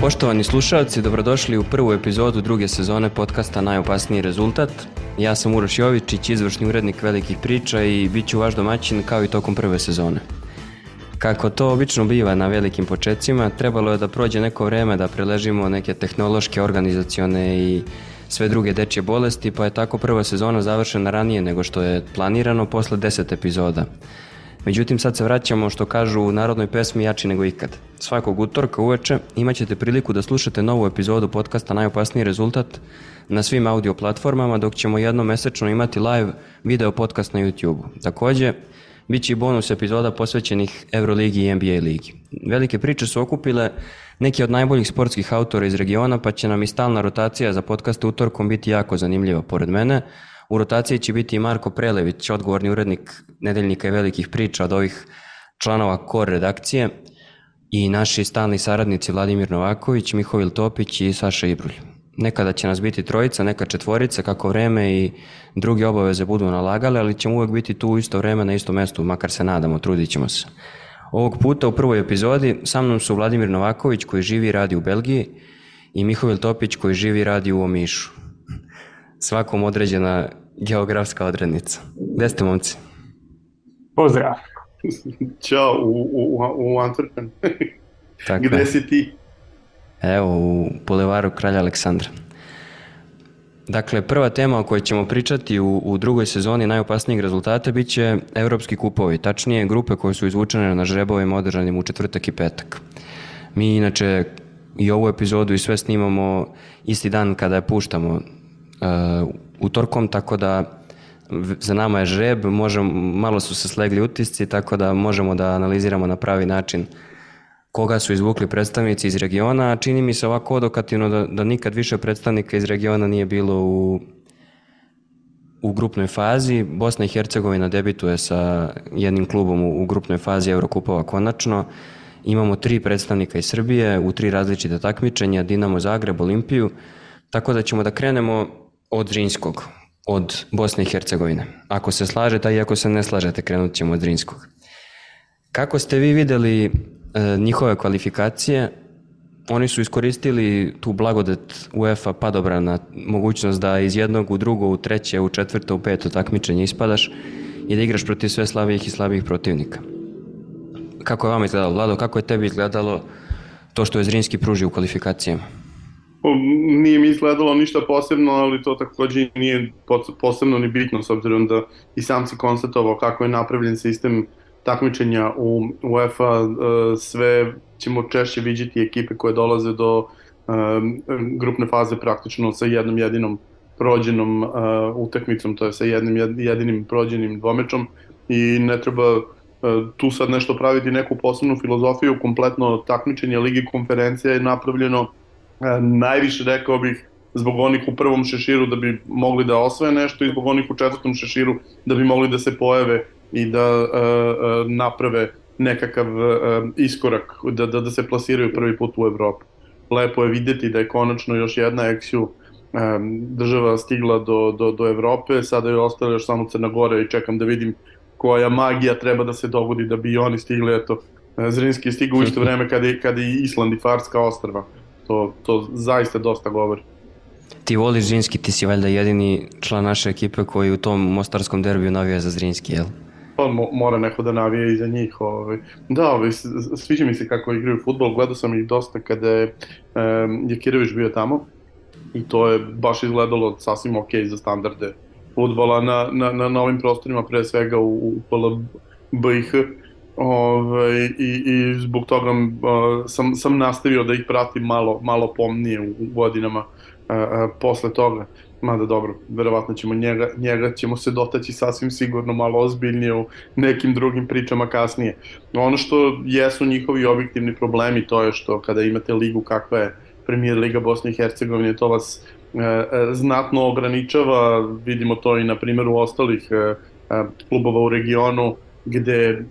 Poštovani slušalci, dobrodošli u prvu epizodu druge sezone podcasta Najopasniji rezultat. Ja sam Uroš Jovičić, izvršni urednik velikih priča i bit ću vaš domaćin kao i tokom prve sezone. Kako to obično biva na velikim početcima, trebalo je da prođe neko vreme da preležimo neke tehnološke, organizacione i sve druge dečje bolesti, pa je tako prva sezona završena ranije nego što je planirano posle 10 epizoda. Međutim, sad se vraćamo što kažu u narodnoj pesmi jači nego ikad. Svakog utorka uveče imaćete priliku da slušate novu epizodu podcasta Najopasniji rezultat na svim audio platformama, dok ćemo jednom mesečno imati live video podcast na YouTube. Takođe, bit će i bonus epizoda posvećenih Euroligi i NBA ligi. Velike priče su okupile neki od najboljih sportskih autora iz regiona, pa će nam i stalna rotacija za podcast utorkom biti jako zanimljiva pored mene. U rotaciji će biti i Marko Prelević, odgovorni urednik nedeljnika i velikih priča od ovih članova KOR redakcije i naši stalni saradnici Vladimir Novaković, Mihovil Topić i Saša Ibrulj. Nekada će nas biti trojica, neka četvorica, kako vreme i druge obaveze budu nalagale, ali ćemo uvek biti tu u isto vreme na istom mestu, makar se nadamo, trudit ćemo se. Ovog puta u prvoj epizodi sa mnom su Vladimir Novaković koji živi i radi u Belgiji i Mihovil Topić koji živi i radi u Omišu. Svakom određena geografska odrednica. Gde ste, momci? Pozdrav. Ćao, u, u, u Antwerpen. Tako Gde si ti? Evo, u Bulevaru Kralja Aleksandra. Dakle, prva tema o kojoj ćemo pričati u, u drugoj sezoni najopasnijeg rezultata bit će evropski kupovi, tačnije grupe koje su izvučene na žrebovima održanim u četvrtak i petak. Mi inače i ovu epizodu i sve snimamo isti dan kada je puštamo uh, utorkom, tako da za nama je žreb, možemo, malo su se slegli utisci, tako da možemo da analiziramo na pravi način koga su izvukli predstavnici iz regiona, a čini mi se ovako odokativno da, da nikad više predstavnika iz regiona nije bilo u, u grupnoj fazi. Bosna i Hercegovina debituje sa jednim klubom u, u grupnoj fazi Eurokupova konačno. Imamo tri predstavnika iz Srbije u tri različite takmičenja, Dinamo Zagreb, Olimpiju, tako da ćemo da krenemo od Zrinskog, od Bosne i Hercegovine. Ako se slažete, a i ako se ne slažete, krenut ćemo od Zrinskog. Kako ste vi videli njihove kvalifikacije? Oni su iskoristili tu blagodet UEFA padobrana, mogućnost da iz jednog u drugo, u treće, u četvrto, u peto takmičenje ispadaš i da igraš protiv sve slabijih i slabijih protivnika. Kako je vama izgledalo, Vlado? Kako je tebi izgledalo to što je Zrinski pružio u kvalifikacijama? O, Nije mi izgledalo ništa posebno, ali to takođe nije pos- posebno ni bitno, s obzirom da i sam si konstatovao kako je napravljen sistem takmičenja u UEFA, e, sve ćemo češće vidjeti ekipe koje dolaze do e, grupne faze praktično sa jednom jedinom prođenom uh, utakmicom, to je sa jednim jed- jedinim prođenim dvomečom i ne treba tu sad nešto praviti neku posebnu filozofiju, kompletno takmičenje Ligi konferencija je napravljeno najviše rekao bih zbog onih u prvom šeširu da bi mogli da osvoje nešto i zbog onih u četvrtom šeširu da bi mogli da se pojave i da uh, uh, naprave nekakav uh, iskorak, da, da, da se plasiraju prvi put u Evropu. Lepo je videti da je konačno još jedna eksiju država stigla do, do, do Evrope, sada je ostala još samo Crna Gora i čekam da vidim koja magija treba da se dogodi da bi oni stigli, eto, Zrinski je stigao u isto vreme kada je, kada je Island i Farska ostrva. To, to zaista dosta govori. Ti voliš Zrinski, ti si valjda jedini član naše ekipe koji u tom mostarskom derbiju navija za Zrinski, jel? Pa mo, mora neko da navije i za njih. Ovaj. Da, ovaj, sviđa mi se kako igraju futbol, gledao sam ih dosta kada je um, Jakirović bio tamo i to je baš izgledalo sasvim ok za standarde futbola na, na, na novim prostorima, pre svega u, u PLBIH. Ove, i, I zbog toga uh, sam, sam nastavio da ih pratim malo, malo pomnije u, u godinama uh, uh, posle toga. Mada dobro, verovatno ćemo njega, njega ćemo se dotaći sasvim sigurno malo ozbiljnije u nekim drugim pričama kasnije. Ono što jesu njihovi objektivni problemi, to je što kada imate ligu kakva je premijer Liga Bosne i Hercegovine, to vas e, e, znatno ograničava, vidimo to i na primjeru ostalih e, klubova u regionu, gde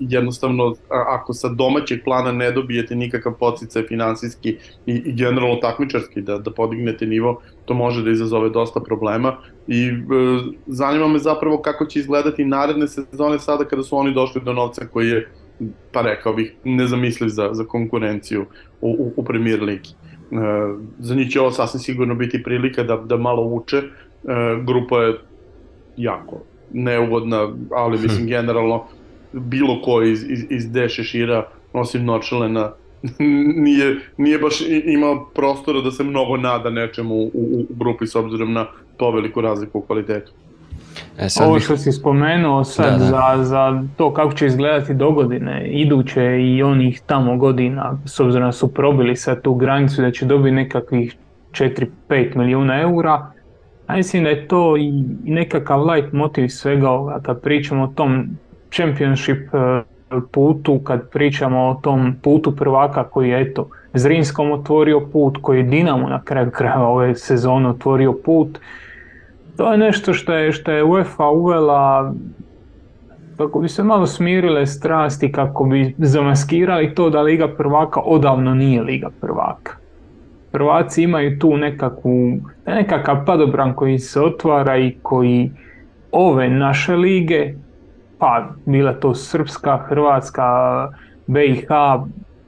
jednostavno ako sa domaćeg plana ne dobijete nikakav podsticaj finansijski i, i generalno takmičarski da, da podignete nivo, to može da izazove dosta problema. I e, zanima me zapravo kako će izgledati naredne sezone sada kada su oni došli do novca koji je, pa rekao bih, nezamisliv za, za konkurenciju u, u, u Premier Ligi. E, za njih će ovo sasvim sigurno biti prilika da, da malo uče. E, grupa je jako neugodna, ali mislim hm. generalno bilo ko iz, iz, iz D šešira, osim Nočelena, nije, nije baš imao prostora da se mnogo nada nečemu u, u, u grupi s obzirom na poveliku razliku u kvalitetu. E, sad Ovo što bih... si spomenuo sad da, da. Za, za to kako će izgledati do godine, iduće i onih tamo godina, s obzirom da su probili sad tu granicu da će dobiti nekakvih 4-5 milijuna eura, a mislim da je to i nekakav light motiv svega ovoga kad pričamo o tom championship e, putu, kad pričamo o tom putu prvaka koji je eto Zrinskom otvorio put, koji je Dinamo na kraju kraja ove sezone otvorio put. To je nešto što je, što je UEFA uvela kako bi se malo smirile strasti, kako bi zamaskirali to da Liga prvaka odavno nije Liga prvaka. Prvaci imaju tu nekakvu, nekakav padobran koji se otvara i koji ove naše lige pa bila to Srpska, Hrvatska, BiH,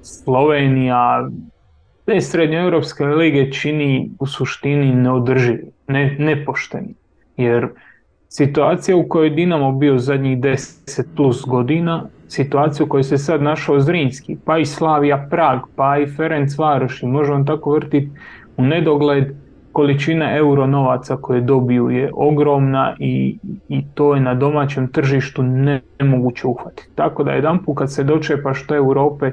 Slovenija, te srednjoeuropske lige čini u suštini neodrživi, ne, nepošteni. Jer situacija u kojoj Dinamo bio zadnjih 10 plus godina, situacija u kojoj se sad našao Zrinski, pa i Slavija Prag, pa i Ferenc Varoš i možemo tako vrtiti u nedogled, količina euro novaca koje dobiju je ogromna i, i to je na domaćem tržištu nemoguće uhvatiti. Tako da jedan put kad se dočepaš to Europe,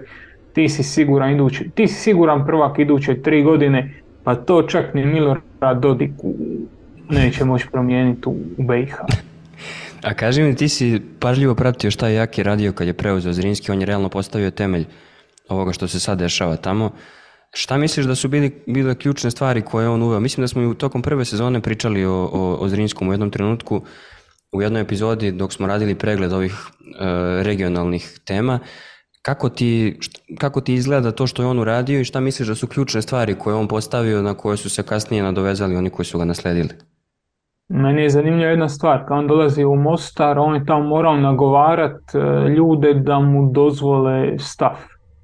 ti si siguran idući, ti si siguran prvak iduće tri godine, pa to čak ni Milorad Dodik neće moći promijeniti u BiH. A kaži mi, ti si pažljivo pratio šta je Jaki radio kad je preuzeo Zrinski, on je realno postavio temelj ovoga što se sad dešava tamo. Šta misliš da su bili, bile ključne stvari koje on uveo? Mislim da smo i u tokom prve sezone pričali o, o, o Zrinskom u jednom trenutku, u jednoj epizodi dok smo radili pregled ovih e, regionalnih tema. Kako ti, kako ti izgleda to što je on uradio i šta misliš da su ključne stvari koje on postavio na koje su se kasnije nadovezali oni koji su ga nasledili? Meni je zanimljiva jedna stvar, kad on dolazi u Mostar, on je tamo morao nagovarat e, ljude da mu dozvole stav,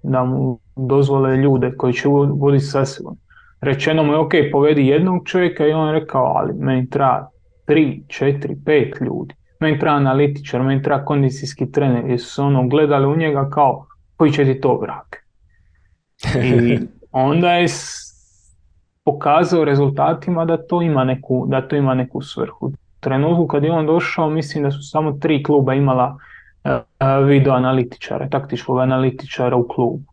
da mu dozvole ljude koji će voditi sa sobom. Rečeno mu je ok, povedi jednog čovjeka i on je rekao, ali meni treba tri, četiri, pet ljudi. Meni treba analitičar, meni treba kondicijski trener, jer su ono gledali u njega kao koji će ti to brak. I onda je pokazao rezultatima da to ima neku, da to ima neku svrhu. U trenutku kad je on došao, mislim da su samo tri kluba imala uh, video analitičara, taktičkog analitičara u klubu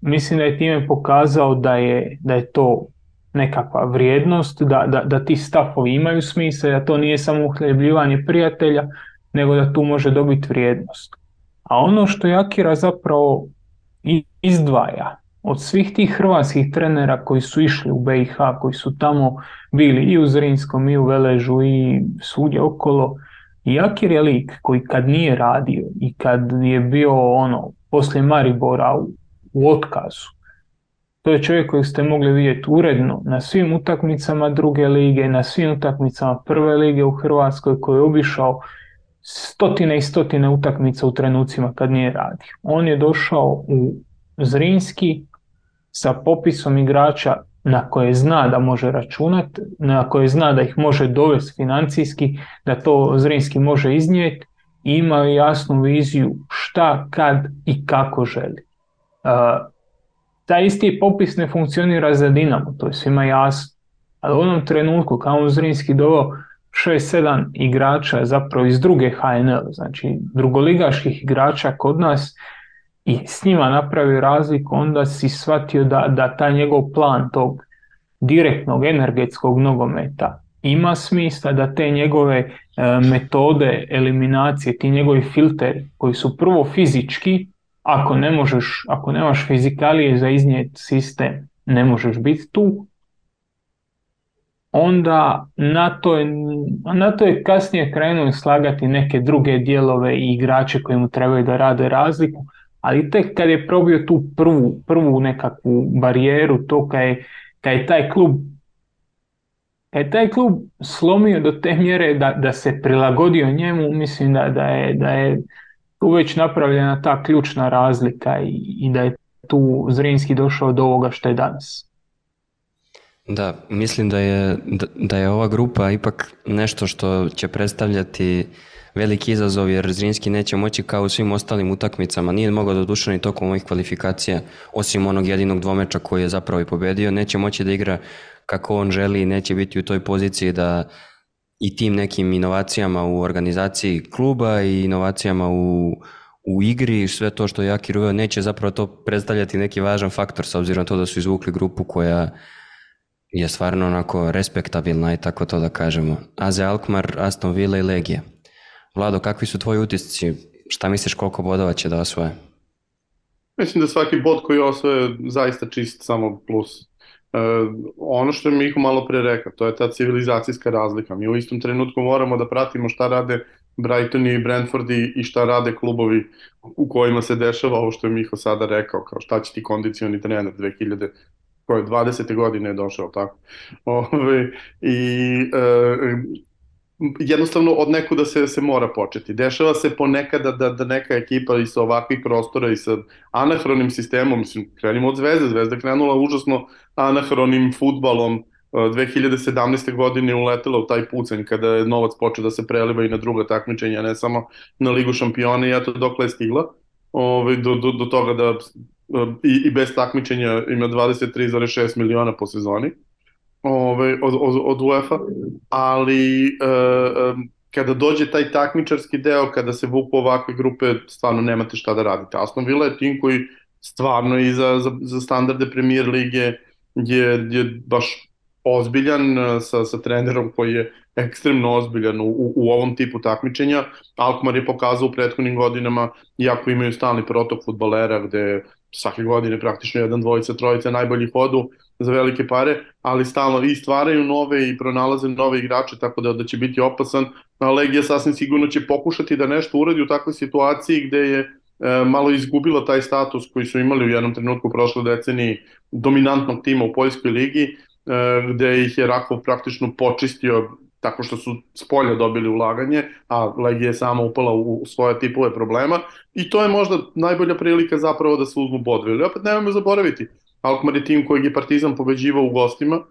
mislim da je time pokazao da je, da je to nekakva vrijednost, da, da, da ti stafovi imaju smisla, da to nije samo uhljebljivanje prijatelja, nego da tu može dobiti vrijednost. A ono što Jakira zapravo izdvaja od svih tih hrvatskih trenera koji su išli u BiH, koji su tamo bili i u Zrinskom i u Veležu i svugdje okolo, Jakir je lik koji kad nije radio i kad je bio ono poslije Maribora u u otkazu. To je čovjek kojeg ste mogli vidjeti uredno na svim utakmicama druge lige, na svim utakmicama prve lige u Hrvatskoj koji je obišao stotine i stotine utakmica u trenucima kad nije radio. On je došao u Zrinski sa popisom igrača na koje zna da može računati, na koje zna da ih može dovesti financijski, da to Zrinski može iznijeti i ima jasnu viziju šta, kad i kako želi taj isti popis ne funkcionira za Dinamo, to je svima jasno. Ali u onom trenutku kao on Zrinski doveo 6-7 igrača zapravo iz druge HNL, znači drugoligaških igrača kod nas i s njima napravio razliku, onda si shvatio da, da taj njegov plan tog direktnog energetskog nogometa ima smisla da te njegove e, metode eliminacije, ti njegovi filteri koji su prvo fizički, ako ne možeš, ako nemaš fizikalije za iznijet sistem, ne možeš biti tu, onda na to, je, na to je kasnije krenuo slagati neke druge dijelove i igrače koji mu trebaju da rade razliku, ali tek kad je probio tu prvu, prvu nekakvu barijeru, to kad je, kad je taj klub kad je taj klub slomio do te mjere da, da se prilagodio njemu, mislim da, da, je, da je tu već napravljena ta ključna razlika i, i da je tu Zrinski došao do ovoga što je danas. Da, mislim da je, da, da je ova grupa ipak nešto što će predstavljati veliki izazov jer Zrinski neće moći kao u svim ostalim utakmicama, nije mogao duša ni tokom ovih kvalifikacija, osim onog jedinog dvomeča koji je zapravo i pobedio, neće moći da igra kako on želi i neće biti u toj poziciji da i tim nekim inovacijama u organizaciji kluba i inovacijama u, u igri sve to što je Jaki uveo neće zapravo to predstavljati neki važan faktor s obzirom na to da su izvukli grupu koja je stvarno onako respektabilna i tako to da kažemo. Aze Alkmaar, Aston Villa i Legija. Vlado, kakvi su tvoji utisci? Šta misliš koliko bodova će da osvoje? Mislim da svaki bod koji osvoje zaista čist samo plus. E, ono što je Miho malo pre rekao, to je ta civilizacijska razlika. Mi u istom trenutku moramo da pratimo šta rade Brighton i Brentford i, i šta rade klubovi u kojima se dešava ovo što je Miho sada rekao, kao šta će ti kondicioni trener 2000 koje 20. godine je došao, tako. Ove, I e, jednostavno od nekuda se, se mora početi. Dešava se ponekada da, da neka ekipa i sa ovakvih prostora i sa anahronim sistemom, mislim, krenimo od Zvezde, Zvezda krenula užasno anahronim futbalom, 2017. godine uletela u taj pucanj kada je novac počeo da se preliva i na druga takmičenja, ne samo na Ligu šampiona i eto dokle je stigla. Ove, do, do, do toga da i, i bez takmičenja ima 23,6 miliona po sezoni ove, od, od, od UEFA, ali e, e, kada dođe taj takmičarski deo, kada se vuku ovakve grupe, stvarno nemate šta da radite. Aston Villa je tim koji stvarno i za, za, za standarde premier lige je, je baš ozbiljan e, sa, sa trenerom koji je ekstremno ozbiljan u, u, ovom tipu takmičenja. Alkmaar je pokazao u prethodnim godinama, iako imaju stalni protok futbalera gde svake godine praktično jedan, dvojica, trojica najbolji hodu za velike pare, ali stalno i stvaraju nove i pronalaze nove igrače, tako da, da će biti opasan. A Legija sasvim sigurno će pokušati da nešto uradi u takvoj situaciji gde je e, malo izgubila taj status koji su imali u jednom trenutku u prošloj deceniji dominantnog tima u Poljskoj ligi, e, gde ih je Rakov praktično počistio tako što su s polja dobili ulaganje, a Legija je sama upala u, svoje tipove problema i to je možda najbolja prilika zapravo da se uzmu bodove. Ali opet nemojmo zaboraviti, Alkmaar je tim kojeg je Partizan pobeđivao u gostima, uh,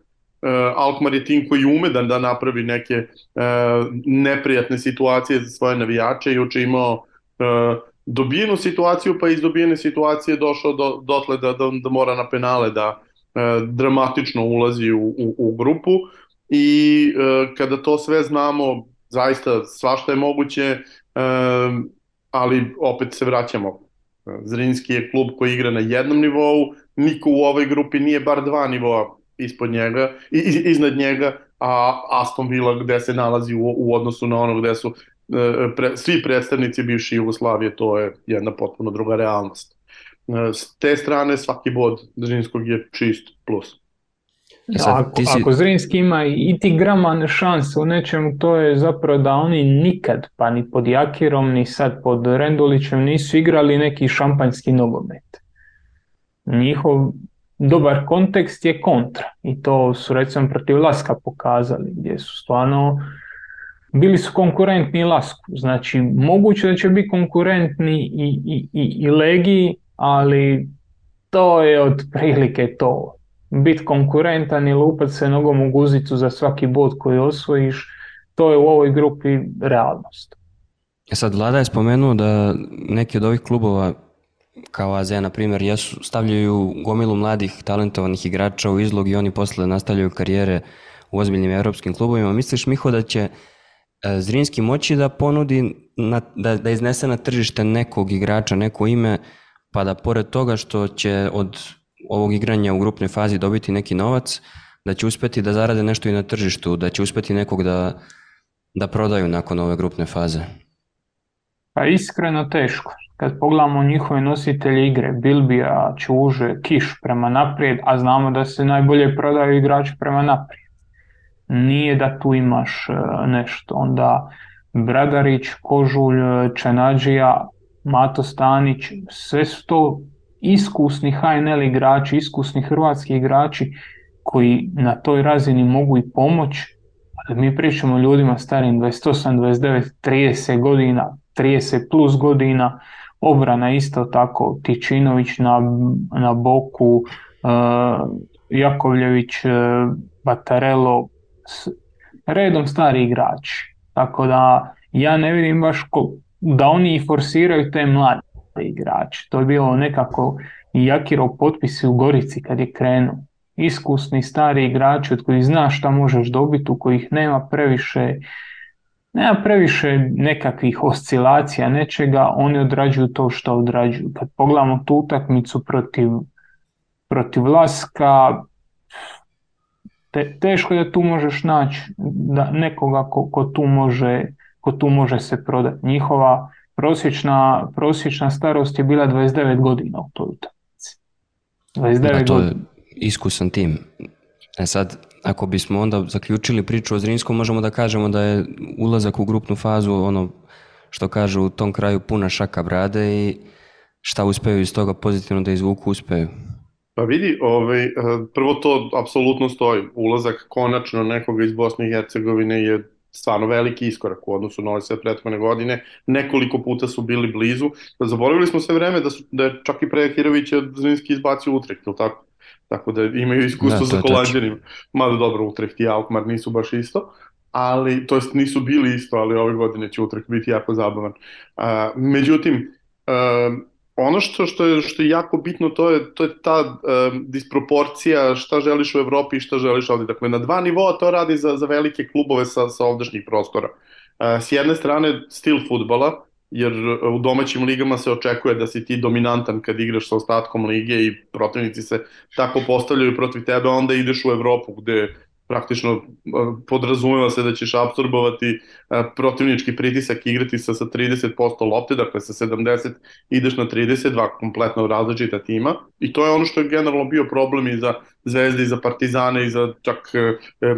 Alkmaar je tim koji ume da, da napravi neke uh, neprijatne situacije za svoje navijače. I uče imao uh, dobijenu situaciju, pa iz dobijene situacije došao do, dotle da, da, da mora na penale da dramatično ulazi u, u, u grupu. I kada to sve znamo, zaista svašta je moguće, ali opet se vraćamo. Zrinski je klub koji igra na jednom nivou, niko u ovoj grupi nije bar dva nivoa ispod njega, iz, iznad njega, a Aston Villa gde se nalazi u, u odnosu na ono gde su uh, pre, svi predstavnici bivše Jugoslavije, to je jedna potpuno druga realnost. Uh, s te strane svaki bod Zrinskog je čist plus. E sad, ako, si... ako Zrinski ima i ti gramane šanse u nečemu, to je zapravo da oni nikad, pa ni pod Jakirom, ni sad pod Rendulićem nisu igrali neki šampanjski nogomet. Njihov dobar kontekst je kontra i to su recimo protiv Laska pokazali gdje su stvarno bili su konkurentni Lasku. Znači moguće da će biti konkurentni i, i, i, i Legiji, ali to je otprilike to biti konkurentan i lupat se nogom u guzicu za svaki bod koji osvojiš, to je u ovoj grupi realnost. E sad, Vlada je spomenuo da neki od ovih klubova kao AZ, na primjer, jesu, stavljaju gomilu mladih talentovanih igrača u izlog i oni posle nastavljaju karijere u ozbiljnim evropskim klubovima. Misliš, Miho, da će e, Zrinski moći da ponudi, na, da, da iznese na tržište nekog igrača, neko ime, pa da pored toga što će od ovog igranja u grupnoj fazi dobiti neki novac, da će uspeti da zarade nešto i na tržištu, da će uspeti nekog da, da prodaju nakon ove grupne faze? Pa iskreno teško. Kad pogledamo njihove nositelje igre, Bilbija, Čuže, Kiš prema naprijed, a znamo da se najbolje prodaju igrači prema naprijed. Nije da tu imaš e, nešto. Onda Bradarić, Kožulj, Čenađija, Mato Stanić, sve su to iskusni HNL igrači, iskusni hrvatski igrači koji na toj razini mogu i pomoć mi pričamo ljudima starim 28, 29, 30 godina, 30 plus godina, obrana isto tako, Tičinović na, na boku, uh, Jakovljević, uh, Batarelo, redom stari igrači. Tako da ja ne vidim baš ko, da oni forsiraju te mlade igrače. To je bilo nekako Jakirov potpisi u Gorici kad je krenuo. Iskusni stari igrači od kojih znaš šta možeš dobiti, u kojih nema previše nema previše nekakvih oscilacija, nečega, oni odrađuju to što odrađuju. Kad pogledamo tu utakmicu protiv, protiv Laska, te, teško je da tu možeš naći da nekoga ko, ko, tu može, ko tu može se prodati. Njihova prosječna, prosječna starost je bila 29 godina u toj utakmici. 29 da, to je iskusan tim. E sad, ako bismo onda zaključili priču o Zrinskom, možemo da kažemo da je ulazak u grupnu fazu ono što kažu u tom kraju puna šaka brade i šta uspeju iz toga pozitivno da izvuku, uspeju. Pa vidi, ovaj, prvo to apsolutno stoji. Ulazak konačno nekoga iz Bosne i Hercegovine je stvarno veliki iskorak u odnosu na ove sve prethodne godine. Nekoliko puta su bili blizu. Zaboravili smo sve vreme da, su, da je čak i pre Hirović Zrinski izbacio Utrecht, ili tako? Tako da imaju iskustvo da, sa Holandjanima. Mada dobro, Utrecht i Alkmaar nisu baš isto ali to jest nisu bili isto, ali ove godine će Utrecht biti jako zabavan. Uh, međutim, uh, ono što, što, je, što je jako bitno to je, to je ta um, disproporcija šta želiš u Evropi i šta želiš ovde. Dakle, na dva nivoa to radi za, za velike klubove sa, sa ovdašnjih prostora. Uh, s jedne strane, stil futbala, jer u domaćim ligama se očekuje da si ti dominantan kad igraš sa ostatkom lige i protivnici se tako postavljaju protiv tebe, onda ideš u Evropu gde praktično podrazumeva se da ćeš absorbovati protivnički pritisak i igrati sa, sa 30% lopte, dakle sa 70 ideš na 32 kompletno različita tima i to je ono što je generalno bio problem i za Zvezde i za Partizane i za čak e,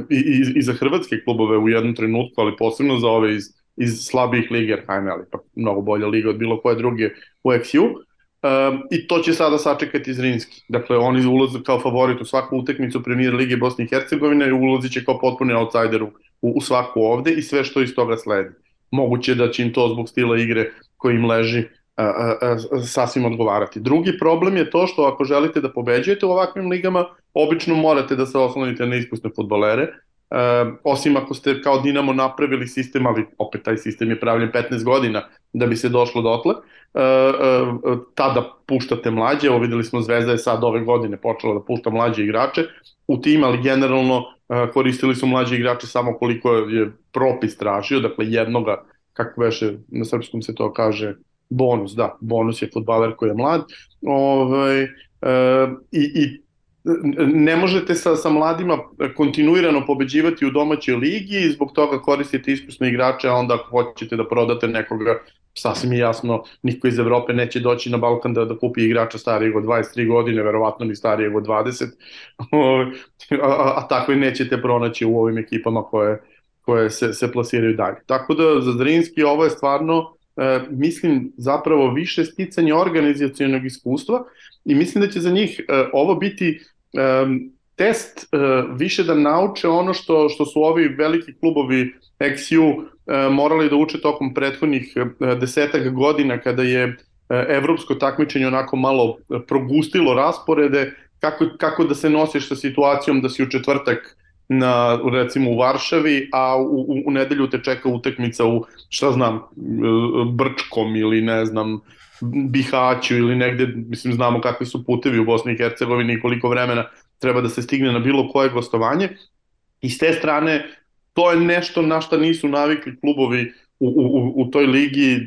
i, i, i za hrvatske klubove u jednom trenutku, ali posebno za ove iz, iz slabijih liga, jer je pa mnogo bolja liga od bilo koje druge u XU Um, I to će sada sačekati Zrinski. Dakle, oni ulaze kao favorit u svaku utekmicu premijer Lige Bosne i Hercegovine i ulazi će kao potpuni outsider u, u svaku ovde i sve što iz toga sledi. Moguće da će im to zbog stila igre koji im leži a, a, a, sasvim odgovarati. Drugi problem je to što ako želite da pobeđujete u ovakvim ligama, obično morate da se oslonite na iskusne futbolere, Uh, osim ako ste kao Dinamo napravili sistem, ali opet taj sistem je pravljen 15 godina da bi se došlo dotle, uh, uh, tada puštate mlađe, evo videli smo Zvezda je sad ove godine počela da pušta mlađe igrače u tim, ali generalno koristili su mlađe igrače samo koliko je propis tražio, dakle jednoga, kako veše na srpskom se to kaže, bonus, da, bonus je futbaler koji je mlad, ovaj, uh, i, i ne možete sa, sa mladima kontinuirano pobeđivati u domaćoj ligi i zbog toga koristite iskusne igrače, a onda ako hoćete da prodate nekoga, sasvim je jasno, niko iz Evrope neće doći na Balkan da, da kupi igrača starijeg od 23 godine, verovatno ni starijeg od 20, a, a, a tako i nećete pronaći u ovim ekipama koje, koje se, se plasiraju dalje. Tako da za Zrinski ovo je stvarno e, mislim zapravo više sticanje organizacijonog iskustva i mislim da će za njih e, ovo biti um, test uh, više da nauče ono što, što su ovi veliki klubovi XU uh, morali da uče tokom prethodnih uh, desetak godina kada je uh, evropsko takmičenje onako malo progustilo rasporede, kako, kako da se nosiš sa situacijom da si u četvrtak na recimo u Varšavi, a u, u, u nedelju te čeka utakmica u šta znam Brčkom ili ne znam Bihaću ili negde, mislim, znamo kakvi su putevi u Bosni i Hercegovini i koliko vremena treba da se stigne na bilo koje gostovanje. I s te strane, to je nešto na šta nisu navikli klubovi u, u, u toj ligi, e,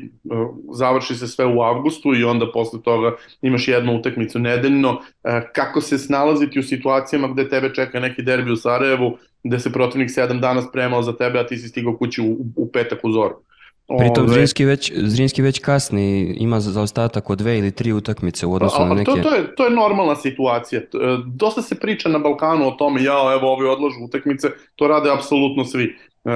završi se sve u avgustu i onda posle toga imaš jednu utakmicu nedeljno. E, kako se snalaziti u situacijama gde tebe čeka neki derbi u Sarajevu, gde se protivnik sedam dana spremao za tebe, a ti si stigao kući u, u petak u zoru. Pritom Zrinski već, Zrinski već kasni, ima zaostatak od dve ili tri utakmice u odnosu a, na neke... To, to, je, to je normalna situacija. E, dosta se priča na Balkanu o tome, ja, evo, ovi odlažu utakmice, to rade apsolutno svi. E,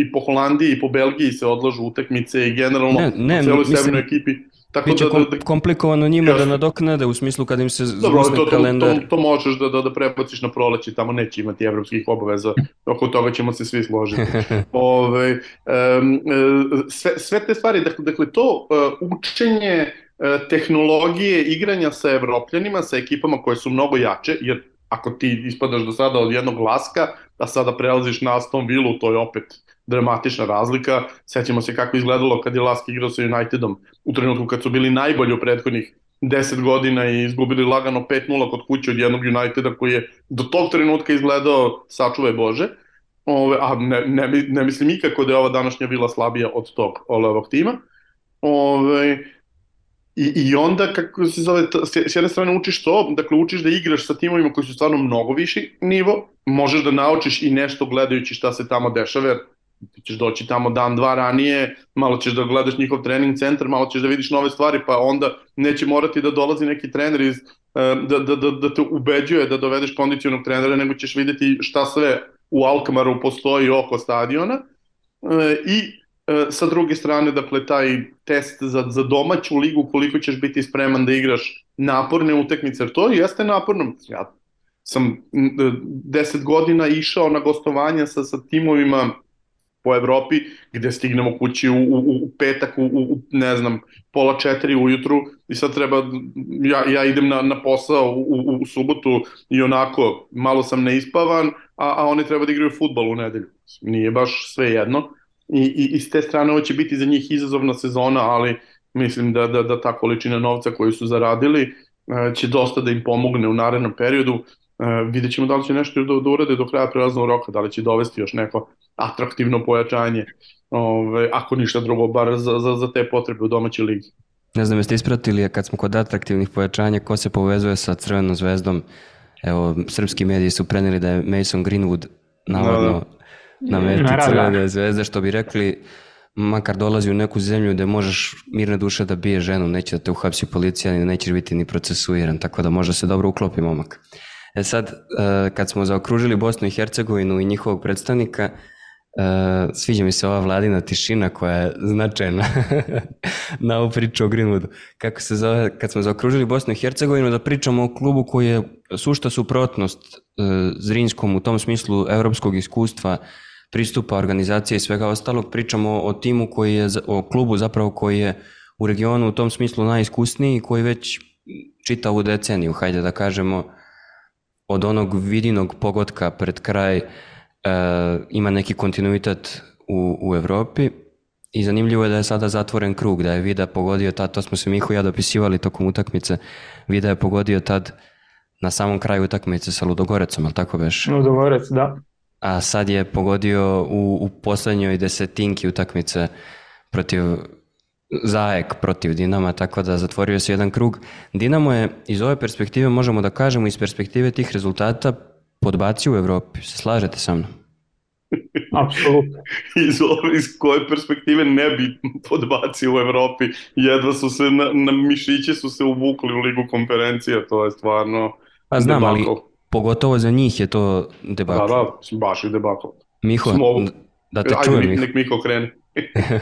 I po Holandiji i po Belgiji se odlažu utakmice i generalno ne, ne, u celoj mislim... severnoj ekipi Tako Biće da, da, da, komplikovano njima da nadoknade u smislu kad im se Dobro, to, to, kalendar. To, to, možeš da, da, da prebaciš na proleće, tamo neće imati evropskih obaveza, oko toga ćemo se svi složiti. Ove, um, sve, sve te stvari, dakle, dakle to uh, učenje uh, tehnologije igranja sa evropljanima, sa ekipama koje su mnogo jače, jer ako ti ispadaš do sada od jednog laska, a sada prelaziš na Aston Villa, to je opet dramatična razlika. Sećamo se kako izgledalo kad je Lask igrao sa Unitedom u trenutku kad su bili najbolji u prethodnih 10 godina i izgubili lagano 5-0 kod kuće od jednog Uniteda koji je do tog trenutka izgledao sačuvaj Bože. Ove, a ne, ne, ne mislim ikako da je ova današnja vila slabija od tog ovog tima. Ove, I, I onda, kako se zove, s jedne strane učiš to, dakle učiš da igraš sa timovima koji su stvarno mnogo viši nivo, možeš da naučiš i nešto gledajući šta se tamo dešava, jer ti ćeš doći tamo dan, dva ranije, malo ćeš da gledaš njihov trening centar, malo ćeš da vidiš nove stvari, pa onda neće morati da dolazi neki trener iz, e, da, da, da, da te ubeđuje da dovedeš kondicionog trenera, nego ćeš videti šta sve u Alkmaru postoji oko stadiona e, i e, sa druge strane, dakle, taj test za, za domaću ligu, koliko ćeš biti spreman da igraš naporne utekmice, jer to jeste naporno. Ja sam deset godina išao na gostovanja sa, sa timovima po Evropi, gde stignemo kući u, u, u petak, u, u, ne znam, pola četiri ujutru i sad treba, ja, ja idem na, na posao u, u, u subotu i onako, malo sam neispavan, a, a oni treba da igraju futbol u nedelju. Nije baš sve jedno. I, i, i s te strane ovo će biti za njih izazovna sezona, ali mislim da, da, da ta količina novca koju su zaradili e, će dosta da im pomogne u narednom periodu. Uh, vidjet ćemo da li će nešto da, da urade do kraja prelaznog roka, da li će dovesti još neko atraktivno pojačanje, ove, ako ništa drugo, bar za, za, za te potrebe u domaćoj ligi. Ne znam, jeste ispratili, kad smo kod atraktivnih pojačanja, ko se povezuje sa Crvenom zvezdom, evo, srpski mediji su preneli da je Mason Greenwood navodno da, na meti Crvene zvezde, što bi rekli, makar dolazi u neku zemlju gde možeš mirne duše da bije ženu, neće da te uhapsi policija, nećeš biti ni procesuiran, tako da možda se dobro uklopi momak. E sad, e, kad smo zaokružili Bosnu i Hercegovinu i njihovog predstavnika, Uh, sviđa mi se ova vladina tišina koja je značajna na ovu priču o Greenwoodu. Kako se zove, kad smo zaokružili Bosnu i Hercegovinu, da pričamo o klubu koji je sušta suprotnost uh, Zrinskom u tom smislu evropskog iskustva, pristupa organizacije i svega ostalog, pričamo o timu koji je, o klubu zapravo koji je u regionu u tom smislu najiskusniji i koji već čita u deceniju, hajde da kažemo, od onog vidinog pogotka pred kraj uh, ima neki kontinuitet u, u Evropi i zanimljivo je da je sada zatvoren krug, da je Vida pogodio tad, to smo se Miho i ja dopisivali tokom utakmice, Vida je pogodio tad na samom kraju utakmice sa Ludogorecom, ali tako beš? Ludogorec, da. A sad je pogodio u, u poslednjoj desetinki utakmice protiv Zajek protiv Dinama, tako da zatvorio se jedan krug. Dinamo je iz ove perspektive, možemo da kažemo, iz perspektive tih rezultata podbacio u Evropi. Se slažete sa mnom? Apsolutno. iz, ove, iz koje perspektive ne bi podbacio u Evropi. Jedva su se, na, na mišiće su se uvukli u ligu konferencija, to je stvarno Pa znam, debakl. ali pogotovo za njih je to debakl. Da, da, baš je debakl. Miho, Smo, da te čujem. Ajde, nek Miho krene.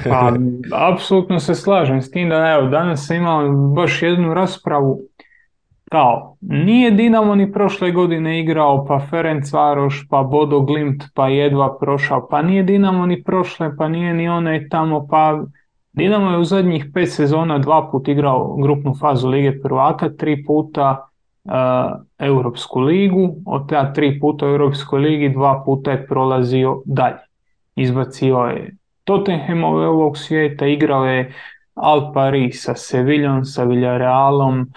Pa, apsolutno se slažem s tim da evo, danas sam imao baš jednu raspravu kao, nije Dinamo ni prošle godine igrao, pa Ferenc Varoš, pa Bodo Glimt, pa jedva prošao, pa nije Dinamo ni prošle, pa nije ni onaj tamo, pa Dinamo je u zadnjih pet sezona dva put igrao grupnu fazu Lige prvaka, tri puta uh, Europsku ligu, od ta tri puta u Europskoj ligi dva puta je prolazio dalje. Izbacio je Tottenhamove ovog svijeta, igrao je Al Paris sa Seviljom, sa Villarealom,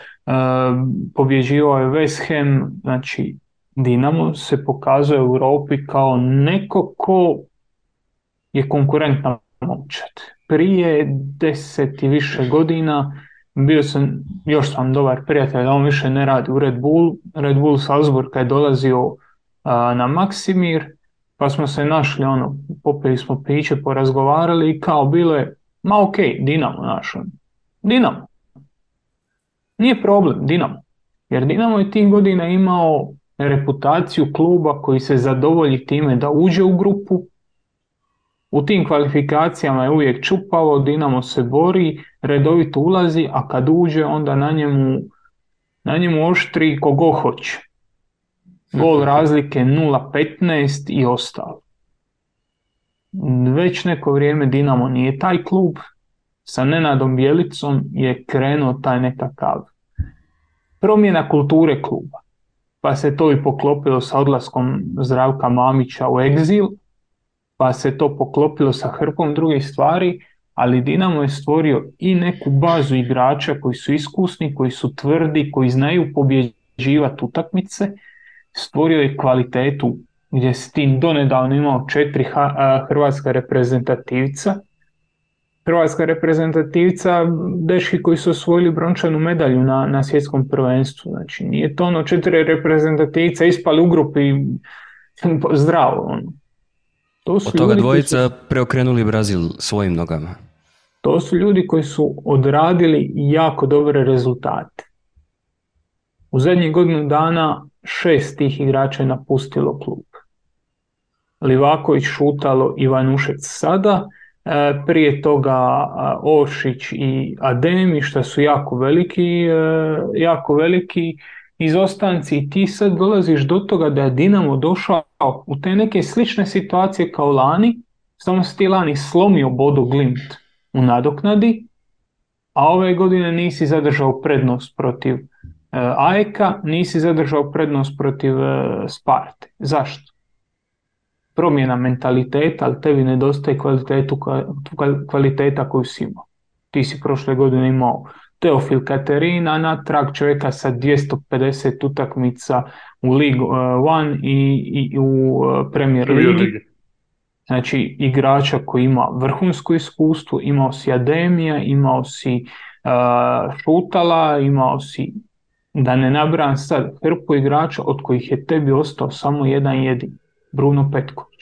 pobježio je West Ham, znači Dinamo se pokazuje u Europi kao neko ko je konkurentna momčad. Prije deset i više godina bio sam, još sam dobar prijatelj, on više ne radi u Red Bull. Red Bull Salzburg je dolazio a, na Maksimir, pa smo se našli, ono, popili smo piće, porazgovarali i kao bilo je, ma ok, Dinamo naš, Dinamo, nije problem Dinamo. Jer Dinamo je tih godina imao reputaciju kluba koji se zadovolji time da uđe u grupu, U tim kvalifikacijama je uvijek čupavo, Dinamo se bori, redovito ulazi, a kad uđe onda na njemu, na njemu oštri kogo hoće. Gol razlike 0-15 i ostalo. Već neko vrijeme Dinamo nije taj klub, sa Nenadom Bjelicom je krenuo taj nekakav promjena kulture kluba. Pa se to i poklopilo sa odlaskom Zdravka Mamića u egzil, pa se to poklopilo sa hrpom drugih stvari, ali Dinamo je stvorio i neku bazu igrača koji su iskusni, koji su tvrdi, koji znaju pobjeđivati utakmice, stvorio je kvalitetu gdje si ti donedavno imao četiri hrvatska reprezentativca, hrvatska reprezentativca, deški koji su osvojili brončanu medalju na, na svjetskom prvenstvu. Znači, nije to ono četiri reprezentativca ispali u grupi zdravo. Ono. To su Od toga dvojica preokrenuli Brazil svojim nogama. To su ljudi koji su odradili jako dobre rezultate. U zadnjih godinu dana šest tih igrača je napustilo klub. Livaković, Šutalo, Ivanušec sada, e, prije toga Ošić i Ademi što su jako veliki, e, jako veliki izostanci i ti sad dolaziš do toga da je Dinamo došao u te neke slične situacije kao lani, samo se ti lani slomio Bodo Glimt u nadoknadi, a ove godine nisi zadržao prednost protiv e, Ajeka, nisi zadržao prednost protiv e, Sparte. Zašto? Promjena mentaliteta, ali tebi nedostaje kvalitetu, kvaliteta koju si imao. Ti si prošle godine imao Teofil Katerina na trag čovjeka sa 250 utakmica u League One i, i u e, Premier Ligi. Znači igrača koji ima vrhunsko iskustvo, imao si Ademija, imao si uh, Šutala, imao si, da ne nabram sad, hrpu igrača od kojih je tebi ostao samo jedan jedin, Bruno Petković.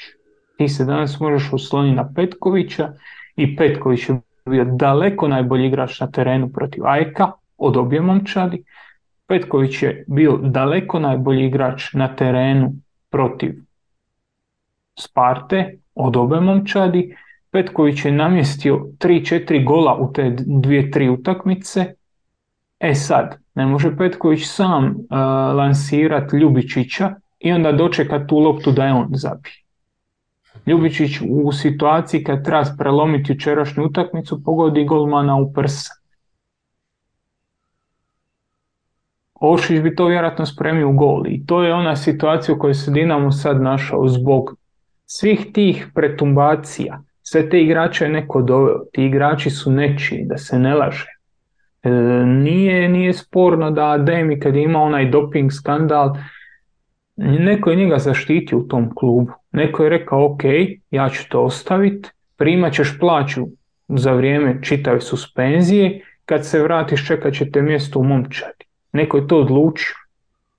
Ti se danas možeš osloniti na Petkovića i Petković je bio daleko najbolji igrač na terenu protiv Ajka od obje momčadi. Petković je bio daleko najbolji igrač na terenu protiv Sparte od obe momčadi. Petković je namjestio 3-4 gola u te dvije, tri utakmice. E sad, ne može Petković sam uh, lansirati Ljubičića i onda dočekati tu loptu da je on zabije. Ljubičić u situaciji kad treba prelomiti jučerašnju utakmicu pogodi golmana u prsa. Ošić bi to vjerojatno spremio u gol i to je ona situacija u kojoj se Dinamo sad našao zbog svih tih pretumbacija. Sve te igrače je neko doveo, ti igrači su nečiji, da se ne laže. E, nije, nije sporno da Demi kad je imao onaj doping skandal, neko je njega zaštitio u tom klubu. Neko je rekao, ok, ja ću to ostaviti, primat ćeš plaću za vrijeme čitave suspenzije, kad se vratiš čekat ćete mjesto u momčadi. Neko je to odlučio.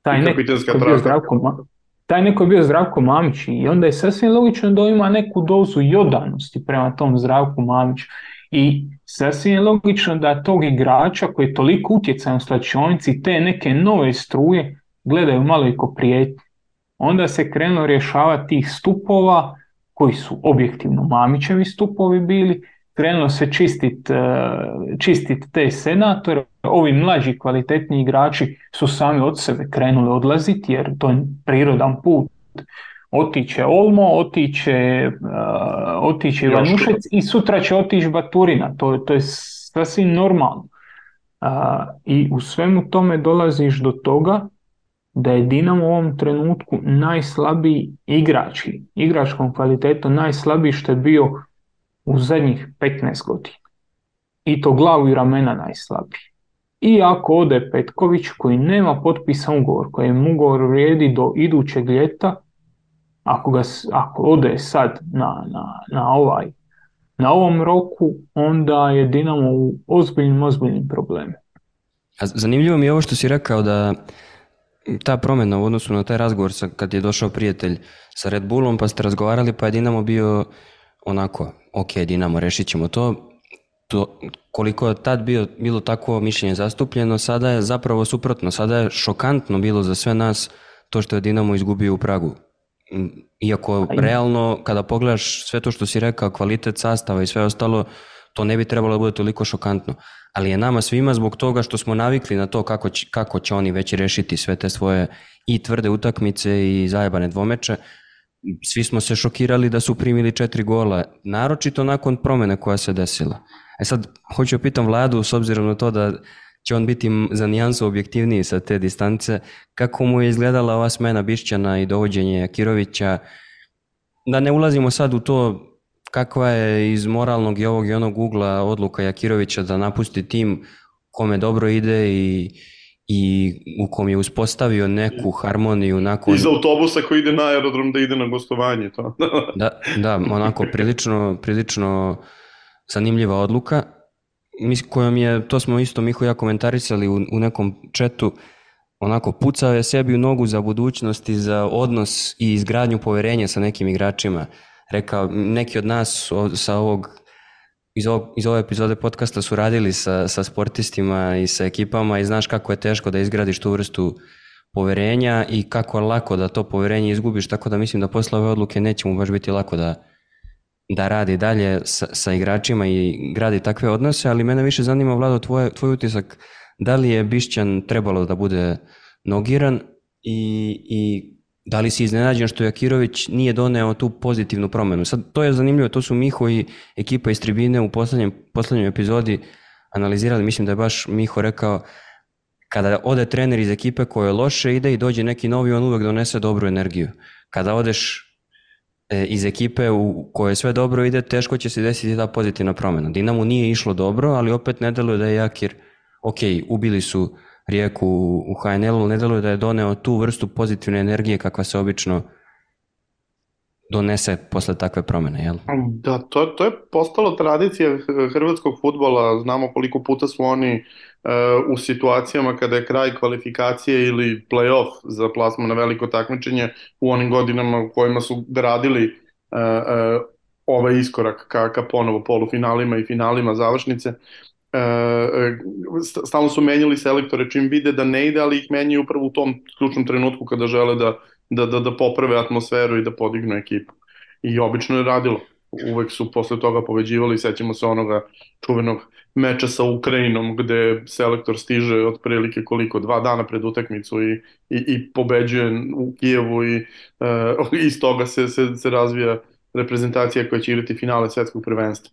Taj neko je bio zdravko, taj neko je bio Zdravko Mamić i onda je sasvim logično da ima neku dozu jodanosti prema tom Zdravku Mamiću. I sasvim je logično da tog igrača koji je toliko utjecajan u slačionici te neke nove struje gledaju malo i ko prijetnje. Onda se krenuo rješavati tih stupova koji su objektivno Mamićevi stupovi bili, krenulo se čistiti e, čistit te senatore, ovi mlađi kvalitetni igrači su sami od sebe krenuli odlaziti jer to je prirodan put. Otiće Olmo, otiće, uh, otiće Ivanušec i sutra će otići Baturina. To, to je sasvim normalno. Uh, I u svemu tome dolaziš do toga da je Dinamo u ovom trenutku najslabiji igrački, igračkom kvalitetom najslabiji što je bio u zadnjih 15 godina. I to glavu i ramena najslabiji. I ako ode Petković koji nema potpisan ugovor, kojem ugovor vrijedi do idućeg ljeta, ako, ga, ako ode sad na, na, na, ovaj, na ovom roku, onda je Dinamo u ozbiljnim, ozbiljnim problemima. Zanimljivo mi je ovo što si rekao da ta promjena u odnosu na taj razgovor sa, kad je došao prijatelj sa Red Bullom pa ste razgovarali pa je Dinamo bio onako, ok Dinamo rešit ćemo to, to koliko je tad bio, bilo takvo mišljenje zastupljeno, sada je zapravo suprotno, sada je šokantno bilo za sve nas to što je Dinamo izgubio u Pragu. Iako realno kada pogledaš sve to što si rekao, kvalitet sastava i sve ostalo, to ne bi trebalo da bude toliko šokantno. Ali je nama svima zbog toga što smo navikli na to kako će, kako će oni već rešiti sve te svoje i tvrde utakmice i zajebane dvomeče, svi smo se šokirali da su primili četiri gola, naročito nakon promene koja se desila. E sad, hoću da pitam Vladu, s obzirom na to da će on biti za nijansu objektivniji sa te distance, kako mu je izgledala ova smena Bišćana i dovođenje Kirovića, da ne ulazimo sad u to kakva je iz moralnog i ovog i onog ugla odluka Jakirovića da napusti tim kome dobro ide i i u kom je uspostavio neku harmoniju nakon... Iz autobusa koji ide na aerodrom da ide na gostovanje. To. da, da, onako prilično, prilično zanimljiva odluka kojom je, to smo isto Miho ja komentarisali u, u nekom četu, onako pucao je sebi u nogu za budućnost i za odnos i izgradnju poverenja sa nekim igračima. Rekao, neki od nas sa ovog iz, ovog, iz ove epizode podcasta su radili sa, sa sportistima i sa ekipama i znaš kako je teško da izgradiš tu vrstu poverenja i kako je lako da to poverenje izgubiš, tako da mislim da posle ove odluke neće mu baš biti lako da, da radi dalje sa, sa igračima i gradi takve odnose, ali mene više zanima, Vlado, tvoj, tvoj utisak, da li je Bišćan trebalo da bude nogiran i, i Da li si iznenađen što Jakirović nije doneo tu pozitivnu promenu? Sad, to je zanimljivo, to su Miho i ekipa iz tribine u poslednjem, poslednjem epizodi analizirali, mislim da je baš Miho rekao kada ode trener iz ekipe koja je loše ide i dođe neki novi, on uvek donese dobru energiju. Kada odeš iz ekipe u kojoj sve dobro ide, teško će se desiti ta pozitivna promena. Dinamo nije išlo dobro, ali opet ne deluje da je Jakir, ok, ubili su Rijeku u HNL-u, ne deluje da je doneo tu vrstu pozitivne energije kakva se obično donese posle takve promene, jel? Da, to, to je postalo tradicija hrvatskog futbola, znamo koliko puta su oni uh, u situacijama kada je kraj kvalifikacije ili play-off za plasmu na veliko takmičenje u onim godinama u kojima su gradili uh, uh, ovaj iskorak ka, ka ponovo polufinalima i finalima završnice. E, e, stalno su menjali selektore čim vide da ne ide, ali ih menjaju upravo u tom ključnom trenutku kada žele da, da, da, da poprave atmosferu i da podignu ekipu. I obično je radilo. Uvek su posle toga poveđivali, sećamo se onoga čuvenog meča sa Ukrajinom gde selektor stiže otprilike koliko, dva dana pred utakmicu i, i, i pobeđuje u Kijevu i uh, iz toga se, se, se razvija reprezentacija koja će igrati finale svetskog prvenstva.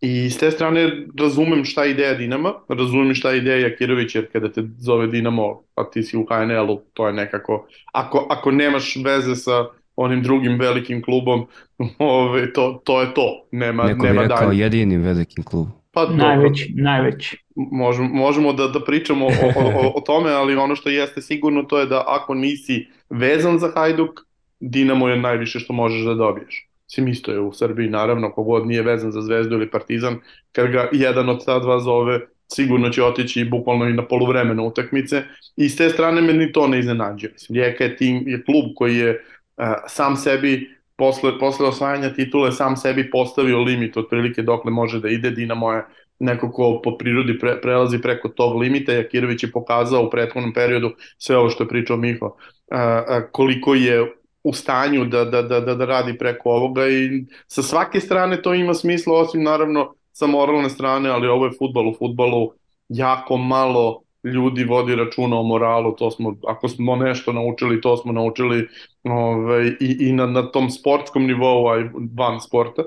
I s te strane razumem šta je ideja Dinama, razumem šta je ideja Jakirović, jer kada te zove Dinamo, a ti si u HNL-u, to je nekako, ako, ako nemaš veze sa onim drugim velikim klubom, ove, to, to je to. Nema, Neko nema bi rekao dalje. jedinim velikim klubom. Pa, najveći, dobro. najveći. Možemo, možemo da, da pričamo o, o, o tome, ali ono što jeste sigurno to je da ako nisi vezan za Hajduk, Dinamo je najviše što možeš da dobiješ. Sim isto je u Srbiji, naravno, kogod nije vezan za Zvezdu ili Partizan, kad ga jedan od ta dva zove, sigurno će otići bukvalno i na poluvremenu utakmice i s te strane me ni to ne iznenađuje. Rijeka je, tim, je klub koji je uh, sam sebi posle, posle osvajanja titule sam sebi postavio limit otprilike dokle može da ide. Dinamo je neko ko po prirodi pre, prelazi preko tog limita. Jakirović je pokazao u prethodnom periodu sve ovo što je pričao Miho, uh, uh, koliko je u stanju da, da, da, da, da radi preko ovoga i sa svake strane to ima smisla, osim naravno sa moralne strane, ali ovo je futbol u futbolu jako malo ljudi vodi računa o moralu, to smo, ako smo nešto naučili, to smo naučili ove, ovaj, i, i na, na tom sportskom nivou, a i van sporta.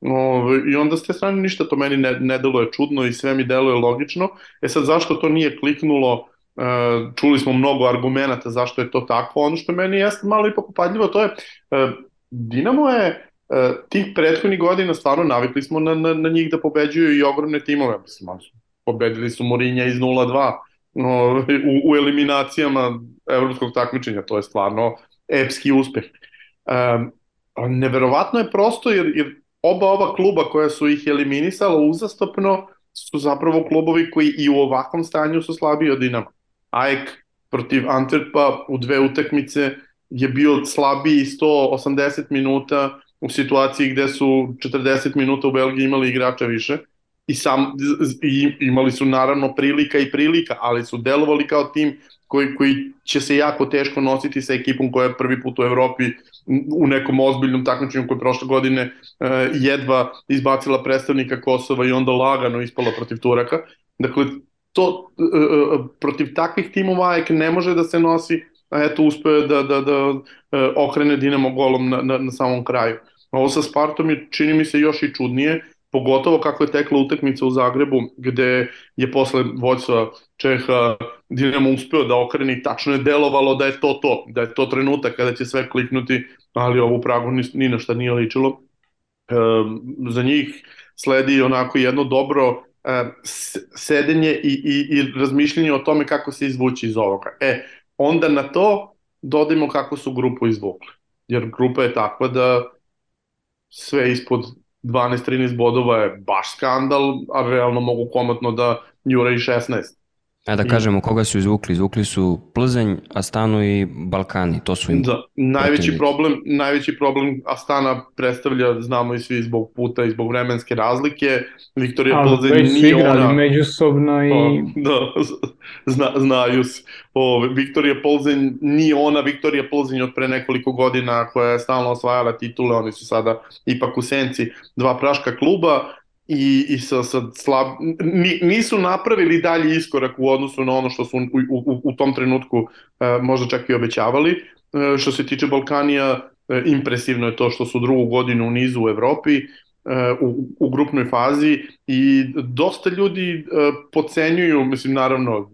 Ove, ovaj, I onda s te strane ništa to meni ne, ne deluje čudno i sve mi deluje logično. E sad zašto to nije kliknulo E, čuli smo mnogo argumenta zašto je to tako. Ono što meni jeste malo ipak upadljivo, to je e, Dinamo je e, tih prethodnih godina stvarno navikli smo na, na, na njih da pobeđuju i ogromne timove. Mislim, pobedili su Morinja iz 0-2 no, u, u eliminacijama evropskog takmičenja. To je stvarno epski uspeh. Um, neverovatno je prosto jer, jer oba ova kluba koja su ih eliminisala uzastopno su zapravo klubovi koji i u ovakvom stanju su slabiji od Dinama. AEK protiv Antwerpa u dve utakmice je bio slabiji 180 minuta u situaciji gde su 40 minuta u Belgiji imali igrača više i, sam, i imali su naravno prilika i prilika, ali su delovali kao tim koji, koji će se jako teško nositi sa ekipom koja je prvi put u Evropi u nekom ozbiljnom takmičenju koje prošle godine uh, jedva izbacila predstavnika Kosova i onda lagano ispala protiv Turaka. Dakle, to uh, protiv takvih timova AEK ne može da se nosi, a eto uspeo da, da, da uh, okrene Dinamo golom na, na, na samom kraju. Ovo sa Spartom je, čini mi se, još i čudnije, pogotovo kako je tekla utakmica u Zagrebu, gde je posle vođstva Čeha Dinamo uspeo da okreni, tačno je delovalo da je to to, da je to trenutak kada će sve kliknuti, ali ovo u Pragu ni, ni na šta nije ličilo. E, za njih sledi onako jedno dobro e, sedenje i, i, i razmišljenje o tome kako se izvući iz ovoga. E, onda na to dodajmo kako su grupu izvukli. Jer grupa je takva da sve ispod 12-13 bodova je baš skandal, a realno mogu komotno da jure i 16. A da kažemo koga su izvukli, izvukli su Plzenj, Astanu i Balkani, to su im da, najveći problem, najveći problem Astana predstavlja, znamo i svi zbog puta i zbog vremenske razlike, Viktorija Plzeň nije ona... međusobno i... O, da, zna, znaju se. O, Viktorija Plzeň nije ona Viktorija Plzeň od pre nekoliko godina koja je stalno osvajala titule, oni su sada ipak u senci dva praška kluba, i, i sa, sa slab... nisu napravili dalji iskorak u odnosu na ono što su u, u, u tom trenutku uh, možda čak i obećavali. Uh, što se tiče Balkanija, uh, impresivno je to što su drugu godinu u nizu u Evropi, u, u grupnoj fazi i dosta ljudi pocenjuju, mislim naravno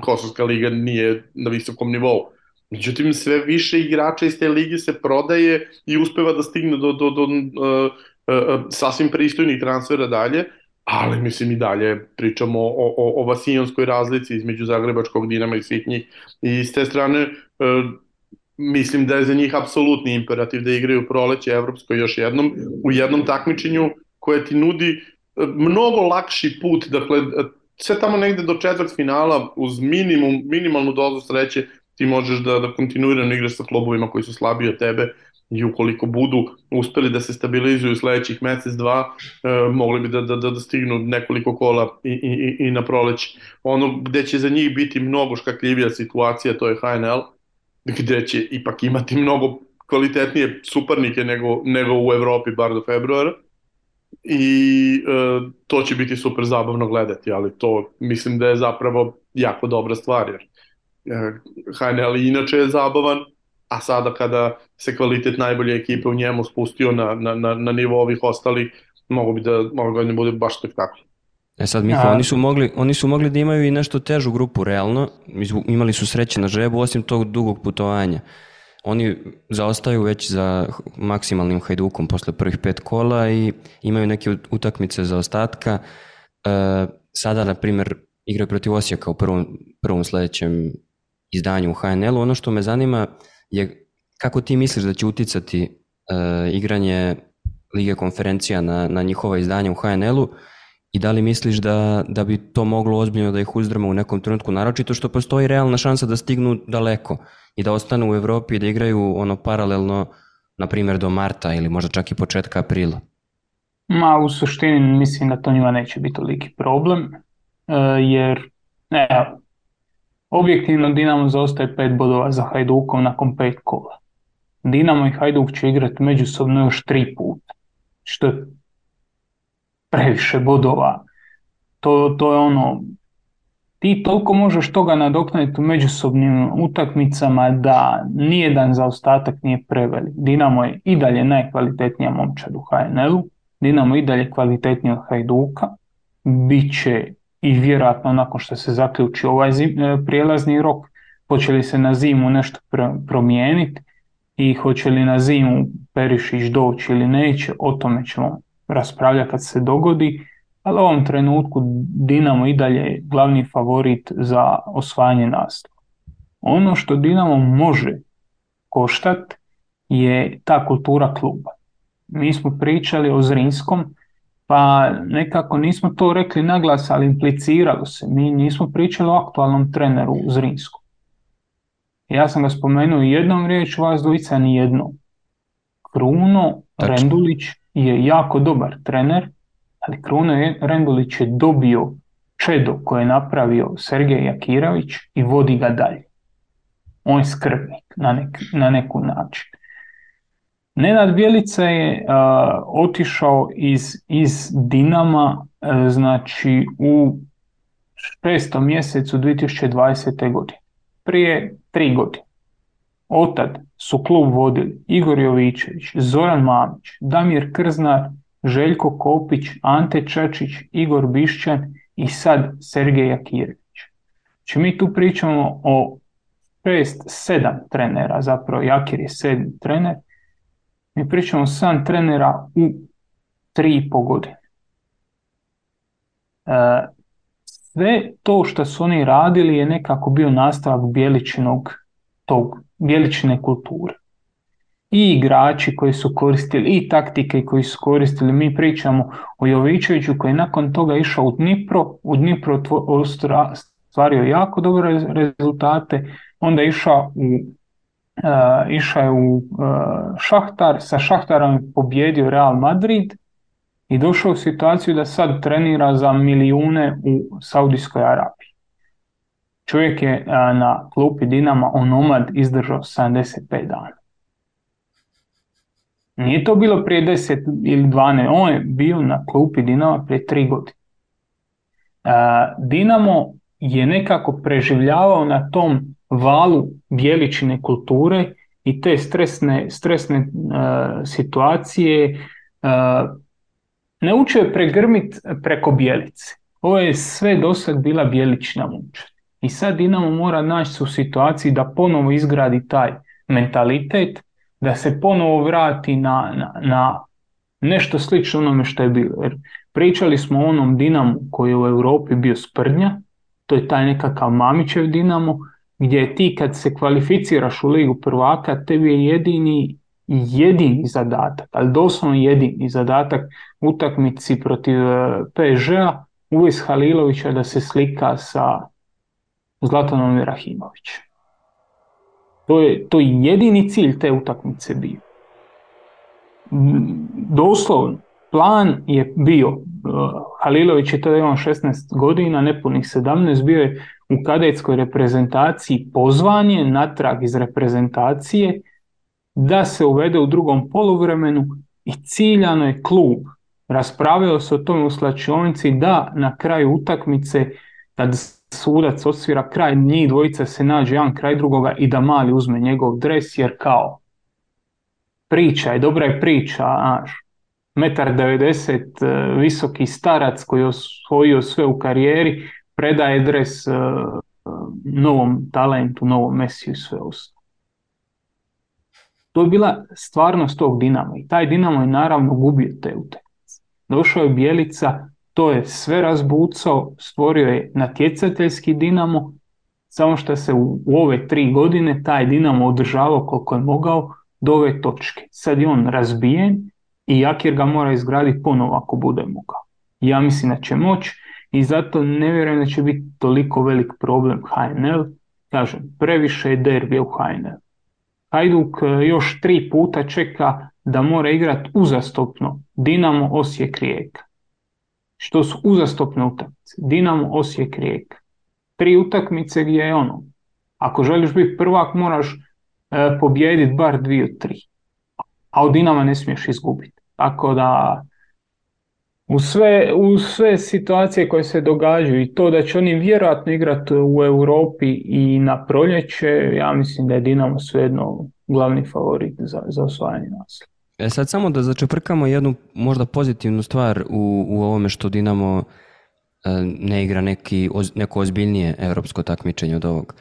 Kosovska liga nije na visokom nivou, Međutim, sve više igrača iz te lige se prodaje i uspeva da stigne do, do, do E, e, sasvim pristojnih transfera dalje, ali mislim i dalje pričamo o, o, o vasijonskoj razlici između Zagrebačkog Dinama i svih njih. I s te strane e, mislim da je za njih apsolutni imperativ da igraju proleće evropsko još jednom u jednom takmičenju koje ti nudi mnogo lakši put, dakle sve tamo negde do četvrt finala uz minimum, minimalnu dozu sreće ti možeš da, da kontinuirano igraš sa klubovima koji su slabiji od tebe i ukoliko budu uspeli da se stabilizuju sledećih mesec, dva, e, mogli bi da, da, da, da stignu nekoliko kola i, i, i na proleć. Ono gde će za njih biti mnogo škakljivija situacija, to je HNL, gde će ipak imati mnogo kvalitetnije suparnike nego, nego u Evropi, bar do februara. I e, to će biti super zabavno gledati, ali to mislim da je zapravo jako dobra stvar, jer e, HNL inače je zabavan, a sada kada se kvalitet najbolje ekipe u njemu spustio na, na, na, na nivo ovih ostalih, mogu bi da ove godine bude baš spektakl. E sad, Miho, oni su, mogli, oni su mogli da imaju i nešto težu grupu, realno. Imali su sreće na žebu, osim tog dugog putovanja. Oni zaostaju već za maksimalnim hajdukom posle prvih pet kola i imaju neke utakmice za ostatka. E, sada, na primer, igraju protiv Osijeka u prvom, prvom sledećem izdanju u HNL-u. Ono što me zanima je kako ti misliš da će uticati uh, igranje Lige konferencija na, na njihova izdanja u HNL-u i da li misliš da, da bi to moglo ozbiljno da ih uzdrma u nekom trenutku, naročito što postoji realna šansa da stignu daleko i da ostanu u Evropi i da igraju ono paralelno, na primjer do marta ili možda čak i početka aprila? Ma u suštini mislim da to njima neće biti toliki problem, uh, jer ne, Objektivno Dinamo zaostaje pet bodova za Hajdukom nakon pet kola. Dinamo i Hajduk će igrati međusobno još tri puta, što je previše bodova. To, to je ono, ti toliko možeš toga nadoknaditi u međusobnim utakmicama da nijedan zaostatak nije prevelik. Dinamo je i dalje najkvalitetnija momčad u HNL-u, Dinamo i dalje kvalitetniji od Hajduka, bit će i vjerojatno nakon što se zaključi ovaj zim, e, prijelazni rok, hoće li se na zimu nešto promijeniti i hoće li na zimu Perišić doći ili neće, o tome ćemo raspravljati kad se dogodi, ali u ovom trenutku Dinamo i dalje glavni favorit za osvajanje naslova. Ono što Dinamo može koštati je ta kultura kluba. Mi smo pričali o Zrinskom, pa nekako nismo to rekli naglas, ali impliciralo se. Mi nismo pričali o aktualnom treneru u Zrinsku. Ja sam ga spomenuo jednom riječu, vas dvojica ni jednom. Kruno Tačno. Rendulić je jako dobar trener, Ali Kruno Rendulić je dobio čedo koje je napravio Sergej Jakirović i vodi ga dalje. On je skrbnik na, nek, na neku način. Nenad Bjelica je otišao iz, iz Dinama znači u šestom mjesecu 2020. godine. Prije tri godine. Otad su klub vodili Igor Jovičević, Zoran Mamić, Damir Krznar, Željko Kopić, Ante Čačić, Igor Bišćan i sad Sergej Jakirević. Znači mi tu pričamo o šest, sedam trenera, zapravo Jakir je sedmi trener, mi pričamo o sedam trenera u tri i po godine. E, sve to što su oni radili je nekako bio nastavak bijeličinog tog, bijeličine kulture. I igrači koji su koristili, i taktike koji su koristili. Mi pričamo o Jovićeviću koji je nakon toga išao u Dnipro, u Dnipro stvario jako dobre rezultate, onda je išao u išao je u uh, Šahtar, sa Šahtarom je pobjedio Real Madrid i došao u situaciju da sad trenira za milijune u Saudijskoj Arabiji. Čovjek je na klupi Dinama onomad izdržao 75 dana. Nije to bilo prije 10 ili 12, on je bio na klupi Dinama prije 3 godine. Dinamo je nekako preživljavao na tom valu bijeličine kulture i te stresne, stresne situacije Naučio je pregrmit preko bijelice. Ovo je sve dosad bila bijelična muča. I sad Dinamo mora naći se u situaciji da ponovo izgradi taj mentalitet, da se ponovo vrati na, na, na nešto slično onome što je bilo. Jer pričali smo o onom Dinamu koji je u Europi bio sprdnja, to je taj nekakav Mamićev Dinamo, gdje ti kad se kvalificiraš u ligu prvaka, tebi je jedini jedini zadatak, ali doslovno jedini zadatak utakmici protiv e, PSG-a uvijek Halilovića da se slika sa Zlatanom Rahimovićem. To je, to je jedini cilj te utakmice bio. Doslovno, plan je bio, e, Halilović je tada imao 16 godina, nepunih 17, bio je u kadetskoj reprezentaciji pozvanje natrag iz reprezentacije da se uvede u drugom poluvremenu i ciljano je klub. Raspravljao se o tome u slačionici da na kraju utakmice kad sudac osvira kraj njih dvojica se nađe jedan kraj drugoga i da mali uzme njegov dres jer kao priča je, dobra je priča, znaš, metar 90 e, visoki starac koji je osvojio sve u karijeri predaje dres e, e, novom talentu, novom Mesiju i sve ostalo. To je bila stvarnost tog Dinama i taj Dinamo je naravno gubio te utakmice. Došao je Bjelica, to je sve razbucao, stvorio je natjecateljski Dinamo, samo što se u, ove tri godine taj Dinamo održavao koliko je mogao do ove točke. Sad je on razbijen i Jakir ga mora izgraditi ponovo ako bude mogao. Ja mislim da će moći i zato ne vjerujem da će biti toliko velik problem HNL. Kažem, previše je derbija u HNL. Hajduk e, još tri puta čeka da mora igrati uzastopno Dinamo Osijek Rijeka. Što su uzastopne utakmice? Dinamo Osijek Rijeka. Tri utakmice gdje je ono. Ako želiš biti prvak moraš e, pobijediti bar dvije od tri. A od Dinama ne smiješ izgubiti. Tako da u sve, u sve situacije koje se događaju i to da će oni vjerojatno igrati u Europi i na proljeće, ja mislim da je Dinamo svejedno glavni favorit za, za osvajanje naslova. E sad samo da začeprkamo jednu možda pozitivnu stvar u, u ovome što Dinamo e, ne igra neki, neko ozbiljnije europsko takmičenje od ovog.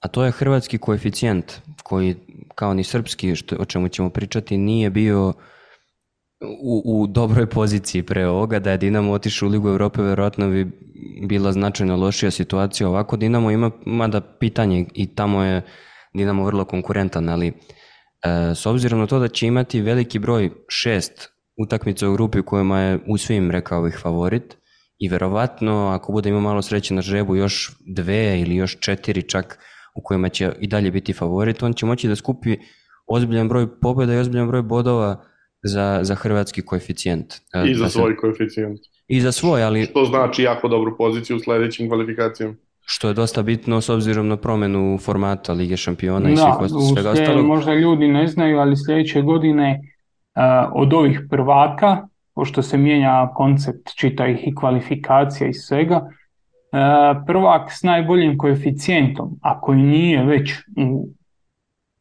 A to je hrvatski koeficijent koji kao ni srpski, što, o čemu ćemo pričati, nije bio u, u dobroj poziciji pre ovoga, da je Dinamo otišao u Ligu Europe, verovatno bi bila značajno lošija situacija. Ovako Dinamo ima mada pitanje i tamo je Dinamo vrlo konkurentan, ali e, s obzirom na to da će imati veliki broj šest utakmica u grupi u kojima je u svim, rekao bih, favorit i verovatno ako bude imao malo sreće na žrebu još dve ili još četiri čak u kojima će i dalje biti favorit, on će moći da skupi ozbiljan broj pobjeda i ozbiljan broj bodova za, za hrvatski koeficijent. I za svoj koeficijent. I za svoj, ali... Što znači jako dobru poziciju u sledećim kvalifikacijama. Što je dosta bitno s obzirom na promenu formata Lige šampiona i svih svega ostalog. Možda ljudi ne znaju, ali sljedeće godine uh, od ovih prvaka, pošto se mijenja koncept čita ih i kvalifikacija i svega, uh, prvak s najboljim koeficijentom, ako i nije već u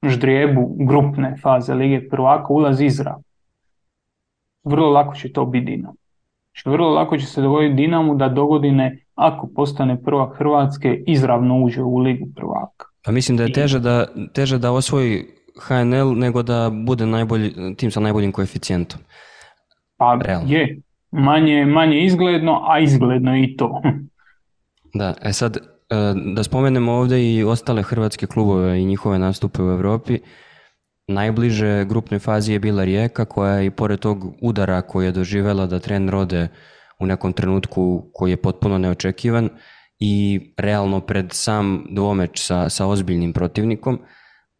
ždrijebu grupne faze Lige prvaka, ulazi izravno. Vrlo lako će to biti Dinamo. Znači, vrlo lako će se dogoditi Dinamu da dogodine, ako postane prvak Hrvatske, izravno uđe u ligu prvaka. Pa mislim da je teže da, teže da osvoji HNL nego da bude najbolji, tim sa najboljim koeficijentom. Pa Realno. je, manje, manje izgledno, a izgledno i to. Da, e sad, e, da spomenemo ovdje i ostale hrvatske klubove i njihove nastupe u Europi. Najbliže grupnoj fazi je bila Rijeka koja je i pored tog udara koji je doživjela da trener ode u nekom trenutku koji je potpuno neočekivan i realno pred sam dvomeč sa, sa ozbiljnim protivnikom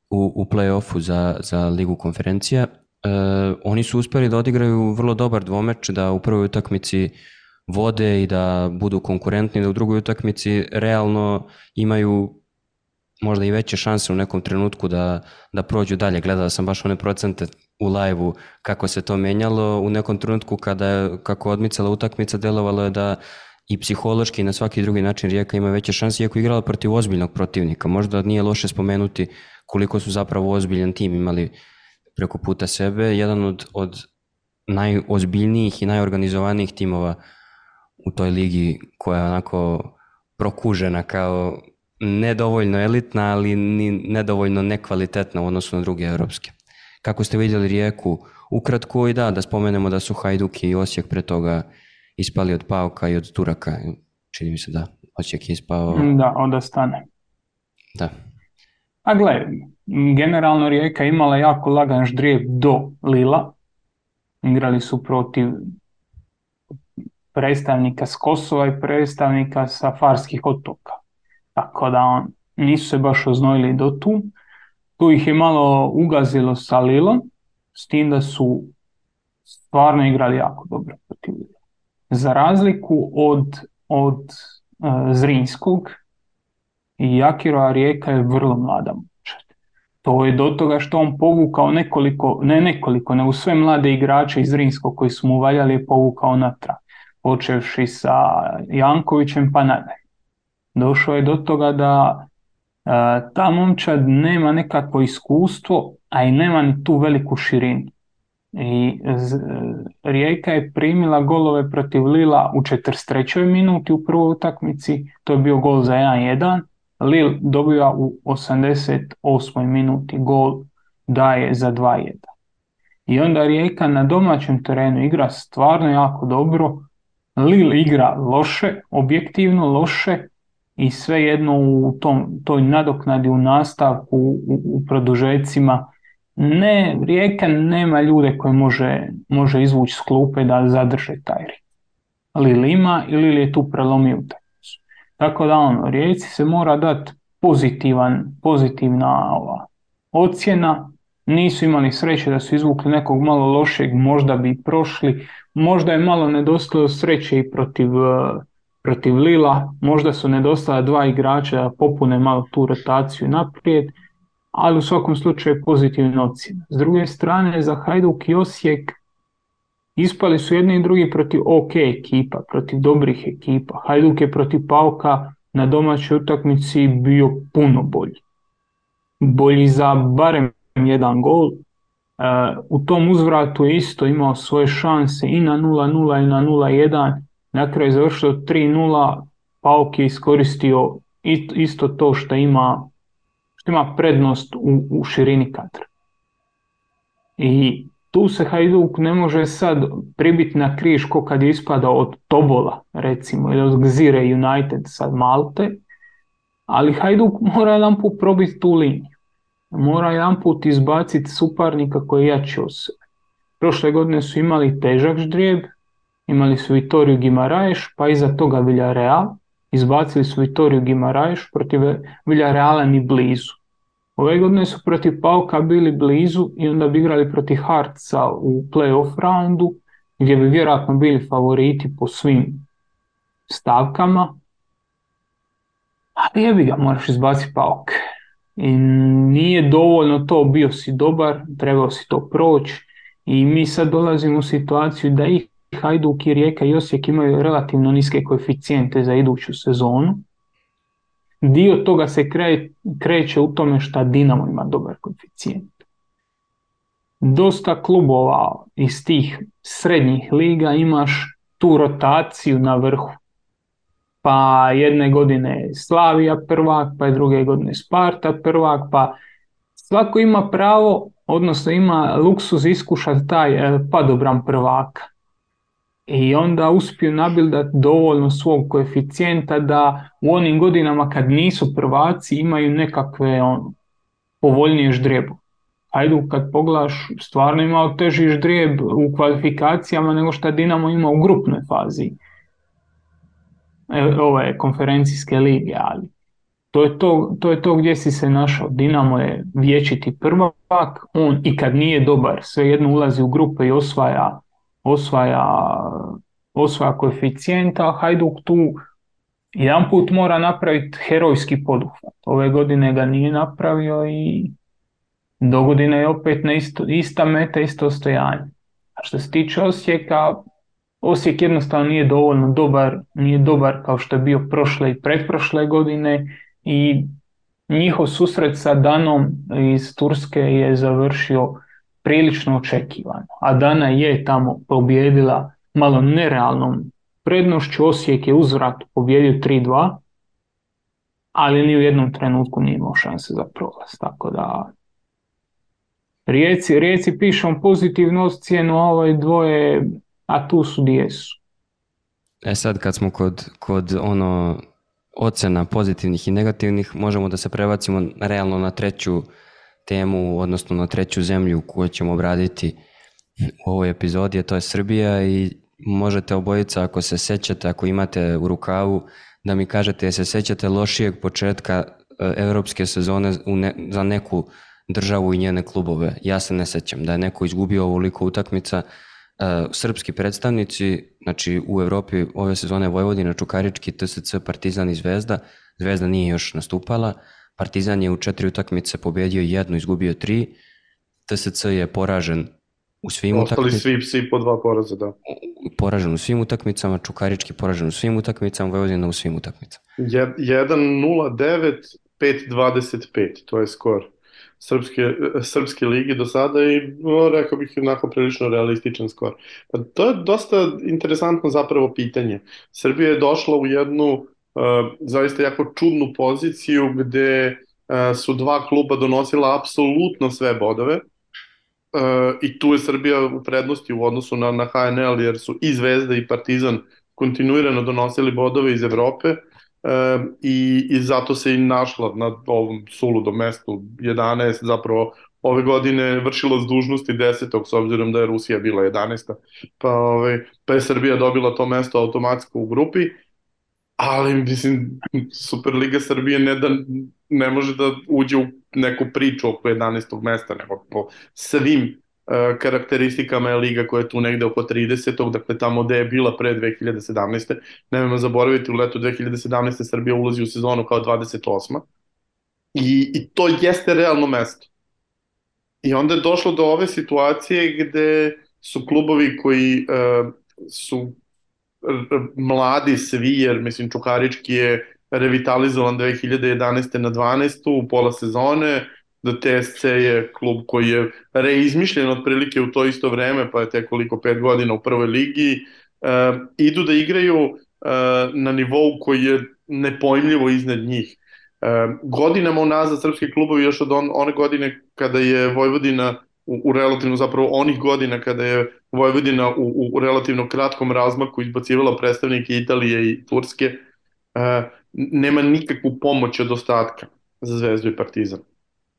u, u play-offu za, za ligu konferencija. E, oni su uspjeli da odigraju vrlo dobar dvomeč, da u prvoj utakmici vode i da budu konkurentni, da u drugoj utakmici realno imaju možda i veće šanse u nekom trenutku da, da prođu dalje. Gledao sam baš one procente u live kako se to menjalo. U nekom trenutku kada je, kako odmicala utakmica, delovalo je da i psihološki i na svaki drugi način Rijeka ima veće šanse, iako igrala protiv ozbiljnog protivnika. Možda nije loše spomenuti koliko su zapravo ozbiljan tim imali preko puta sebe. Jedan od, od najozbiljnijih i najorganizovanijih timova u toj ligi koja je onako prokužena kao nedovoljno elitna, ali ni nedovoljno nekvalitetna u odnosu na druge europske. Kako ste vidjeli Rijeku, ukratko i da, da spomenemo da su Hajduk i Osijek pre toga ispali od Pauka i od Turaka. Čini mi se da Osijek je ispao... Da, onda stane. Da. A gle, generalno Rijeka imala jako lagan ždrijeb do Lila. Igrali su protiv predstavnika s Kosova i predstavnika sa Farskih otoka. Tako da on, nisu se baš oznojili do tu. Tu ih je malo ugazilo sa Lilom, s tim da su stvarno igrali jako dobro protiv Lila. Za razliku od, od uh, Zrinskog, i Jakirova Rijeka je vrlo mlada momčad. To je do toga što on povukao nekoliko, ne nekoliko, nego sve mlade igrače iz Zrinskog koji su mu valjali je povukao natrag. Počevši sa Jankovićem pa nadalje došao je do toga da e, ta momčad nema nekakvo iskustvo, a i nema ni tu veliku širinu. I Rijeka je primila golove protiv Lila u 43. minuti u prvoj utakmici, to je bio gol za 1-1. Lil dobija u 88. minuti gol daje za 2-1. I onda Rijeka na domaćem terenu igra stvarno jako dobro. Lil igra loše, objektivno loše, i svejedno u tom, toj nadoknadi u nastavku, u, u produžecima, ne, Rijeka nema ljude koje može, može izvući s klupe da zadrže taj rit. Lili ima ili je tu prelomio utakmicu. Tako da ono, Rijeci se mora dati pozitivan, pozitivna ova, ocjena, nisu imali sreće da su izvukli nekog malo lošeg, možda bi prošli, možda je malo nedostalo sreće i protiv protiv Lila, možda su nedostala dva igrača da popune malo tu rotaciju naprijed, ali u svakom slučaju pozitivna ocjena. S druge strane, za Hajduk i Osijek ispali su jedni i drugi protiv ok ekipa, protiv dobrih ekipa. Hajduk je protiv Pauka na domaćoj utakmici bio puno bolji. Bolji za barem jedan gol. E, u tom uzvratu je isto imao svoje šanse i na 0-0 i na 0-1 na kraju je završilo 3-0, Pauk je iskoristio isto to što ima, što ima prednost u, u širini kadra. I tu se Hajduk ne može sad pribiti na križ ko kad je ispadao od Tobola, recimo, ili od Gzire United sad Malte, ali Hajduk mora jedan put probiti tu liniju. Mora jedan put izbaciti suparnika koji je jači od sebe. Prošle godine su imali težak ždrijeb, imali su Vitoriju Gimaraješ, pa iza toga Villarreal, izbacili su Vitoriju Gimaraješ, protiv Villarreala ni blizu. Ove godine su protiv Pauka bili blizu i onda bi igrali protiv Hartsa u playoff roundu gdje bi vjerojatno bili favoriti po svim stavkama. Ali jebi ga, moraš izbaciti Pauk. I nije dovoljno to, bio si dobar, trebao si to proći i mi sad dolazimo u situaciju da i Hajduk i Rijeka i Osijek imaju relativno niske koeficijente za iduću sezonu. Dio toga se kreće u tome šta Dinamo ima dobar koeficijent. Dosta klubova iz tih srednjih liga imaš tu rotaciju na vrhu. Pa jedne godine Slavija prvak, pa je druge godine Sparta prvak, pa svako ima pravo, odnosno ima luksuz iskušati taj eh, padobran prvaka i onda uspiju nabildati dovoljno svog koeficijenta da u onim godinama kad nisu prvaci imaju nekakve on, povoljnije ždrijebu. Hajdu kad poglaš, stvarno imao teži ždrijeb u kvalifikacijama nego što Dinamo ima u grupnoj fazi e, ove konferencijske lige, ali to je to, to je to gdje si se našao. Dinamo je vječiti prvak, on i kad nije dobar, svejedno ulazi u grupe i osvaja osvaja, osvaja koeficijenta, Hajduk tu jedan put mora napraviti herojski poduhvat. Ove godine ga nije napravio i do godine je opet na isto, ista meta, isto ostojanje. A što se tiče Osijeka, Osijek jednostavno nije dovoljno dobar, nije dobar kao što je bio prošle i pretprošle godine i njihov susret sa Danom iz Turske je završio prilično očekivano. A Dana je tamo pobjedila malo nerealnom prednošću. Osijek je uzvrat pobjedio 3-2, ali ni u jednom trenutku nije imao šanse za prolaz. Tako da Rijeci, Rijeci pišom pozitivnu cijenu, a ovaj dvoje, a tu su gdje su. E sad kad smo kod, kod ono ocena pozitivnih i negativnih, možemo da se prebacimo realno na treću temu, odnosno na treću zemlju koju ćemo obraditi u ovoj epizodi, a to je Srbija i možete obojica ako se sećate, ako imate u rukavu, da mi kažete se sećate lošijeg početka europske sezone za neku državu i njene klubove. Ja se ne sećam da je neko izgubio ovoliko utakmica. E, srpski predstavnici, znači u Europi ove sezone Vojvodina, Čukarički, TSC, Partizan i Zvezda. Zvezda nije još nastupala. Partizan je u četiri utakmice pobjedio jednu, izgubio tri. TSC je poražen u svim utakmicama. Ostali svi psi po dva poraza, da. Poražen u svim utakmicama, Čukarički poražen u svim utakmicama, Vojvodina u svim utakmicama. 1-0-9, 5-25, to je skor srpske, srpske ligi do sada i no, rekao bih onako prilično realističan skor. Pa to je dosta interesantno zapravo pitanje. Srbija je došla u jednu zaista jako čudnu poziciju gde su dva kluba donosila apsolutno sve bodove i tu je Srbija u prednosti u odnosu na, na HNL jer su i Zvezda i Partizan kontinuirano donosili bodove iz Evrope i, i zato se i našla na ovom suludom mestu 11 zapravo ove godine vršila s dužnosti 10. s obzirom da je Rusija bila 11. Pa, ovaj, pa je Srbija dobila to mesto automatsko u grupi ali mislim Superliga Srbije ne da ne može da uđe u neku priču oko 11. mesta, nego po svim uh, karakteristikama je liga koja je tu negde oko 30. Dakle, tamo gde je bila pre 2017. Nemojmo zaboraviti, u letu 2017. Srbija ulazi u sezonu kao 28. I, i to jeste realno mesto. I onda je došlo do ove situacije gde su klubovi koji uh, su mladi svi, jer mislim Čukarički je revitalizovan 2011. na 12. u pola sezone, da TSC je klub koji je reizmišljen otprilike u to isto vreme, pa je te koliko pet godina u prvoj ligi, e, idu da igraju e, na nivou koji je nepojmljivo iznad njih. E, godinama unazad srpski klubovi još od on, one godine kada je Vojvodina u, u relativno zapravo onih godina kada je Vojvodina u, u relativno kratkom razmaku izbacivala predstavnike Italije i Turske, e, nema nikakvu pomoć od ostatka za Zvezdu i Partizan.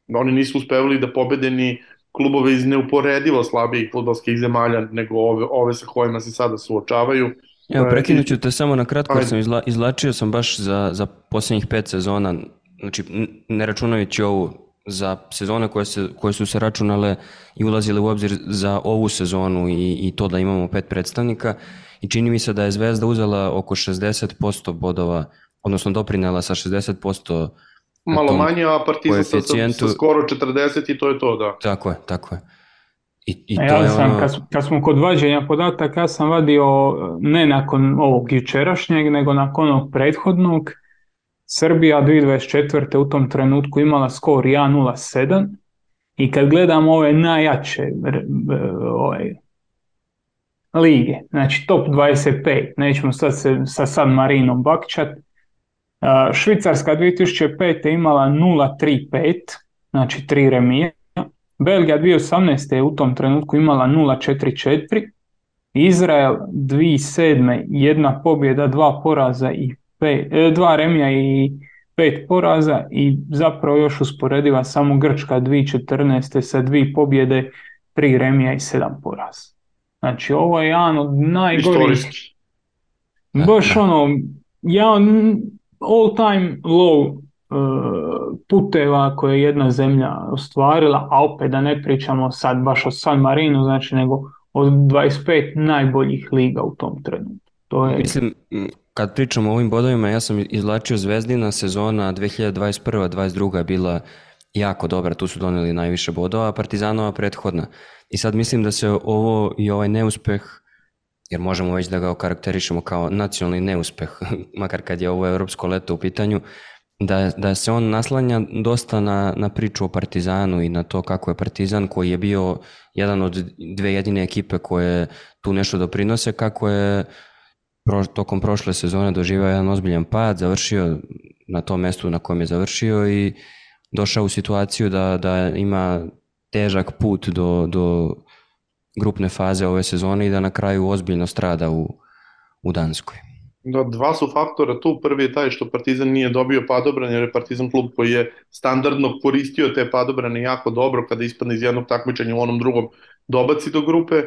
Oni nisu uspevali da pobede ni klubove iz neuporedivo slabijih futbolskih zemalja nego ove, ove sa kojima se sada suočavaju. Evo, prekinut ću te samo na kratko, jer sam izla, izlačio sam baš za, za posljednjih pet sezona, znači ne računajući ovu za sezone koje, se, koje su se računale i ulazile u obzir za ovu sezonu i, i to da imamo pet predstavnika i čini mi se da je Zvezda uzela oko 60% bodova, odnosno doprinela sa 60% Malo manje, a Partizan sa, sa, skoro 40 i to je to, da. Tako je, tako je. I, i to ja je sam, ono... kad, kad smo kod vađenja podataka, ja sam vadio ne nakon ovog jučerašnjeg, nego nakon onog prethodnog. Srbija 2024. u tom trenutku imala skor 1.07 i kad gledamo ove najjače ove, lige, znači top 25, nećemo sad se sa San Marinom bakćat, Švicarska 2005. imala 0.35, znači 3 remije, Belgija 2018. je u tom trenutku imala 0.44, Izrael 2007. jedna pobjeda, dva poraza i pet, e, dva remija i pet poraza i zapravo još usporediva samo Grčka 2014. sa dvije pobjede, tri remija i sedam poraza. Znači ovo je jedan od najgorih baš ono jedan all time low uh, puteva koje je jedna zemlja ostvarila, a opet da ne pričamo sad baš o San Marinu, znači nego od 25 najboljih liga u tom trenutku. To je... Mislim, kad pričamo o ovim bodovima, ja sam izlačio Zvezdina sezona 2021-2022 je bila jako dobra, tu su doneli najviše bodova, a Partizanova prethodna. I sad mislim da se ovo i ovaj neuspeh, jer možemo već da ga okarakterišemo kao nacionalni neuspeh, makar kad je ovo evropsko leto u pitanju, da, da se on naslanja dosta na, na priču o Partizanu i na to kako je Partizan koji je bio jedan od dve jedine ekipe koje tu nešto doprinose, kako je pro, tokom prošle sezone doživao jedan ozbiljan pad, završio na tom mestu na kojem je završio i došao u situaciju da, da ima težak put do, do grupne faze ove sezone i da na kraju ozbiljno strada u, u Danskoj. Da, dva su faktora tu. Prvi je taj što Partizan nije dobio padobran, jer je Partizan klub koji je standardno koristio te padobrane jako dobro kada ispadne iz jednog takmičenja u onom drugom dobaci do grupe,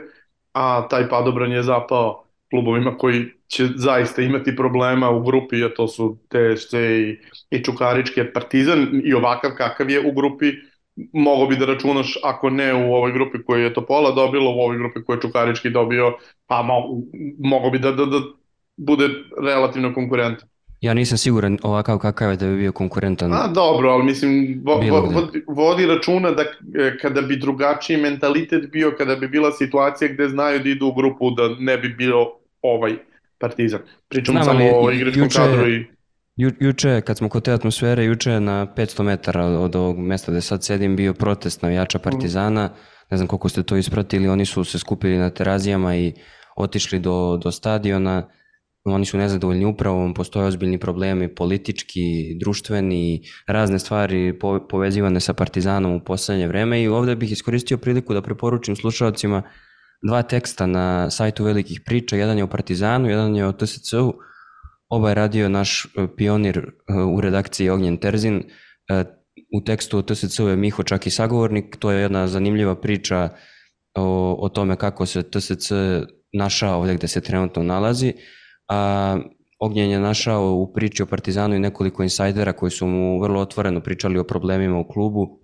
a taj padobran je zapao klubovima koji će zaista imati problema u grupi, a to su TSC i, i Čukarički, Partizan i ovakav kakav je u grupi, mogo bi da računaš, ako ne u ovoj grupi koju je Topola dobilo, u ovoj grupi koju je Čukarički dobio, pa mo, mogo bi da, da, da bude relativno konkurentan. Ja nisam siguran ovakav kakav je da bi bio konkurentan. A dobro, ali mislim vo, vo, vodi, vodi računa da e, kada bi drugačiji mentalitet bio, kada bi bila situacija gde znaju da idu u grupu da ne bi bio ovaj Partizan. Pričamo samo o igračkom juče, kadru i... Ju, juče, kad smo kod te atmosfere, juče na 500 metara od ovog mesta gde sad sedim bio protest navijača Partizana. Ne znam koliko ste to ispratili, oni su se skupili na terazijama i otišli do, do stadiona oni su nezadovoljni upravom, postoje ozbiljni problemi politički, društveni, razne stvari po, povezivane sa Partizanom u poslednje vreme i ovde bih iskoristio priliku da preporučim slušalcima dva teksta na sajtu velikih priča, jedan je o Partizanu, jedan je o TSC-u, oba je radio naš e, pionir e, u redakciji Ognjen Terzin, e, u tekstu o TSC-u je Miho čak i sagovornik, to je jedna zanimljiva priča o, o tome kako se TSC našao ovde gde se trenutno nalazi, a Ognjen je našao u priči o Partizanu i nekoliko insajdera koji su mu vrlo otvoreno pričali o problemima u klubu,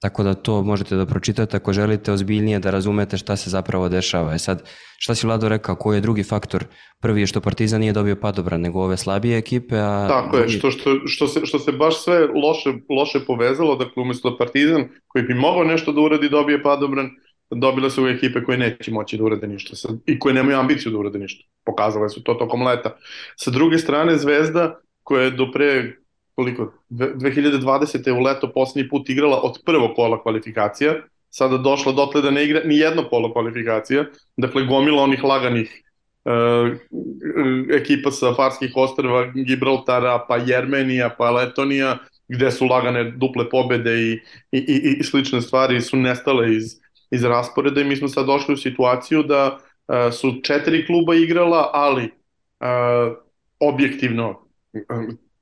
tako da to možete da pročitate ako želite ozbiljnije da razumete šta se zapravo dešava. E sad, šta si Vlado rekao, koji je drugi faktor? Prvi je što Partizan nije dobio padobran, nego ove slabije ekipe, a... Tako je, što, što, što, se, što se baš sve loše, loše povezalo, dakle umesto da Partizan, koji bi mogao nešto da uradi, dobije padobran, dobile su ekipe koje neće moći da urade ništa sad, i koje nemaju ambiciju da urade ništa. Pokazale su to tokom leta. Sa druge strane, Zvezda, koja je do pre koliko, 2020. u leto posljednji put igrala od prvog kola kvalifikacija, sada došla dotle da ne igra ni jedno kolo kvalifikacija, dakle gomila onih laganih uh, ekipa sa Farskih ostrava, Gibraltara, pa Jermenija, pa Letonija, gde su lagane duple pobede i, i, i, i slične stvari su nestale iz, iz rasporeda i mi smo sad došli u situaciju da uh, su četiri kluba igrala, ali uh, objektivno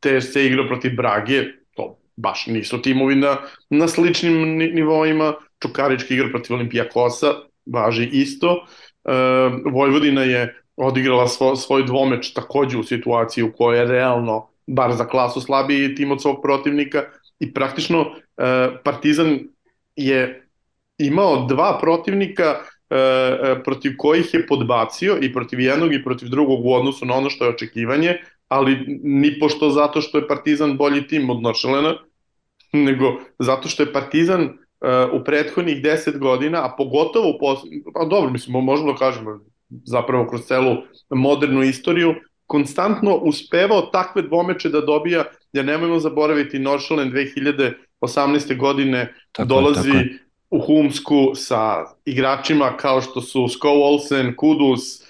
TSC igra protiv Brage, to baš nisu timovi na, na sličnim nivoima, Čukarički igra protiv Olimpijakosa, važi isto, uh, Vojvodina je odigrala svo, svoj dvomeč takođe u situaciji u kojoj je realno, bar za klasu slabiji tim od svog protivnika. I praktično Partizan je imao dva protivnika protiv kojih je podbacio i protiv jednog i protiv drugog u odnosu na ono što je očekivanje, ali ni pošto zato što je Partizan bolji tim od Noršelena, nego zato što je Partizan u prethodnih 10 godina, a pogotovo u pa dobro, mislim, možemo da kažemo, zapravo kroz celu modernu istoriju, konstantno uspevao takve dvomeče da dobija, jer nemojmo zaboraviti Noršalen 2018. godine tako dolazi tako. u Humsku sa igračima kao što su Sko Olsen, Kudus, e,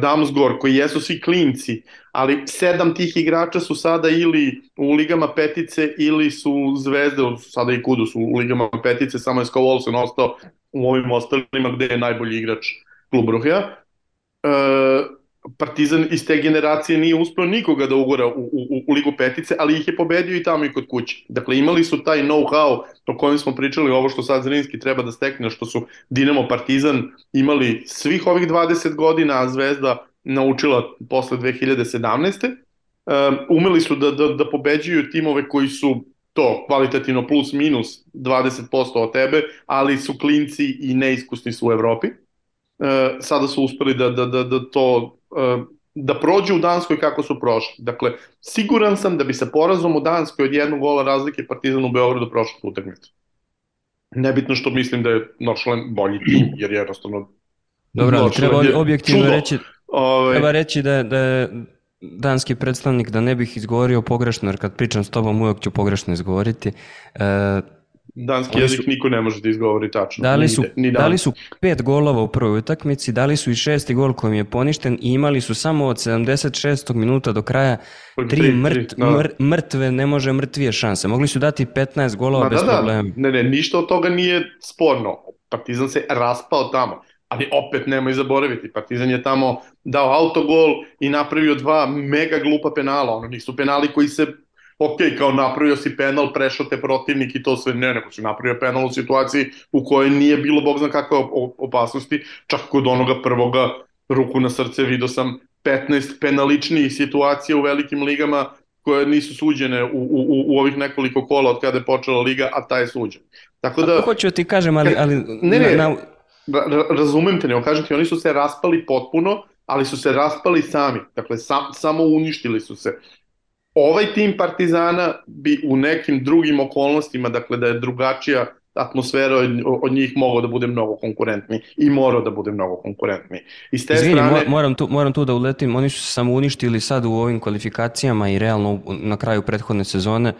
Damsgor, koji jesu svi klinci, ali sedam tih igrača su sada ili u ligama petice ili su zvezde, sada i Kudus u ligama petice, samo je Sko Olsen ostao u ovim ostalima gde je najbolji igrač klub Ruhja. E, Partizan iz te generacije nije uspeo nikoga da ugora u, u, u Ligu Petice, ali ih je pobedio i tamo i kod kuće. Dakle, imali su taj know-how o kojem smo pričali, ovo što sad Zrinski treba da stekne, što su Dinamo Partizan imali svih ovih 20 godina, a Zvezda naučila posle 2017. Um, umeli su da, da, da pobeđuju timove koji su to kvalitativno plus minus 20% od tebe, ali su klinci i neiskusni su u Evropi. E, sada su uspeli da, da, da, da to e, da prođu u Danskoj kako su prošli. Dakle, siguran sam da bi se porazom u Danskoj od jednog gola razlike Partizan u Beogradu prošli utakmicu. Nebitno što mislim da je Noršlen bolji tim, jer jednostavno Dobro, ali treba objektivno čudo. reći, Ove... Ovaj- treba reći da, da je danski predstavnik, da ne bih izgovorio pogrešno, jer kad pričam s tobom uvijek ću pogrešno izgovoriti, e, Danski jezik su, niko ne može da izgovori tačno. Dali su, ni, ni dali su pet golova u prvoj utakmici, dali su i šesti gol kojim je poništen i imali su samo od 76. minuta do kraja tri, mrt, da. mr, mrtve, ne može mrtvije šanse. Mogli su dati 15 golova Ma, bez da, da. problema. Ne, ne, ništa od toga nije sporno. Partizan se raspao tamo ali opet nemoj zaboraviti, Partizan je tamo dao autogol i napravio dva mega glupa penala, ono nisu penali koji se ok, kao napravio si penal, prešao te protivnik i to sve, ne, nego si napravio penal u situaciji u kojoj nije bilo bog zna kakve opasnosti, čak kod onoga prvoga ruku na srce vidio sam 15 penaličnijih situacija u velikim ligama koje nisu suđene u, u, u ovih nekoliko kola od kada je počela liga, a ta je suđen. Tako da... Hoću da ti kažem, ali... ali ne, ne, na, na... razumem te, ne, kažem ti, oni su se raspali potpuno, ali su se raspali sami. Dakle, sam, samo uništili su se ovaj tim Partizana bi u nekim drugim okolnostima, dakle da je drugačija atmosfera od, od njih mogao da bude mnogo konkurentni i morao da bude mnogo konkurentni. I s te Izvini, strane... moram, tu, moram tu da uletim, oni su se samo uništili sad u ovim kvalifikacijama i realno na kraju prethodne sezone,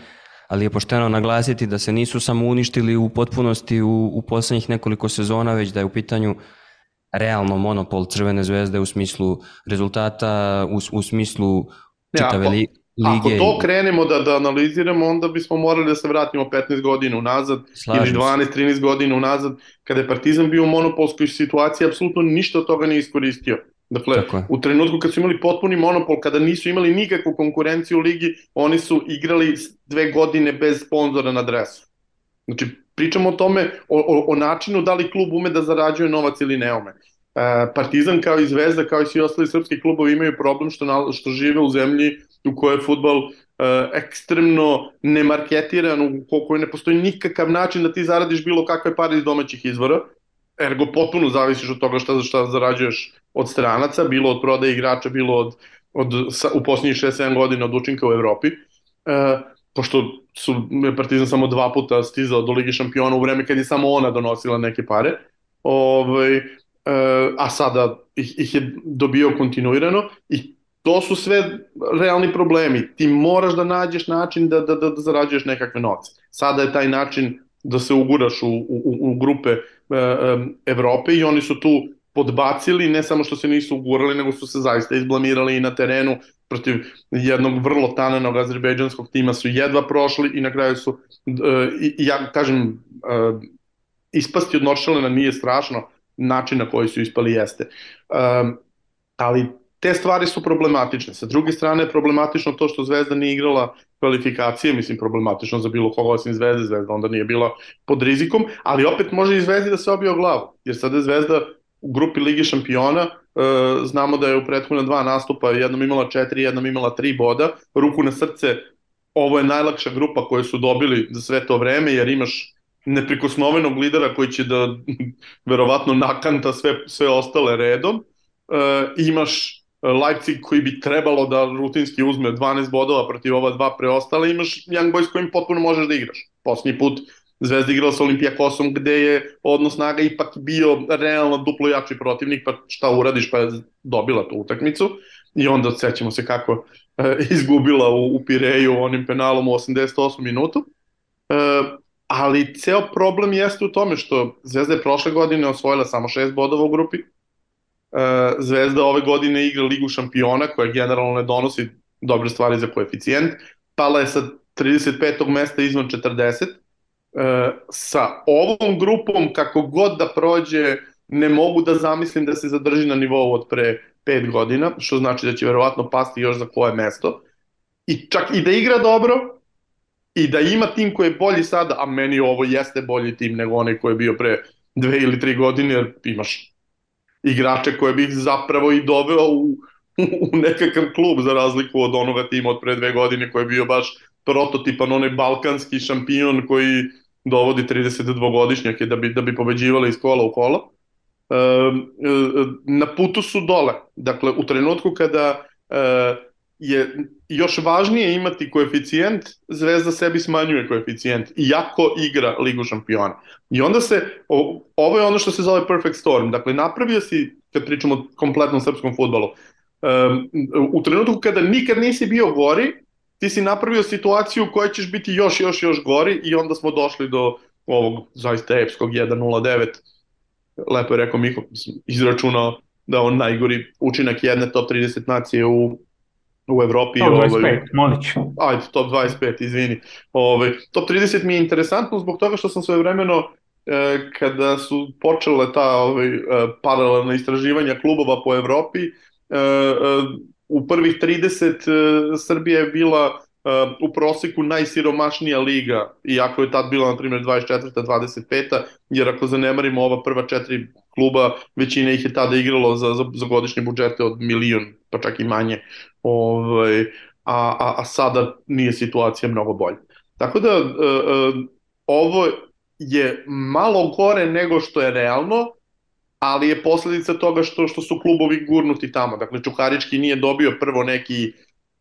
ali je pošteno naglasiti da se nisu samo uništili u potpunosti u, u poslednjih nekoliko sezona, već da je u pitanju realno monopol Crvene zvezde u smislu rezultata, u, u smislu čitave ja, lige. Ako to krenemo da, da analiziramo, onda bismo morali da se vratimo 15 godina unazad Slažim ili 12-13 godina unazad, kada je Partizan bio u monopolskoj situaciji, apsolutno ništa od toga nije iskoristio. Dakle, u trenutku kad su imali potpuni monopol, kada nisu imali nikakvu konkurenciju u ligi, oni su igrali dve godine bez sponzora na dresu. Znači, pričamo o tome, o, o, o načinu da li klub ume da zarađuje novac ili ne ume. E, Partizan kao i Zvezda, kao i svi ostali srpski klubovi imaju problem što, na, što žive u zemlji u kojoj je futbol uh, ekstremno nemarketiran, u kojoj ne postoji nikakav način da ti zaradiš bilo kakve pare iz domaćih izvora, ergo potpuno zavisiš od toga šta, šta zarađuješ od stranaca, bilo od prodaje igrača, bilo od, od, sa, u posljednjih 6-7 godina od učinka u Evropi. Uh, pošto su Partizan samo dva puta stizao do Ligi šampiona u vreme kad je samo ona donosila neke pare, ovaj, uh, a sada ih, ih je dobio kontinuirano i to su sve realni problemi. Ti moraš da nađeš način da, da, da, da zarađuješ nekakve novce. Sada je taj način da se uguraš u, u, u grupe e, e, Evrope i oni su tu podbacili, ne samo što se nisu ugurali, nego su se zaista izblamirali i na terenu protiv jednog vrlo tanenog azerbejdžanskog tima su jedva prošli i na kraju su, e, i, ja kažem, e, ispasti od Noršalena nije strašno, način na koji su ispali jeste. E, ali te stvari su problematične. Sa druge strane problematično to što Zvezda nije igrala kvalifikacije, mislim problematično za bilo koga osim Zvezde, Zvezda onda nije bila pod rizikom, ali opet može i Zvezdi da se obije o glavu, jer sada je Zvezda u grupi Ligi šampiona, e, znamo da je u prethodna dva nastupa jednom imala četiri, jednom imala tri boda, ruku na srce ovo je najlakša grupa koju su dobili za sve to vreme, jer imaš neprikosnovenog lidera koji će da verovatno nakanta sve, sve ostale redom. E, imaš Leipzig koji bi trebalo da rutinski uzme 12 bodova protiv ova dva preostale, imaš Young Boys kojim potpuno možeš da igraš. Poslednji put Zvezda igrala sa Olimpijakosom gde je odnos snaga ipak bio realno duplo jači protivnik, pa šta uradiš, pa je dobila tu utakmicu i onda sećamo se kako e, izgubila u, u Pireju onim penalom u 88 minutu. E, ali ceo problem jeste u tome što Zvezda je prošle godine osvojila samo šest bodova u grupi, Zvezda ove godine igra Ligu šampiona koja generalno ne donosi dobre stvari za koeficijent, pala je sa 35. mesta izvan 40, e, sa ovom grupom kako god da prođe ne mogu da zamislim da se zadrži na nivou od pre 5 godina, što znači da će verovatno pasti još za koje mesto. I čak i da igra dobro, i da ima tim koji je bolji sada, a meni ovo jeste bolji tim nego onaj koji je bio pre dve ili tri godine, jer imaš igrače koje bih zapravo i doveo u, u nekakav klub za razliku od onoga tima od pre dve godine koji je bio baš prototipan onaj balkanski šampion koji dovodi 32-godišnjake da bi, da bi pobeđivali iz kola u kolo. E, na putu su dole. Dakle, u trenutku kada e, je još važnije imati koeficijent, Zvezda sebi smanjuje koeficijent, iako igra Ligu šampiona. I onda se, ovo je ono što se zove perfect storm, dakle napravio si, kad pričamo o kompletnom srpskom futbalu, um, u trenutku kada nikad nisi bio gori, ti si napravio situaciju u kojoj ćeš biti još, još, još gori i onda smo došli do ovog zaista epskog 1.09, lepo je rekao Miko, izračunao da on najgori učinak jedne top 30 nacije u u Evropi. Top 25, ovaj, molit ću. Ajde, top 25, izvini. Ovaj, top 30 mi je interesantno zbog toga što sam svoje vremeno e, kada su počele ta ovaj, e, paralelna istraživanja klubova po Evropi, e, e, u prvih 30 e, Srbija je bila uh, u proseku najsiromašnija liga, iako je tad bila, na primjer, 24. 25. jer ako zanemarimo ova prva četiri kluba, većina ih je tada igralo za, za, za godišnje budžete od milion, pa čak i manje. Ovaj, a, a, a sada nije situacija mnogo bolja. Tako da, uh, uh, ovo je malo gore nego što je realno, ali je posledica toga što što su klubovi gurnuti tamo. Dakle, Čukarički nije dobio prvo neki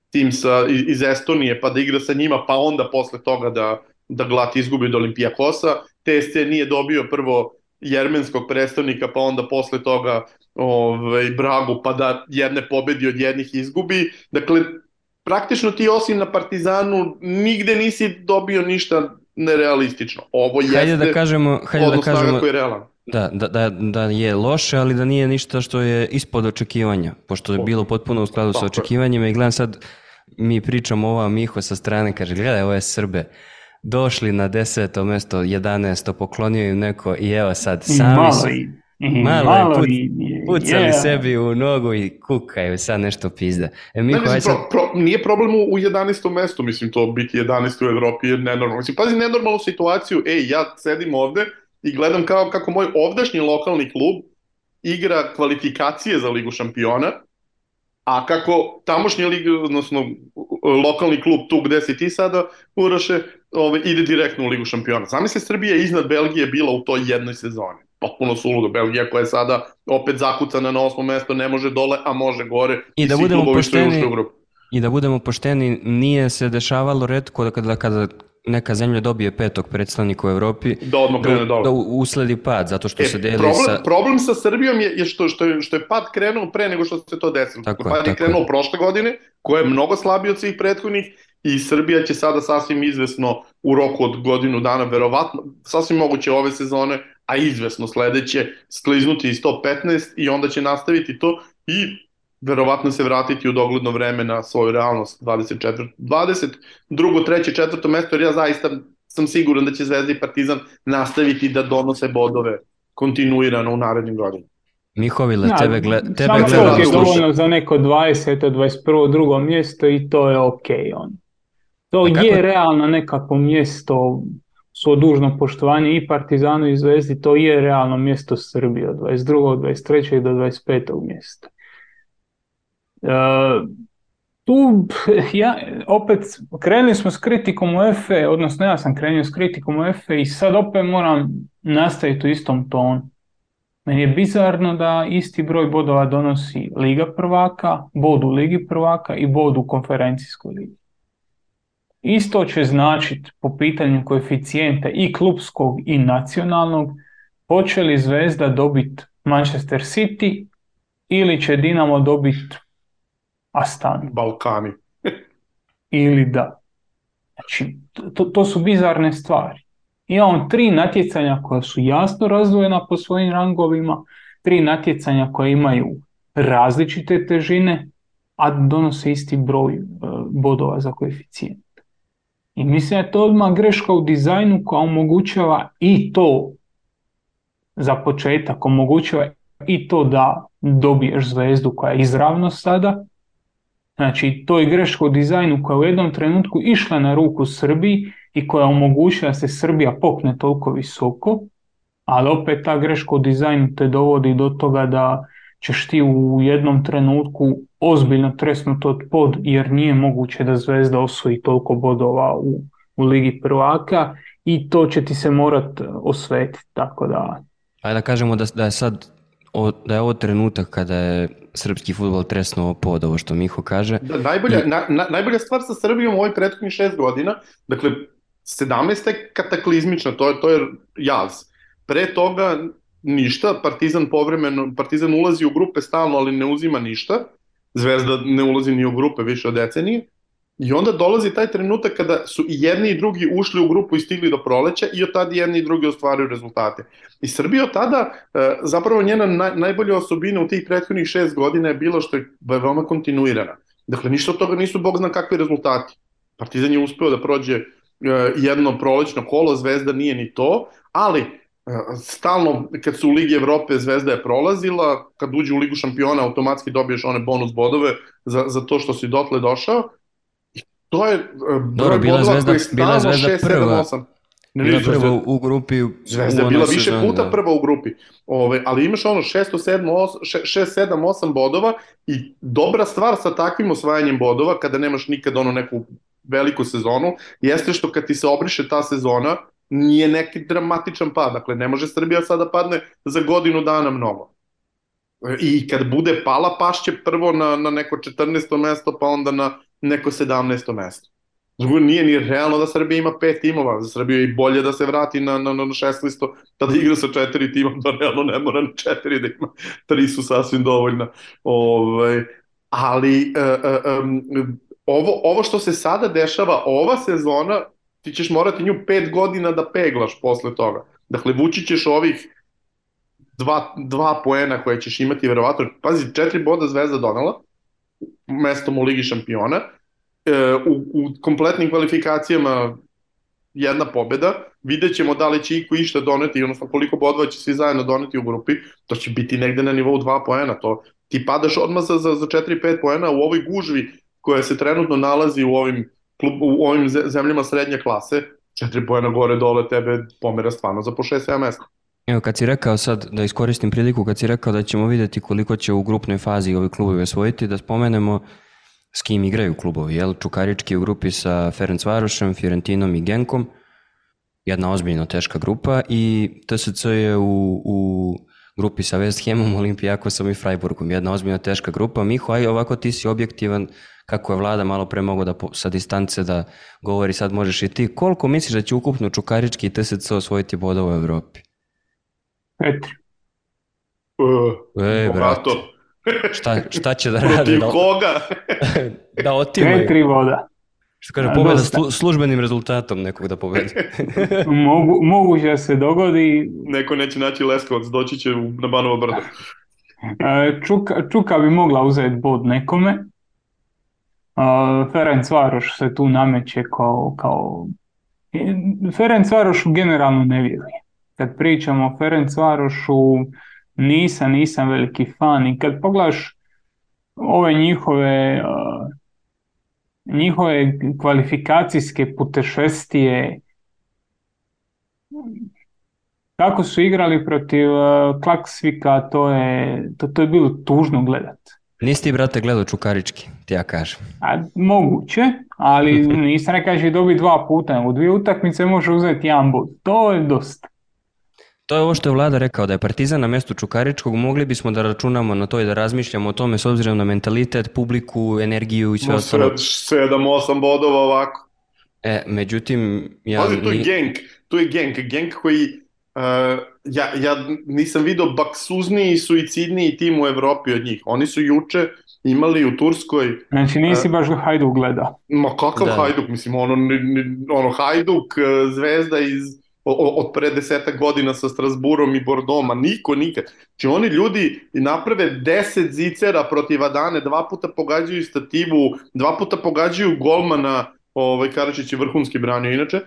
tim sa, iz Estonije pa da igra sa njima, pa onda posle toga da, da Glat izgubi od Olimpijakosa. TSC nije dobio prvo jermenskog predstavnika, pa onda posle toga ovaj, Bragu, pa da jedne pobedi od jednih izgubi. Dakle, praktično ti osim na Partizanu nigde nisi dobio ništa nerealistično. Ovo jeste hajde da kažemo, hajde da kažemo, koji je realan. Da, da, da, da je loše, ali da nije ništa što je ispod očekivanja, pošto je bilo potpuno u skladu sa očekivanjima i gledam sad mi pričamo ova Miho sa strane, kaže, gledaj, ovo je Srbe, došli na deseto mesto, 11. poklonio im neko i evo sad, sami malo su, i, malo, malo put, pucali yeah. sebi u nogu i kukaju, sad nešto pizda. E, Miho, ne, mislim, pro, pro, nije problem u 11. mestu, mislim, to biti 11. u Evropi je nenormalno. Mislim, pazi nenormalnu situaciju, ej, ja sedim ovde i gledam kao, kako moj ovdašnji lokalni klub igra kvalifikacije za Ligu šampiona, A kako tamošnji lig, odnosno lokalni klub tu gde si ti sada, Uraše, ovaj, ide direktno u Ligu šampiona. Zamisli Srbija iznad Belgije bila u toj jednoj sezoni. Potpuno suludo. Belgija koja je sada opet zakucana na osmo mesto, ne može dole, a može gore. I, i da budemo pošteni, i da budemo pošteni, nije se dešavalo redko da kada, kada neka zemlja dobije petog predstavnika u Evropi, da odmah krene dole. Da usledi pad, zato što e, se deli problem, sa... Problem sa Srbijom je, je što, što, je, što je pad krenuo pre nego što se to desilo. Tako pad je, je krenuo je. prošle godine, koja je mnogo slabiji od svih prethodnih i Srbija će sada sasvim izvesno u roku od godinu dana, verovatno, sasvim moguće ove sezone, a izvesno sledeće, skliznuti iz top 15 i onda će nastaviti to i verovatno se vratiti u dogledno vreme na svoju realnost 24, 20, drugo, treće, četvrto mesto, jer ja zaista sam siguran da će Zvezda i Partizan nastaviti da donose bodove kontinuirano u narednim godinama. Mihovile, ja, tebe, gled, tebe samo gledam je dovoljno za neko 20. 21. drugo mjesto i to je ok. On. To je kako... realno nekako mjesto svo dužno poštovanje i Partizanu i Zvezdi, to je realno mjesto Srbije od 22. 23. do 25. mjesta. E, tu ja, opet, krenuli smo s kritikom u EFE, odnosno ja sam krenio s kritikom u EFE i sad opet moram nastaviti u istom tonu. Meni je bizarno da isti broj bodova donosi Liga prvaka, bod u Ligi prvaka i bod u konferencijskoj ligi. Isto će značiti po pitanju koeficijenta i klubskog i nacionalnog, hoće li Zvezda dobiti Manchester City ili će Dinamo dobiti Astana. Balkani. ili da. Znači, to, to su bizarne stvari. Imamo tri natjecanja koja su jasno razdvojena po svojim rangovima, tri natjecanja koja imaju različite težine, a donose isti broj e, bodova za koeficijent. I mislim da je to odmah greška u dizajnu koja omogućava i to za početak, omogućava i to da dobiješ zvezdu koja je izravno sada. Znači, to je greška dizajnu koja u jednom trenutku išla na ruku Srbiji i koja omogućuje da se Srbija popne toliko visoko, ali opet ta greška dizajnu te dovodi do toga da ćeš ti u jednom trenutku ozbiljno tresnuti od pod jer nije moguće da Zvezda osvoji toliko bodova u, u Ligi prvaka i to će ti se morat osvetiti, tako da... Ajde da kažemo da, da je sad da je ovo trenutak kada je srpski futbol tresnuo pod ovo što Miho kaže. Da, najbolja, na, na, najbolja stvar sa Srbijom u ovoj prethodnih šest godina, dakle 17. je kataklizmična, to je, to je jaz. Pre toga ništa, Partizan povremeno, Partizan ulazi u grupe stalno, ali ne uzima ništa, Zvezda ne ulazi ni u grupe više od decenije, I onda dolazi taj trenutak kada su i jedni i drugi ušli u grupu i stigli do proleća i od tada jedni i drugi ostvaruju rezultate. I Srbija od tada, e, zapravo njena naj, najbolja osobina u tih prethodnih šest godina je bilo što je veoma kontinuirana. Dakle, ništa od toga nisu bog zna kakvi rezultati. Partizan je uspeo da prođe e, jedno prolećno kolo, Zvezda nije ni to, ali stalno kad su u Ligi Evrope Zvezda je prolazila, kad uđe u Ligu šampiona automatski dobiješ one bonus bodove za, za to što si dotle došao. To je broj bila bodova zvezda, koji je bila zvezda 6, prva. 7, 8. Ne, bila prva u, u grupi Zvezda je bila više sezon, puta da. prva u grupi. Ove, ali imaš ono 6, 7, 8, 6, 7, 8 bodova i dobra stvar sa takvim osvajanjem bodova, kada nemaš nikad ono neku veliku sezonu, jeste što kad ti se obriše ta sezona, nije neki dramatičan pad. Dakle, ne može Srbija sada padne za godinu dana mnogo. I kad bude pala, pašće prvo na, na neko 14. mesto, pa onda na neko 17. mesto. Drugo, nije ni realno da Srbija ima pet timova, za Srbiju je i bolje da se vrati na, na, na šest listo, tada igra sa četiri tima, da realno ne mora na četiri, da ima tri su sasvim dovoljna. Ove, ovaj, ali e, e, um, ovo, ovo što se sada dešava, ova sezona ti ćeš morati nju pet godina da peglaš posle toga. Dakle, vući ćeš ovih dva, dva poena koje ćeš imati verovatno. Pazi, četiri boda Zvezda donala mestom u Ligi šampiona. E, u, u kompletnim kvalifikacijama jedna pobeda. Vidjet ćemo da li će iko išta doneti, odnosno koliko bodova će svi zajedno doneti u grupi. To će biti negde na nivou dva poena. To, ti padaš odmah za, za, za 4-5 poena u ovoj gužvi koja se trenutno nalazi u ovim klub, u ovim zemljama srednje klase, četiri pojena gore dole tebe pomera stvarno za po 6-7 mesta. Evo, kad si rekao sad, da iskoristim priliku, kad si rekao da ćemo videti koliko će u grupnoj fazi ovi klubovi osvojiti, da spomenemo s kim igraju klubovi, jel? Čukarički u grupi sa Ferenc Varošem, Fiorentinom i Genkom, jedna ozbiljno teška grupa i TSC je u, u grupi sa West Hamom, Olimpijakosom i Freiburgom, jedna ozbiljno teška grupa. Miho, aj ovako ti si objektivan, kako je vlada malo pre mogo da sa distance da govori sad možeš i ti. Koliko misliš da će ukupno Čukarički i TSC osvojiti bodova u Evropi? Petri. Uh, e, brate. Šta, šta će da rade? Protiv da, koga? da otimaju. Petri voda. Što kaže, pobeda slu, službenim rezultatom nekog da pobedi. Mogu, moguće da se dogodi. Neko neće naći Leskovac, doći će na Banovo brdo. Čuka, Čuka bi mogla uzeti bod nekome, Ferenc Varoš se tu nameće kao, kao... Ferenc Varošu generalno ne vjeruje. Kad pričamo o Ferenc Varošu, nisam, nisam veliki fan i kad pogledaš ove njihove njihove kvalifikacijske putešestije kako su igrali protiv Klaksvika to je, to, to je bilo tužno gledati Nisi ti, brate, gledao Čukarički, ti ja kažem. A, moguće, ali nisam ne kaže dobi dva puta, u dvije utakmice može uzeti jedan bod. To je dosta. To je ovo što je vlada rekao, da je Partizan na mjestu Čukaričkog, mogli bismo da računamo na to i da razmišljamo o tome s obzirom na mentalitet, publiku, energiju i sve ostalo. 7-8 bodova ovako. E, međutim, ja... Pazi, tu je Genk, tu je Genk, Genk koji uh, ja, ja nisam vidio baksuzniji i suicidniji tim u Evropi od njih. Oni su juče imali u Turskoj... Znači nisi uh, baš Hajduk gleda. Ma kakav da. Hajduk, mislim, ono, ono Hajduk, e, zvezda iz od pre desetak godina sa Strasburom i Bordoma, niko nikad. Znači oni ljudi naprave deset zicera protiv Adane, dva puta pogađaju stativu, dva puta pogađaju golmana, ovaj, Karačić je vrhunski branio inače,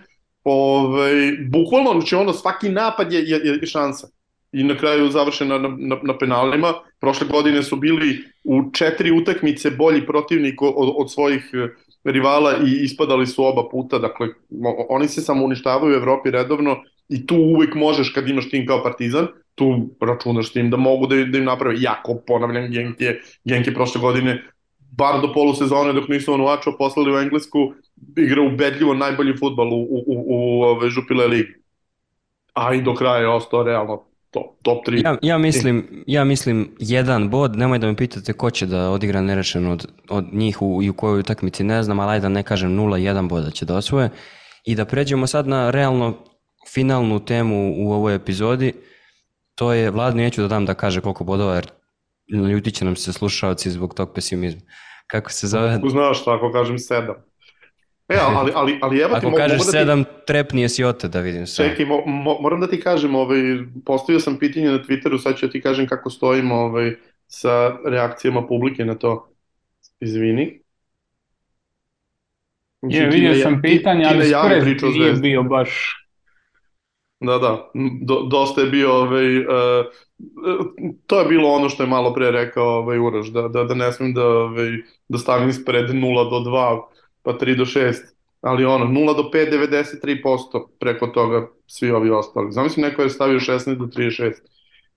ovaj, bukvalno, znači ono, svaki napad je, je, je šansa. I na kraju završen na, na, na penalima. Prošle godine su bili u četiri utakmice bolji protivnik od, od svojih rivala i ispadali su oba puta, dakle oni se samo uništavaju u Evropi redovno i tu uvek možeš kad imaš tim kao Partizan, tu računaš tim da mogu da, da im naprave. Jako ponavljam, Genk je, Genk je prošle godine bar do polusezone dok nisu Onuačo poslali u Englesku, igra ubedljivo najbolji futbal u, u, u, u ove Župile ligi. A i do kraja je ostao realno top, top 3. Ja, ja, mislim, ja mislim jedan bod, nemoj da me pitate ko će da odigra nerešeno od, od njih u, i u kojoj utakmici ne znam, ali da ne kažem 0-1 boda će da osvoje. I da pređemo sad na realno finalnu temu u ovoj epizodi, to je, Vlad neću da dam da kaže koliko bodova, jer ljuti će nam se slušalci zbog tog pesimizma. Kako se zove? Znaš ako kažem sedam. E, ali, ali, ali evo ti... Ako kažeš da sedam, ti... trepnije si ote da vidim sve. Čekaj, mo, mo, moram da ti kažem, ovaj, postavio sam pitanje na Twitteru, sad ću ti kažem kako stojimo ovaj, sa reakcijama publike na to. Izvini. Je, vidio sam pitanje, ali skres nije bio baš... Da, da, do, dosta je bio, ovaj, uh, to je bilo ono što je malo pre rekao ovaj, Uraš, da, da, da ne smem da, ovaj, da stavim ispred 0 do 2, pa 3 do 6, ali ono, 0 do 5, 93%, preko toga svi ovi ostali. Zamislim neko je stavio 16 do 36.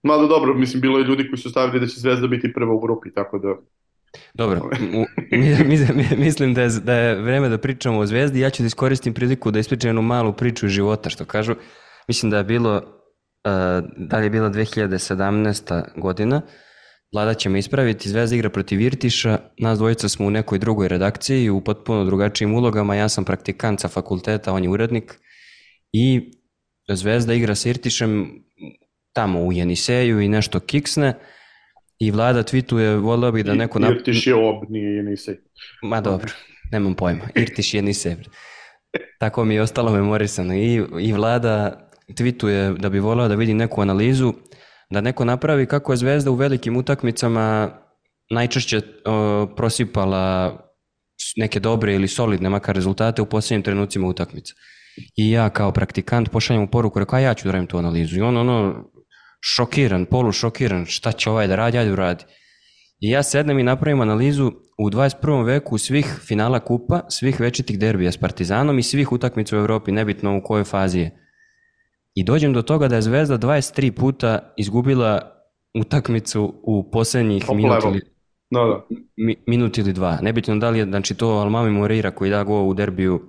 Mada dobro, mislim, bilo je ljudi koji su stavili da će Zvezda biti prva u grupi, tako da... Dobro, mislim da je, da je vreme da pričamo o Zvezdi, ja ću da iskoristim priliku da ispričam jednu malu priču iz života, što kažu, mislim da je bilo, uh, da li je bila 2017. godina, Vlada će me ispraviti, Zvezda igra protiv Irtiša, nas dvojica smo u nekoj drugoj redakciji, u potpuno drugačijim ulogama, ja sam praktikant sa fakulteta, on je urednik i Zvezda igra sa Irtišem tamo u Jeniseju i nešto kiksne i Vlada tweetuje, volio bih da neko... Nap... Irtiš je ob, nije Jenisej. Ma dobro, nemam pojma, Irtiš je Jenisej. Tako mi je ostalo memorisano i, i Vlada tweetuje da bi volio da vidi neku analizu da neko napravi kako je Zvezda u velikim utakmicama najčešće o, prosipala neke dobre ili solidne makar rezultate u posljednjim trenucima utakmice. I ja kao praktikant pošaljem u poruku, rekao, a ja ću da radim tu analizu. I on ono, šokiran, polu šokiran, šta će ovaj da radi, ajde uradi. I ja sednem i napravim analizu u 21. veku svih finala kupa, svih večitih derbija s Partizanom i svih utakmica u Evropi, nebitno u kojoj fazi je. I dođem do toga da je Zvezda 23 puta izgubila utakmicu u posljednjih minut ili, da, da. Mi, minut ili dva. Nebitno da li je znači, to Almami Moreira koji da go u derbiju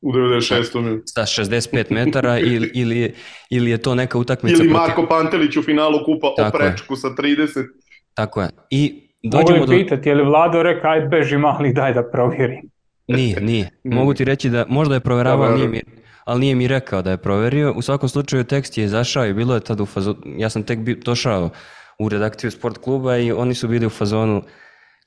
u 96. sa 65 metara ili, ili, ili je to neka utakmica ili Marko protiv... Pantelić u finalu kupa Tako o prečku je. sa 30 tako je i dođemo Mogu je pitati, je li Vlado rekao, aj beži mali, daj da provjerim. Nije, nije. Mogu ti reći da možda je proveravao, da, nije mi, ali nije mi rekao da je proverio. U svakom slučaju tekst je izašao i bilo je tad u fazonu, ja sam tek došao u redakciju sport kluba i oni su bili u fazonu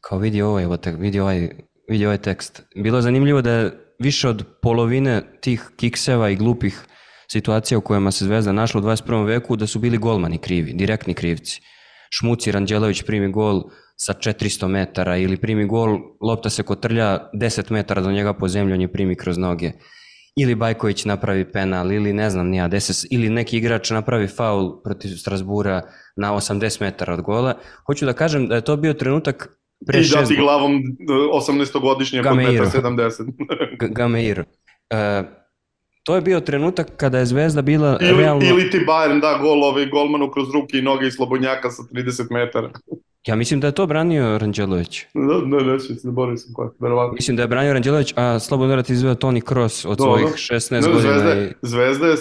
kao vidi ovaj, vidi ovaj, vidi ovaj tekst. Bilo je zanimljivo da je više od polovine tih kikseva i glupih situacija u kojima se Zvezda našla u 21. veku da su bili golmani krivi, direktni krivci. Šmuci Ranđelović primi gol sa 400 metara ili primi gol, lopta se kotrlja 10 metara do njega po zemlju, on je primi kroz noge ili Bajković napravi penal ili ne znam nija, deses, ili neki igrač napravi faul protiv Strasbura na 80 metara od gola. Hoću da kažem da je to bio trenutak pre I dati glavom 18-godišnje pod 1,70 Gameiro. Uh, to je bio trenutak kada je Zvezda bila ili, realno... Ili ti Bayern da gol ovaj golmanu kroz ruke i noge i Slobodnjaka sa 30 metara. Ja mislim da je to branio Ranđelović. Da, ne, neću se, zaboravio sam kako, verovatno. Mislim da je branio Ranđelović, a slobodno rad izveo Toni Kroos od Da, svojih da. 16 Ne, godina. Zvezda, i- Zvezda je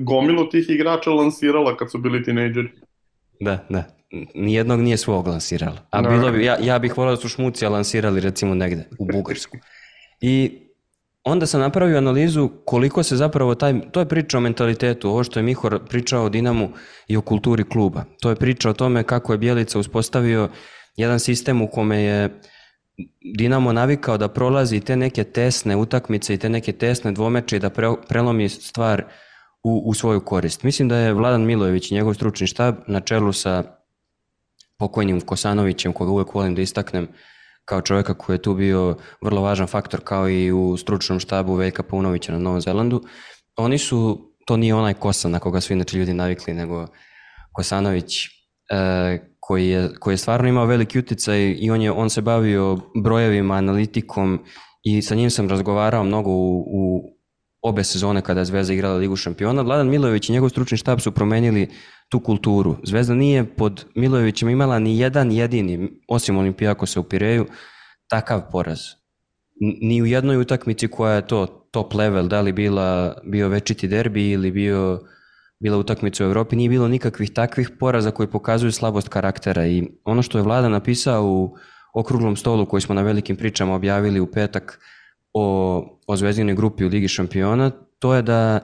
gomilu tih igrača lansirala kad su bili tinejdžeri. Da, da. Nijednog nije svog lansirala. A bilo bi, ja, ja bih volio da su Šmucija lansirali recimo negde u Bugarsku. I onda sam napravio analizu koliko se zapravo taj, to je priča o mentalitetu, ovo što je Mihor pričao o Dinamu i o kulturi kluba. To je priča o tome kako je Bjelica uspostavio jedan sistem u kome je Dinamo navikao da prolazi te neke tesne utakmice i te neke tesne dvomeče i da pre, prelomi stvar u, u svoju korist. Mislim da je Vladan Milojević i njegov stručni štab na čelu sa pokojnim Kosanovićem, koga uvek volim da istaknem kao čovjeka koji je tu bio vrlo važan faktor kao i u stručnom štabu Veljka Paunovića na Novom Zelandu. Oni su, to nije onaj Kosan na koga su inače ljudi navikli, nego Kosanović e, koji, je, koji je stvarno imao veliki utjecaj i on, je, on se bavio brojevima, analitikom i sa njim sam razgovarao mnogo u, u obe sezone kada je Zvezda igrala Ligu šampiona. Vladan Milojević i njegov stručni štab su promenili tu kulturu. Zvezda nije pod Milojevićem imala ni jedan jedini, osim Olimpijakosa u Pireju, takav poraz. Ni u jednoj utakmici koja je to top level, da li bila, bio večiti derbi ili bio, bila utakmica u Europi, nije bilo nikakvih takvih poraza koji pokazuju slabost karaktera i ono što je Vlada napisao u okruglom stolu koji smo na velikim pričama objavili u petak o, o zvezdinoj grupi u Ligi šampiona, to je da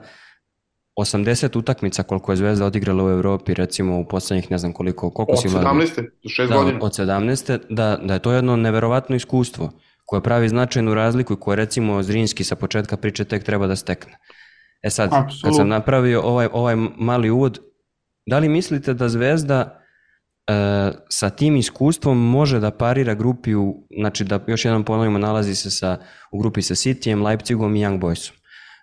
80 utakmica koliko je Zvezda odigrala u Europi, recimo u poslednjih ne znam koliko, koliko Od si Vlada? 17. do 6 da, godina. od 17. Da, da je to jedno neverovatno iskustvo koje pravi značajnu razliku i koje recimo Zrinski sa početka priče tek treba da stekne. E sad, kad Apsolutno. sam napravio ovaj, ovaj mali uvod, da li mislite da Zvezda sa tim iskustvom može da parira grupi u, znači da još jednom ponovimo, nalazi se sa, u grupi sa Cityjem, Leipzigom i Young Boysom.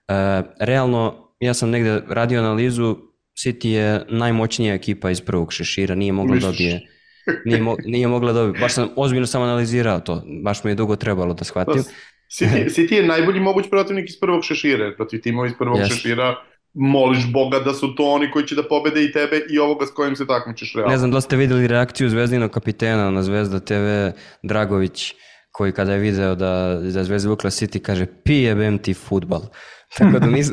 E, realno, ja sam negde radio analizu, City je najmoćnija ekipa iz prvog šešira, nije mogla dobije nije, mo, nije mogla dobiti, baš sam, ozbiljno sam analizirao to, baš mi je dugo trebalo da shvatim. City, City je najbolji moguć protivnik iz prvog šešira, protiv timova iz prvog Jeste. šešira moliš Boga da su to oni koji će da pobede i tebe i ovoga s kojim se takmičiš realno. Ne znam da ste videli reakciju zvezdinog kapitena na Zvezda TV, Dragović, koji kada je video da, da Zvezda vukla City kaže pijebem ti futbal. Tako da nis,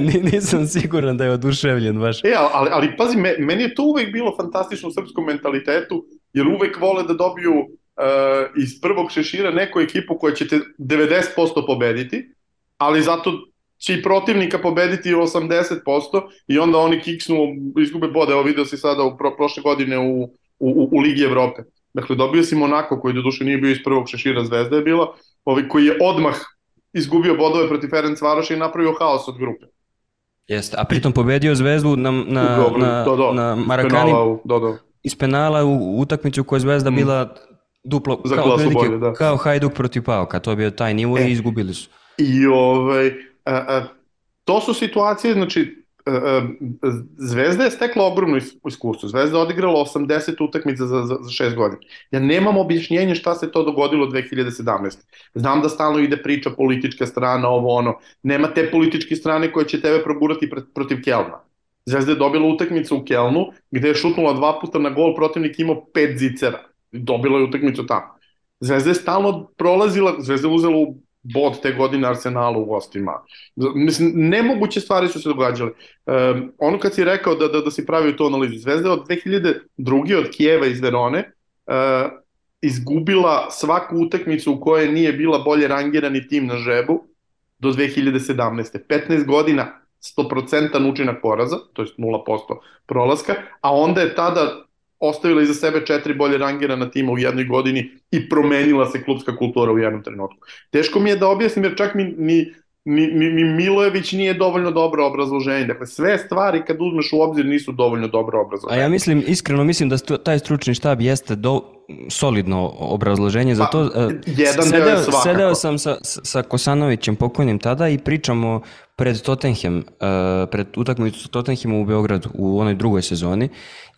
ni- nisam siguran da je oduševljen baš. E, ali, ali pazi, me, meni je to uvek bilo fantastično u srpskom mentalitetu, jer uvek vole da dobiju uh, iz prvog šešira neku ekipu koja će te 90% pobediti, ali zato će i protivnika pobediti 80% i onda oni kiksnu, izgube bode, evo video si sada u pro, prošle godine u, u, u, u Ligi Evrope. Dakle, dobio si Monako, koji do duše nije bio iz prvog šešira, Zvezda je bila, ovaj, koji je odmah izgubio bodove protiv Ferenc Varoša i napravio haos od grupe. Jeste, a pritom pobedio Zvezdu na, na, Dobro, na, da, da. na Marakani Penala u- Da, da. iz penala u utakmici u kojoj je Zvezda Mm. bila duplo, Za kao, klasu otprilike bolje, da. kao Hajduk protiv Pauka, to je bio taj nivo E. i izgubili su. I ovaj, to su situacije, znači, a, Zvezda je stekla ogromno is- iskustvo. Zvezda je odigrala 80 utakmica za, za, za šest godina. Ja nemam objašnjenje šta se to dogodilo 2017. Znam da stalno ide priča politička strana, ovo ono. Nema te političke strane koje će tebe progurati pred, protiv Kelna. Zvezda je dobila utakmicu u Kelnu, gde je šutnula dva puta na gol, protivnik imao pet zicera. Dobila je utakmicu tamo. Zvezda je stalno prolazila, Zvezda je uzela u bod te godine Arsenalu u gostima. Mislim, nemoguće stvari su se događale. Um, ono kad si rekao da, da, da si pravio tu analizu, Zvezda od 2002. od Kijeva iz Verone uh, izgubila svaku utakmicu u kojoj nije bila bolje rangirani tim na žebu do 2017. 15 godina 100% učinak poraza, to je 0% prolaska, a onda je tada ostavila iza sebe četiri bolje rangirana tima u jednoj godini i promenila se klubska kultura u jednom trenutku. Teško mi je da objasnim jer čak mi ni, ni, ni, ni Milojević nije dovoljno dobro obrazloženje. Dakle, sve stvari kad uzmeš u obzir nisu dovoljno dobro A obrazloženje. ja mislim, iskreno mislim da stu- taj stručni štab jeste do, solidno obrazloženje za Pa, to. E, jedan deo je svakako. sedeo sam sa, sa Kosanovićem pokojnim tada i pričamo pred Tottenham, uh, pred utakmicu sa Tottenhamom u Beogradu u onoj drugoj sezoni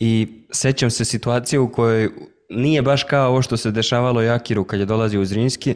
i sećam se situacije u kojoj nije baš kao ovo što se dešavalo Jakiru kad je dolazio u Zrinski,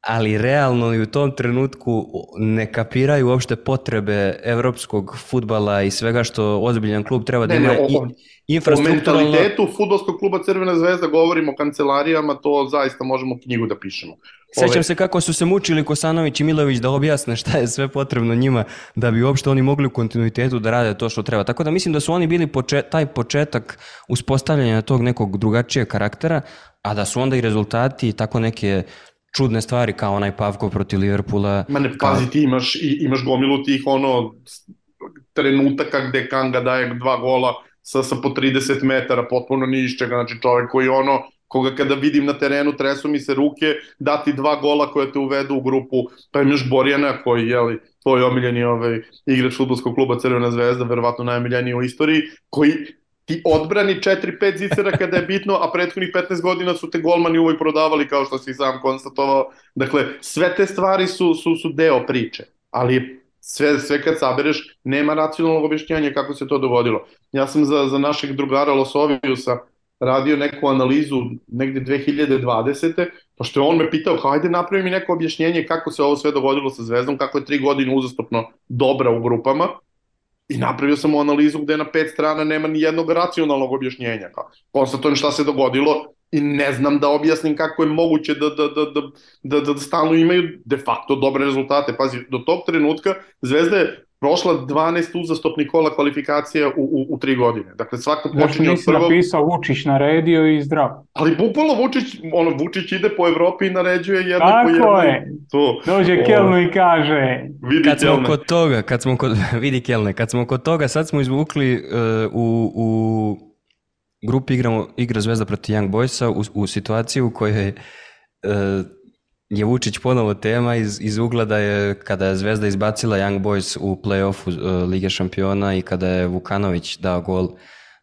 ali realno i u tom trenutku ne kapiraju uopšte potrebe evropskog futbala i svega što ozbiljan klub treba da ima Ne, ne, o- i, O infrastrukturalno. mentalitetu futbolskog kluba Crvena zvezda govorimo o kancelarijama, to zaista možemo knjigu da pišemo. Sećam Ove- se kako su se mučili Kosanović i Milović da objasne šta je sve potrebno njima da bi uopšte oni mogli u kontinuitetu da rade to što treba. Tako da mislim da su oni bili poče, taj početak uspostavljanja tog nekog drugačijeg karaktera, a da su onda i rezultati i tako neke čudne stvari kao onaj Pavkov protiv Liverpoola. Ma ne, kao- pazi, ti imaš, i, imaš gomilu tih ono trenutaka gde Kanga daje dva gola sa, sa po 30 metara, potpuno ni iz čega, znači čovjek koji ono, koga kada vidim na terenu tresu mi se ruke, dati dva gola koje te uvedu u grupu, pa imaš Borjana koji, jeli, tvoj omiljeni ovaj, igrač futbolskog kluba Crvena zvezda, verovatno najomiljeniji u istoriji, koji ti odbrani 4-5 zicera kada je bitno, a prethodnih 15 godina su te golmani uvoj prodavali kao što si sam konstatovao. Dakle, sve te stvari su, su, su deo priče, ali sve, sve kad sabereš, nema racionalnog objašnjanja kako se to dogodilo. Ja sam za, za našeg drugara Losovijusa radio neku analizu negde 2020. Pošto je on me pitao, kao ajde napravi mi neko objašnjenje kako se ovo sve dogodilo sa Zvezdom, kako je tri godine uzastopno dobra u grupama, I napravio sam analizu gde na pet strana nema ni jednog racionalnog objašnjenja. Konstatujem šta se dogodilo i ne znam da objasnim kako je moguće da, da, da, da, da, da stalno imaju de facto dobre rezultate. Pazi, do tog trenutka Zvezda je prošla 12 uzastopnih kola kvalifikacija u, u, u tri godine. Dakle, svako Zašto počinje od nisi prvog, napisao Vučić naredio i zdrav? ali bukvalno Vučić, ono, Vučić ide po Evropi i naređuje jednako Tako jedno. je. To, Dođe O. Kelnu i kaže, vidi Kad smo Kelme. kod toga, kad smo kod, vidi Kelne, kad smo kod toga, sad smo izvukli uh, u, u grupi igramo, igra Zvezda protiv Young Boysa u, u situaciju u kojoj uh, je Vučić ponovo tema iz, iz ugla da je kada je Zvezda izbacila Young Boys u play-offu uh, Lige šampiona i kada je Vukanović dao gol,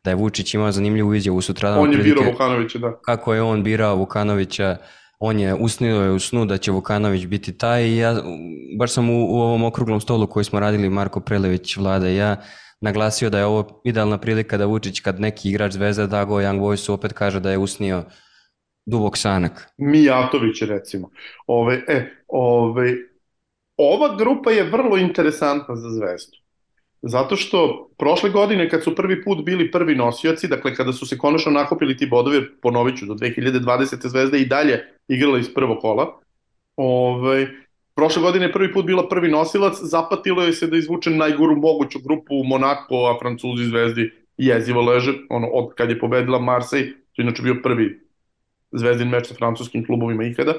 da je Vučić imao zanimljivu izjavu sutradan. On je birao Vukanovića, da. kako je on birao Vukanovića, on je usnio je u snu da će Vukanović biti taj i ja, baš sam u, u ovom okruglom stolu koji smo radili Marko Prelević, Vlada i ja, naglasio da je ovo idealna prilika da Vučić kad neki igrač Zvezda da go Young Boysu opet kaže da je usnio dubok sanak. Mijatović recimo. Ove, e, ove, ova grupa je vrlo interesantna za Zvezdu. Zato što prošle godine kad su prvi put bili prvi nosioci, dakle kada su se konačno nakopili ti bodovi, ponovit ću, do 2020. Zvezda i dalje igrala iz prvog kola, ove, prošle godine prvi put bila prvi nosilac, zapatilo je se da izvuče najgoru moguću grupu Monako, a Francuzi Zvezdi jezivo leže, ono, od kad je pobedila Marseille, to je inače bio prvi zvezdin meč sa francuskim klubovima ikada,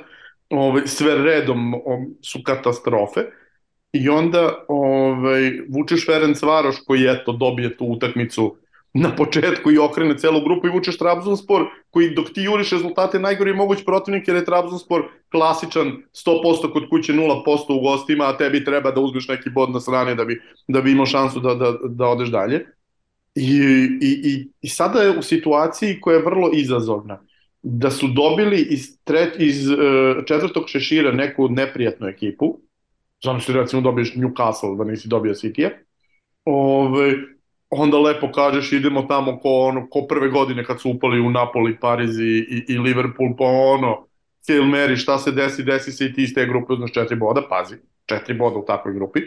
ove, sve redom o, su katastrofe. I onda ovaj, vučeš Ferenc Varoš koji eto dobije tu utakmicu na početku i okrene celu grupu i vučeš Trabzonspor koji dok ti juriš rezultate najgori moguć protivnik jer je Trabzonspor klasičan 100% kod kuće 0% u gostima a tebi treba da uzmeš neki bod na strane da bi, da bi imao šansu da, da, da odeš dalje. I, i, i, i sada je u situaciji koja je vrlo izazovna da su dobili iz, tret, iz uh, četvrtog šešira neku neprijatnu ekipu, znam što recimo dobiješ Newcastle da nisi dobio City-a, Ove, onda lepo kažeš idemo tamo ko, ono, ko prve godine kad su upali u Napoli, Pariz i, i, i Liverpool, pa ono, Hail Mary, šta se desi, desi se i ti iz te grupe uzmeš četiri boda, pazi, četiri boda u takvoj grupi.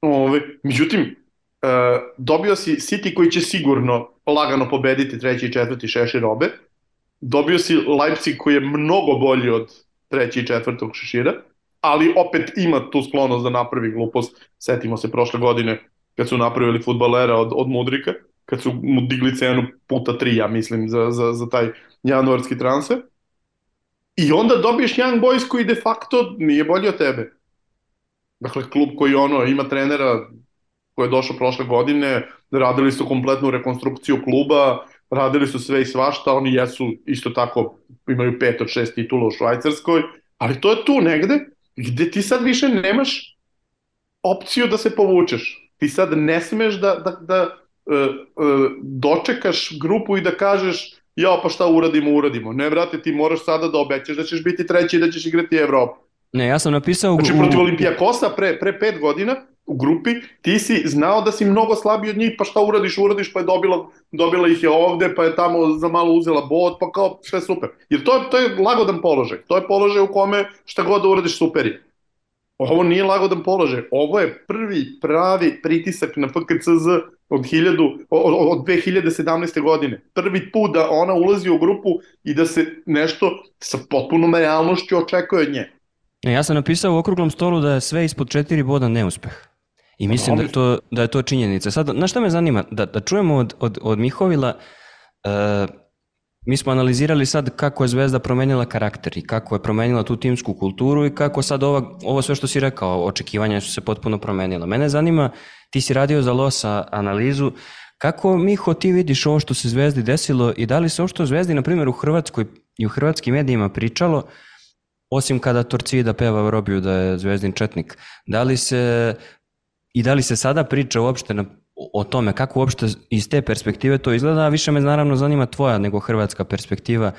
Ove, međutim, uh, dobio si City koji će sigurno lagano pobediti treći i četvrti šešir obe, dobio si Leipzig koji je mnogo bolji od treći i četvrtog šešira, ali opet ima tu sklonost da napravi glupost. Setimo se prošle godine kad su napravili futbalera od, od Mudrika, kad su mu digli cenu puta tri, ja mislim, za, za, za taj januarski transfer. I onda dobiješ Young Boys koji de facto nije bolji od tebe. Dakle, klub koji ono ima trenera koji je došao prošle godine, radili su kompletnu rekonstrukciju kluba, radili su sve i svašta, oni jesu isto tako, imaju pet od šest titula u Švajcarskoj, ali to je tu negde gde ti sad više nemaš opciju da se povučeš. Ti sad ne smeš da, da, da uh, uh, dočekaš grupu i da kažeš ja pa šta uradimo, uradimo. Ne, brate, ti moraš sada da obećaš da ćeš biti treći i da ćeš igrati Evropu. Ne, ja sam napisao... Znači, protiv Olimpijakosa pre, pre pet godina u grupi, ti si znao da si mnogo slabiji od njih, pa šta uradiš, uradiš, pa je dobila, dobila ih je ovde, pa je tamo za malo uzela bod, pa kao sve super. Jer to, to je lagodan položaj. To je položaj u kome šta god da uradiš super je. Ovo nije lagodan položaj. Ovo je prvi pravi pritisak na FKCZ od, 1000, od 2017. godine. Prvi put da ona ulazi u grupu i da se nešto sa potpunom realnošću očekuje od nje. E, ja sam napisao u okruglom stolu da je sve ispod četiri boda neuspeh. I mislim da to, da je to činjenica. Sad, na šta me zanima? Da, da čujemo od, od, od Mihovila, uh, mi smo analizirali sad kako je Zvezda promenila karakter i kako je promenila tu timsku kulturu i kako sad ova, ovo sve što si rekao, očekivanja su se potpuno promenila. Mene zanima, ti si radio za Losa analizu, kako Miho ti vidiš ovo što se Zvezdi desilo i da li se ovo što Zvezdi, na primjer u Hrvatskoj i u hrvatskim medijima pričalo, osim kada Torcida peva Robiju da je Zvezdin četnik, da li se i da li se sada priča uopšte na, o tome kako uopšte iz te perspektive to izgleda, a više me naravno zanima tvoja nego hrvatska perspektiva.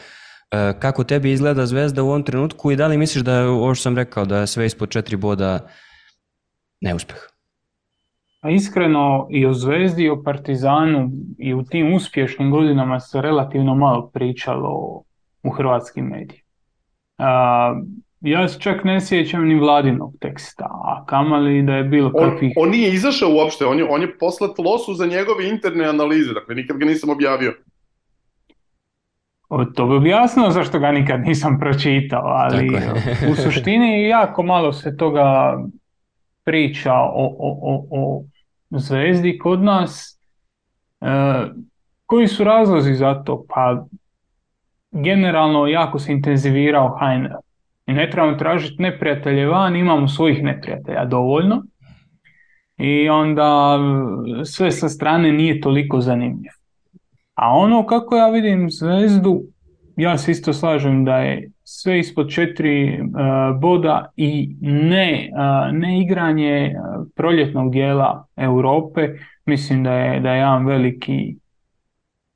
E, kako tebi izgleda Zvezda u ovom trenutku i da li misliš da je ovo što sam rekao, da je sve ispod četiri boda neuspeh? A iskreno i o Zvezdi i o Partizanu i u tim uspješnim godinama se relativno malo pričalo u hrvatskim medijima. Ja se čak ne sjećam ni vladinog teksta, a kamali da je bilo kakvih... On, on nije izašao uopšte, on je, on je poslat losu za njegove interne analize, dakle nikad ga nisam objavio. O, to bi objasnilo zašto ga nikad nisam pročitao, ali u suštini jako malo se toga priča o, o, o, o zvezdi kod nas. E, koji su razlozi za to? Pa generalno jako se intenzivirao HNL. I ne trebamo tražiti neprijatelje van, imamo svojih neprijatelja dovoljno. I onda sve sa strane nije toliko zanimljivo. A ono kako ja vidim zvezdu, ja se isto slažem da je sve ispod četiri uh, boda i ne, uh, ne igranje proljetnog dijela Europe, mislim da je, da je jedan veliki,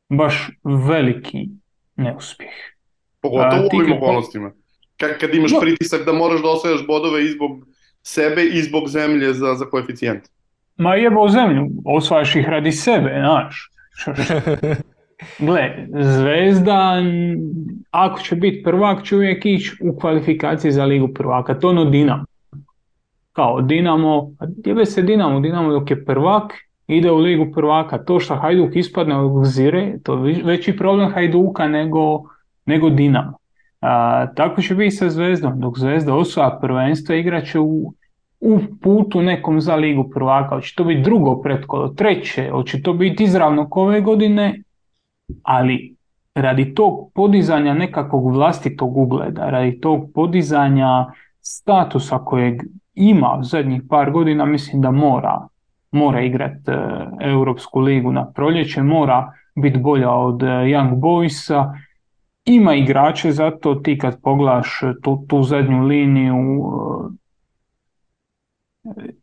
baš veliki neuspjeh. Pogotovo u ovim okolnostima. Kad, kad imaš no. pritisak da moraš da osvajaš bodove i zbog sebe i zbog zemlje za, za koeficijent. Ma jebo zemlju, osvajaš ih radi sebe, znaš. Gle, Zvezda, ako će biti prvak, će uvijek ići u kvalifikaciji za ligu prvaka. To ono Dinamo. Kao Dinamo, jebe se Dinamo, Dinamo dok je prvak, ide u ligu prvaka. To što Hajduk ispadne od Zire, to je veći problem Hajduka nego, nego Dinamo. A, tako će biti sa Zvezdom. Dok Zvezda osvaja prvenstvo, igraće u, u putu nekom za ligu prvaka. Hoće to biti drugo pretkolo, treće, hoće to biti izravno ove godine, ali radi tog podizanja nekakvog vlastitog ugleda, radi tog podizanja statusa kojeg ima u zadnjih par godina, mislim da mora mora igrati e, Europsku ligu na proljeće, mora biti bolja od e, Young Boysa, ima igrače zato ti kad poglaš tu, tu zadnju liniju e,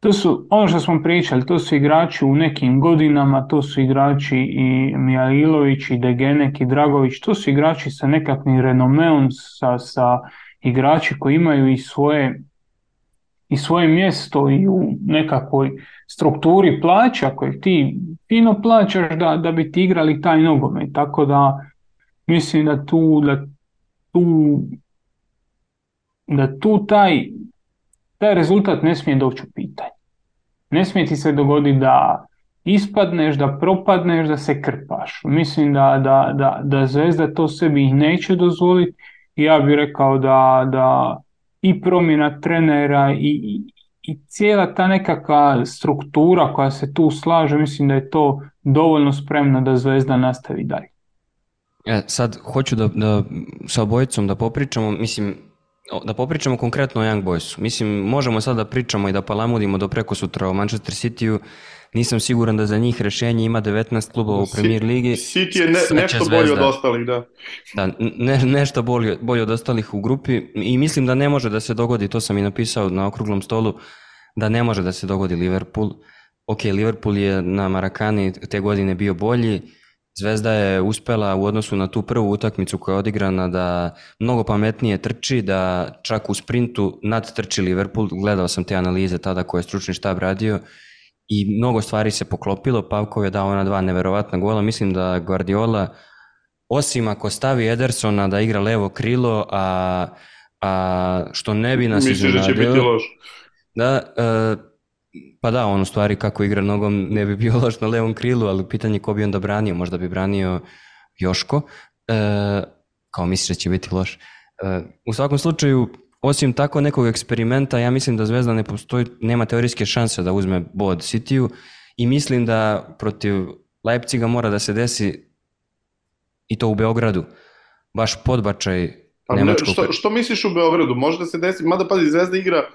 to su, ono što smo pričali, to su igrači u nekim godinama, to su igrači i Mijailović, i Degenek, i Dragović, to su igrači sa nekakvim renomeom, sa, sa igrači koji imaju i svoje i svoje mjesto i u nekakvoj strukturi plaća koje ti fino plaćaš da, da bi ti igrali taj nogomet. Tako da mislim da tu, da tu, da tu taj, taj rezultat ne smije doći u pitanje. Ne smije ti se dogoditi da ispadneš, da propadneš, da se krpaš. Mislim da, da, da, da Zvezda to sebi neće dozvoliti ja bih rekao da, da i promjena trenera i, i, cijela ta nekakva struktura koja se tu slaže, mislim da je to dovoljno spremno da Zvezda nastavi dalje. E, sad hoću da, da sa obojicom da popričamo, mislim, da popričamo konkretno o Young Boysu. Mislim, možemo sad da pričamo i da palamudimo do preko sutra o Manchester City-u, nisam siguran da za njih rešenje ima 19 klubova u Premier Ligi. City je ne, nešto bolje od ostalih, da. Da, ne, nešto bolje, bolje od ostalih u grupi i mislim da ne može da se dogodi, to sam i napisao na okruglom stolu, da ne može da se dogodi Liverpool. Ok, Liverpool je na Marakani te godine bio bolji, Zvezda je uspela u odnosu na tu prvu utakmicu koja je odigrana da mnogo pametnije trči, da čak u sprintu nadtrči Liverpool. Gledao sam te analize tada koje je stručni štab radio i mnogo stvari se poklopilo. Pavkov je dao ona dva neverovatna gola. Mislim da Guardiola, osim ako stavi Edersona da igra levo krilo, a, a što ne bi nas Misliš da će biti loš? Da, uh, Pa da, on u stvari kako igra nogom ne bi bio loš na levom krilu, ali pitanje ko bi onda branio, možda bi branio Joško, e, kao misliš da će biti loš. E, u svakom slučaju, osim tako nekog eksperimenta, ja mislim da Zvezda ne postoji, nema teorijske šanse da uzme bod Cityu i mislim da protiv Leipciga mora da se desi i to u Beogradu. Baš podbačaj ne, Nemačkog. što, što misliš u Beogradu? Može da se desi, mada pazi, Zvezda igra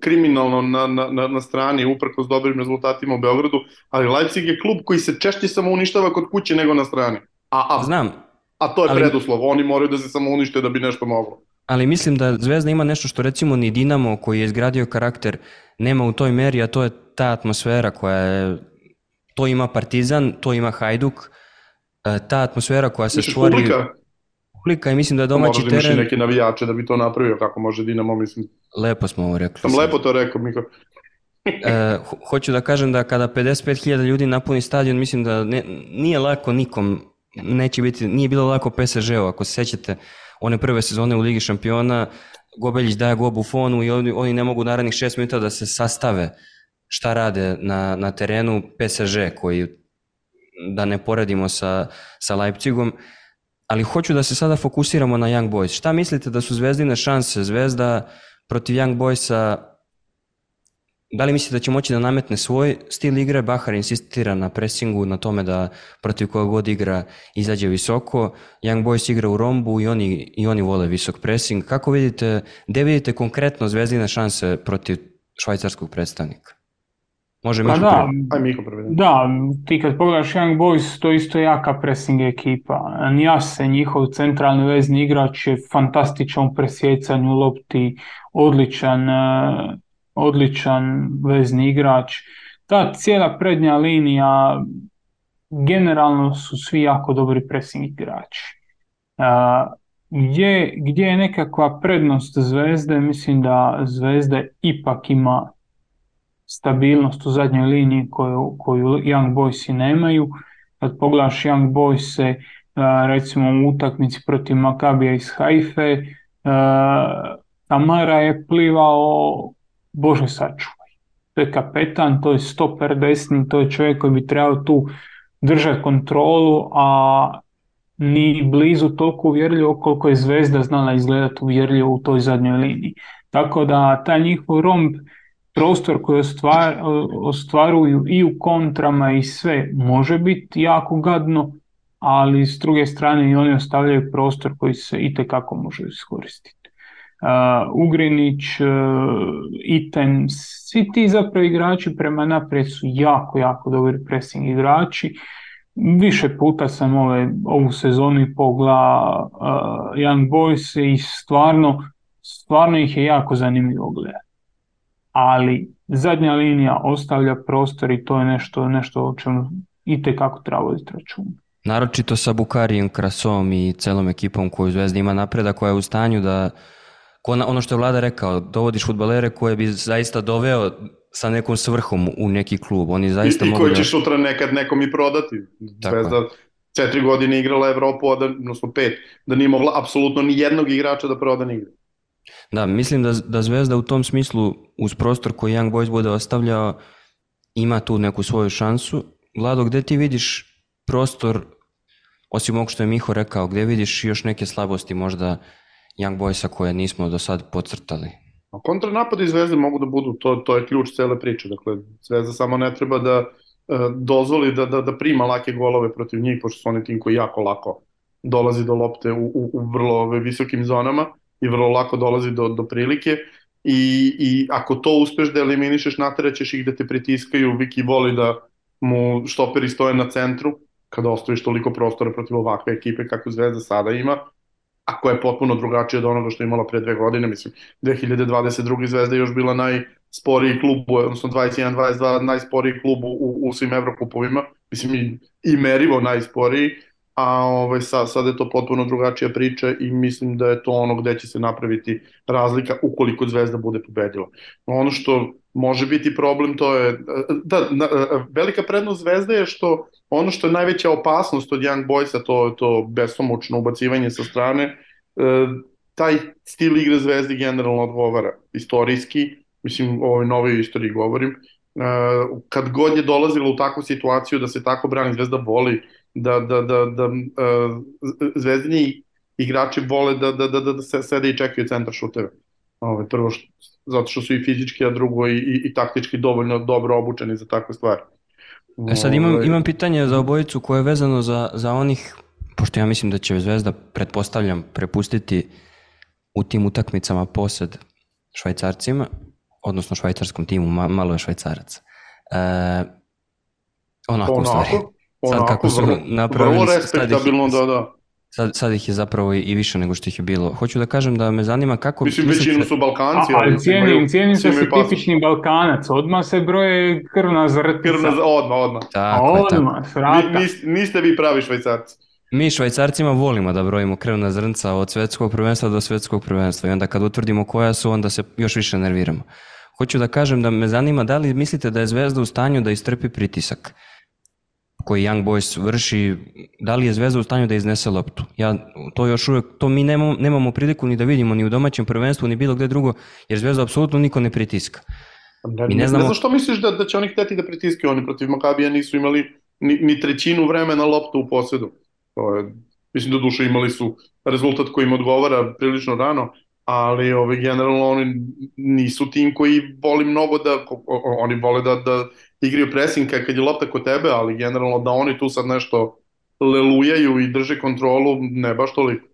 kriminalno na, na, na, strani uprkos dobrim rezultatima u Beogradu, ali Leipzig je klub koji se češće samo uništava kod kuće nego na strani. A, a, Znam, a to je ali- preduslov, oni moraju da se samo unište da bi nešto moglo. ali mislim da Zvezda ima nešto što recimo ni Dinamo koji je izgradio karakter nema u toj meri, a to je ta atmosfera koja je, to ima Partizan, to ima Hajduk, e, ta atmosfera koja se Misliš stvori publika? Publika i mislim da je Domaći domaći imaš i teren, neke navijače da bi to napravio, kako može Dinamo, mislim. lepo smo ovo rekli. Sam lepo to rekao, Miko. E, ho- hoću da kažem da kada 55.000 ljudi napuni stadion, mislim da ne, nije lako nikom, neće biti, nije bilo lako PSG-u, ako se sećate one prve sezone u Ligi šampiona, Gobeljić daje go Buffonu i oni, oni ne mogu narednih šest minuta da se sastave šta rade na, na terenu PSG koji da ne poredimo sa, sa Leipzigom, ali hoću da se sada fokusiramo na Young Boys. Šta mislite da su zvezdine šanse Zvezda protiv Young Boysa Da li mislite da će moći da nametne svoj stil igre? Bahar insistira na presingu, na tome da protiv koga god igra izađe visoko. Young Boys igra u rombu i oni, i oni vole visok presing. Kako vidite, gde vidite konkretno zvezdine šanse protiv švajcarskog predstavnika? Može Pa Mišo da, prvi. Aj Miko prvi. da, ti kad pogledaš Young Boys, to je isto jaka pressing ekipa. Nijase, njihov centralni vezni igrač je fantastičan u presjecanju lopti, odličan, e, odličan vezni igrač. Ta cijela prednja linija, generalno su svi jako dobri pressing igrači. A, gdje, gdje je nekakva prednost Zvezde? Mislim da Zvezda ipak ima stabilnost u zadnjoj liniji koju, koju Young Boysi nemaju. Kad pogledaš Young Boyse, a, recimo u utakmici protiv Makabija iz Haife, a, Tamara je plivao, Bože sačuvaj. To je kapetan, to je stoper desni, to je čovjek koji bi trebao tu držati kontrolu, a ni blizu toliko uvjerljivo koliko je Zvezda znala izgledati uvjerljivo u toj zadnjoj liniji. Tako da taj njihov romb, prostor koji ostvar, ostvaruju i u kontrama i sve može biti jako gadno, ali s druge strane i oni ostavljaju prostor koji se itekako može iskoristiti. Uh, Ugrinić, uh, Iten, svi ti zapravo igrači prema naprijed su jako, jako dobri pressing igrači. Više puta sam ove, ovu sezonu i pogledao uh, Young Boys i stvarno, stvarno ih je jako zanimljivo gledati. Ali zadnja linija ostavlja prostor i to je nešto, nešto o čemu itekako treba voditi računa. Naročito sa Bukarijem, Krasom i celom ekipom koju Zvezda ima napreda, koja je u stanju da, ko na- ono što je Vlada rekao, dovodiš futbalere koje bi zaista doveo sa nekom svrhom u neki klub. Oni I, zaista i mogu koji da... će sutra nekad nekom i prodati. Tako. Zvezda četiri godine igrala Evropu, a da, odnosno pet, da nije mogla apsolutno ni jednog igrača da proda nigde. Da, mislim da, da Zvezda u tom smislu, uz prostor koji Young Boys bude ostavljao, ima tu neku svoju šansu. Vlado, gde ti vidiš prostor, osim ovog što je Miho rekao, gde vidiš još neke slabosti možda Young Boysa koje nismo do sad podcrtali? A kontranapadi Zvezde mogu da budu, to, to je ključ cele priče. Dakle, Zvezda samo ne treba da e, dozvoli da, da, da prima lake golove protiv njih, pošto su oni tim koji jako lako dolazi do lopte u, u, u vrlo visokim zonama i vrlo lako dolazi do, do prilike. I, I ako to uspeš da eliminišeš, nateraćeš ih da te pritiskaju. Viki voli da mu štoperi stoje na centru, kada ostaviš toliko prostora protiv ovakve ekipe kako Zvezda sada ima, a koja je potpuno drugačija od onoga što je imala pre dve godine, mislim, 2022. Zvezda je još bila najsporiji klub, odnosno 21-22 najsporiji klub u, u svim Evrokupovima, mislim i, i merivo najsporiji, a ovaj, sa, sad je to potpuno drugačija priča i mislim da je to ono gde će se napraviti razlika ukoliko Zvezda bude pobedila. Ono što može biti problem to je, da, na, velika prednost Zvezde je što ono što je najveća opasnost od Young Boysa, to je to besomučno ubacivanje sa strane, e, taj stil igre Zvezde generalno odgovara istorijski, mislim o ovoj novoj istoriji govorim, e, kad god je dolazilo u takvu situaciju da se tako brani Zvezda voli da, da, da, da uh, zvezdini igrači vole da, da, da, da se sede i čekaju centar šuteve. Ove, prvo što, zato što su i fizički, a drugo i, i, i taktički dovoljno dobro obučeni za takve stvari. E sad imam, imam pitanje za obojicu koje je vezano za, za onih, pošto ja mislim da će Zvezda, pretpostavljam, prepustiti u tim utakmicama posed švajcarcima, odnosno švajcarskom timu, ma, malo je švajcarac. E, onako, onako, u stvari. Sad kako su napravili... Vrlo respektabilno, da, da. Sad, sad ih je zapravo i više nego što ih je bilo. Hoću da kažem da me zanima kako... Mislim, mislite... većinu su Balkanci. A, ali cijenim, cijenim se se tipični Balkanac. Odmah se broje krvna zrtica. Krvna, odmah, odmah. Tako, odmah, tako. Nis, niste vi pravi švajcarci. Mi švajcarcima volimo da brojimo krvna zrnca od svetskog prvenstva do svetskog prvenstva i onda kad utvrdimo koja su, onda se još više nerviramo. Hoću da kažem da me zanima da li mislite da je Zvezda u stanju da istrpi pritisak koji Young Boys vrši, da li je Zvezda u stanju da iznese loptu? Ja, to još uvek, to mi nemamo, nemamo priliku ni da vidimo ni u domaćem prvenstvu, ni bilo gde drugo, jer Zvezda apsolutno niko ne pritiska. Ne, mi ne, znamo... ne znam što misliš da, da će oni hteti da pritiskaju, oni protiv Makabija nisu imali ni, ni trećinu vremena loptu u posedu. To je, mislim da duše imali su rezultat koji im odgovara prilično rano, ali ovaj, generalno oni nisu tim koji voli mnogo da, oni vole da, da igraju pressing kad je lopta kod tebe, ali generalno da oni tu sad nešto lelujaju i drže kontrolu, ne baš toliko.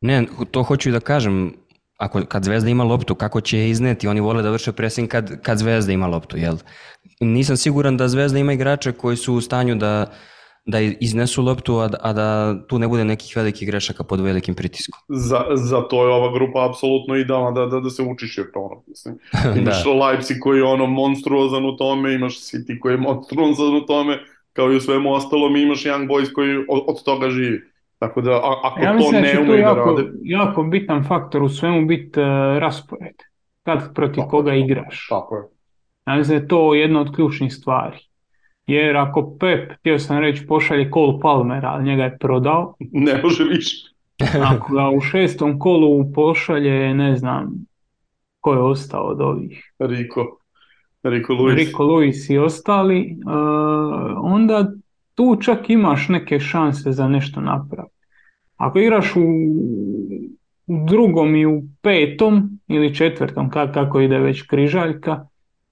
Ne, to hoću da kažem, ako, kad Zvezda ima loptu, kako će je izneti? Oni vole da vrše pressing kad, kad Zvezda ima loptu, jel? Nisam siguran da Zvezda ima igrače koji su u stanju da da iznesu loptu, a, a da tu ne bude nekih velikih grešaka pod velikim pritiskom. Za, za to je ova grupa apsolutno idealna da, da, da se učiš jer to ono, mislim. Imaš da. Leipzig koji je ono monstruozan u tome, imaš City koji je monstruozan u tome, kao i u svemu ostalom imaš Young Boys koji od, od toga živi. Tako da, a, ako ja to da ne umeju da rade... jako bitan faktor u svemu biti uh, raspored. Kad protiv tako koga igraš. Tako je. Ja mislim da je to jedna od ključnih stvari. Jer ako Pep, htio sam reći, pošalje kol Palmera, ali njega je prodao. Ne može više. ako ga u šestom kolu pošalje, ne znam, ko je ostao od ovih. Riko. Riko Luis. Riko Luis i ostali. Uh, onda tu čak imaš neke šanse za nešto napraviti. Ako igraš u, u drugom i u petom ili četvrtom, kako ide već križaljka,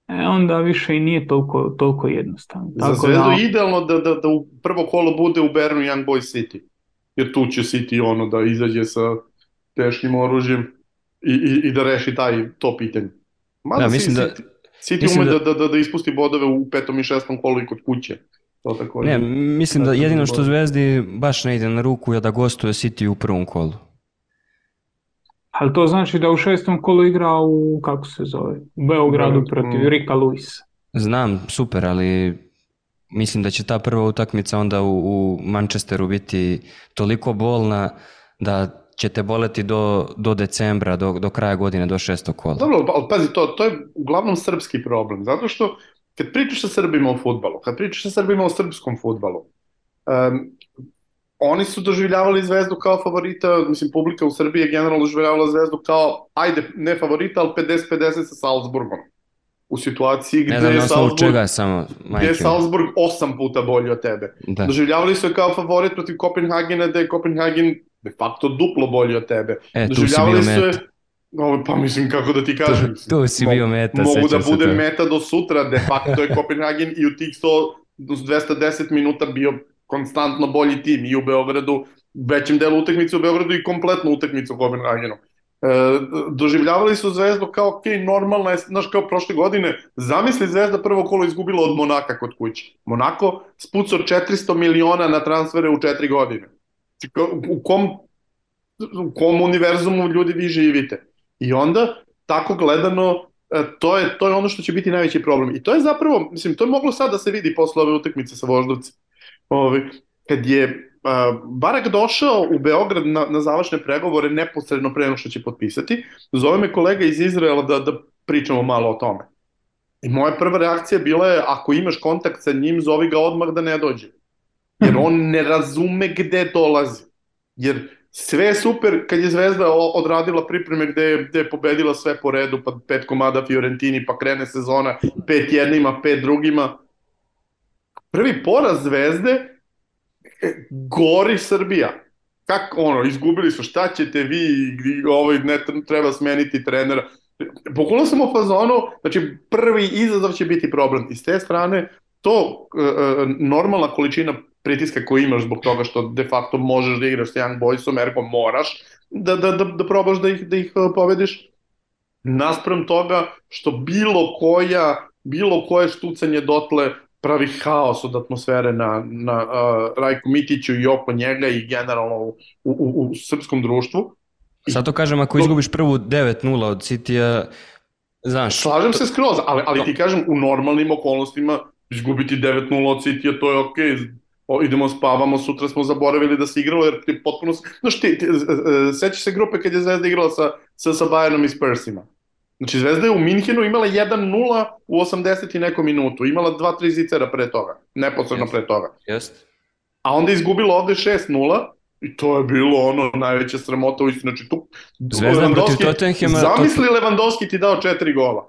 e, onda više i nije toliko, toliko jednostavno. Tako Za Zvezdu da... idealno da, da, da u prvo kolo bude u Bernu Young Boy City. Jer tu će City ono da izađe sa teškim oružjem i, i, i da reši taj to pitanje. Mada da, mislim City, da, City mislim ume da, da, da, da ispusti bodove u petom i šestom kolu i kod kuće. To tako ne, mislim da jedino što Zvezdi baš ne ide na ruku je da gostuje City u prvom kolu. Ali to znači da u šestom kolu igra u, kako se zove, u Beogradu da, protiv. Rika Luisa. Znam, super, ali mislim da će ta prva utakmica onda u, u Manchesteru biti toliko bolna da će te boleti do, do decembra, do, do kraja godine, do šestog kola. Dobro, ali pazi, to, to je uglavnom srpski problem, zato što kad pričaš sa Srbima o futbalu, kad pričaš sa Srbima o srpskom futbalu, um, oni su doživljavali Zvezdu kao favorita, mislim, publika u Srbiji je generalno doživljavala Zvezdu kao, ajde, ne favorita, ali 50-50 sa Salzburgom. U situaciji gde, je Salzburg, čega samo, gde je Salzburg osam puta bolji od tebe. Da. Doživljavali su je kao favorit protiv Kopenhagena, da je Kopenhagen de facto duplo bolji od tebe. E, doživljavali su je, Ovo, pa mislim, kako da ti kažem. Tu, tu si bio meta, Mogu da bude meta do sutra, de facto je Kopenhagen i u tih 100, 210 minuta bio konstantno bolji tim i u Beogradu, većem delu utakmice u Beogradu i kompletnu utakmicu u Kopenhagenu. E, doživljavali su Zvezdu kao, ok, normalna je, znaš, kao prošle godine, zamisli Zvezda prvo kolo izgubila od Monaka kod kuće. Monako spucao 400 miliona na transfere u četiri godine. Znači, u kom u kom univerzumu ljudi vi živite. I onda, tako gledano, e, to je, to je ono što će biti najveći problem. I to je zapravo, mislim, to je moglo sad da se vidi posle ove utakmice sa Voždovcem. Ovi, kad je uh, Barak došao u Beograd na, na završne pregovore neposredno pre nego što će potpisati, zove me kolega iz Izraela da, da pričamo malo o tome. I moja prva reakcija bila je, ako imaš kontakt sa njim, zovi ga odmah da ne dođe. Jer on ne razume gde dolazi. Jer sve je super kad je Zvezda odradila pripreme gde je, gde je pobedila sve po redu, pa pet komada Fiorentini, pa krene sezona, pet jednima, pet drugima. Prvi poraz Zvezde, e, gori Srbija. Kako ono, izgubili su, šta ćete vi, ovaj, ne treba smeniti trenera. Bukvalno sam u fazonu, znači prvi izazov će biti problem. I s te strane, to e, e, normalna količina pritiska koji imaš zbog toga što de facto možeš da igraš sa Young Boysom, ergo moraš da, da, da, da probaš da ih, da ih e, pobediš. Naspram toga što bilo koja, bilo koje štucanje dotle pravi haos od atmosfere na, na uh, Rajku Mitiću i oko njega i generalno u, u, u, srpskom društvu. Sad to kažem, ako izgubiš prvu 9-0 od City-a, znaš... Slažem to... se skroz, ali, ali ti kažem, u normalnim okolnostima izgubiti 9-0 od City-a, to je okej, okay. o, idemo spavamo, sutra smo zaboravili da se igralo, jer ti potpuno... Znaš, ti, ti sećaš se grupe kad je Zvezda igrala sa, sa, sa Bayernom i Spursima. Znači, Zvezda je u Minhenu imala 1-0 u 80 i nekom minutu. Imala 2-3 zicera pre toga. Neposredno pre toga. Jest. A onda je izgubila ovde 6-0 I to je bilo ono najveća sramota u istinu. Znači, tu, Zvezda protiv Tottenhema... Zamisli to... Lewandowski ti dao četiri gola.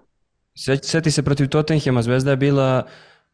Seti se protiv Tottenhema, Zvezda je bila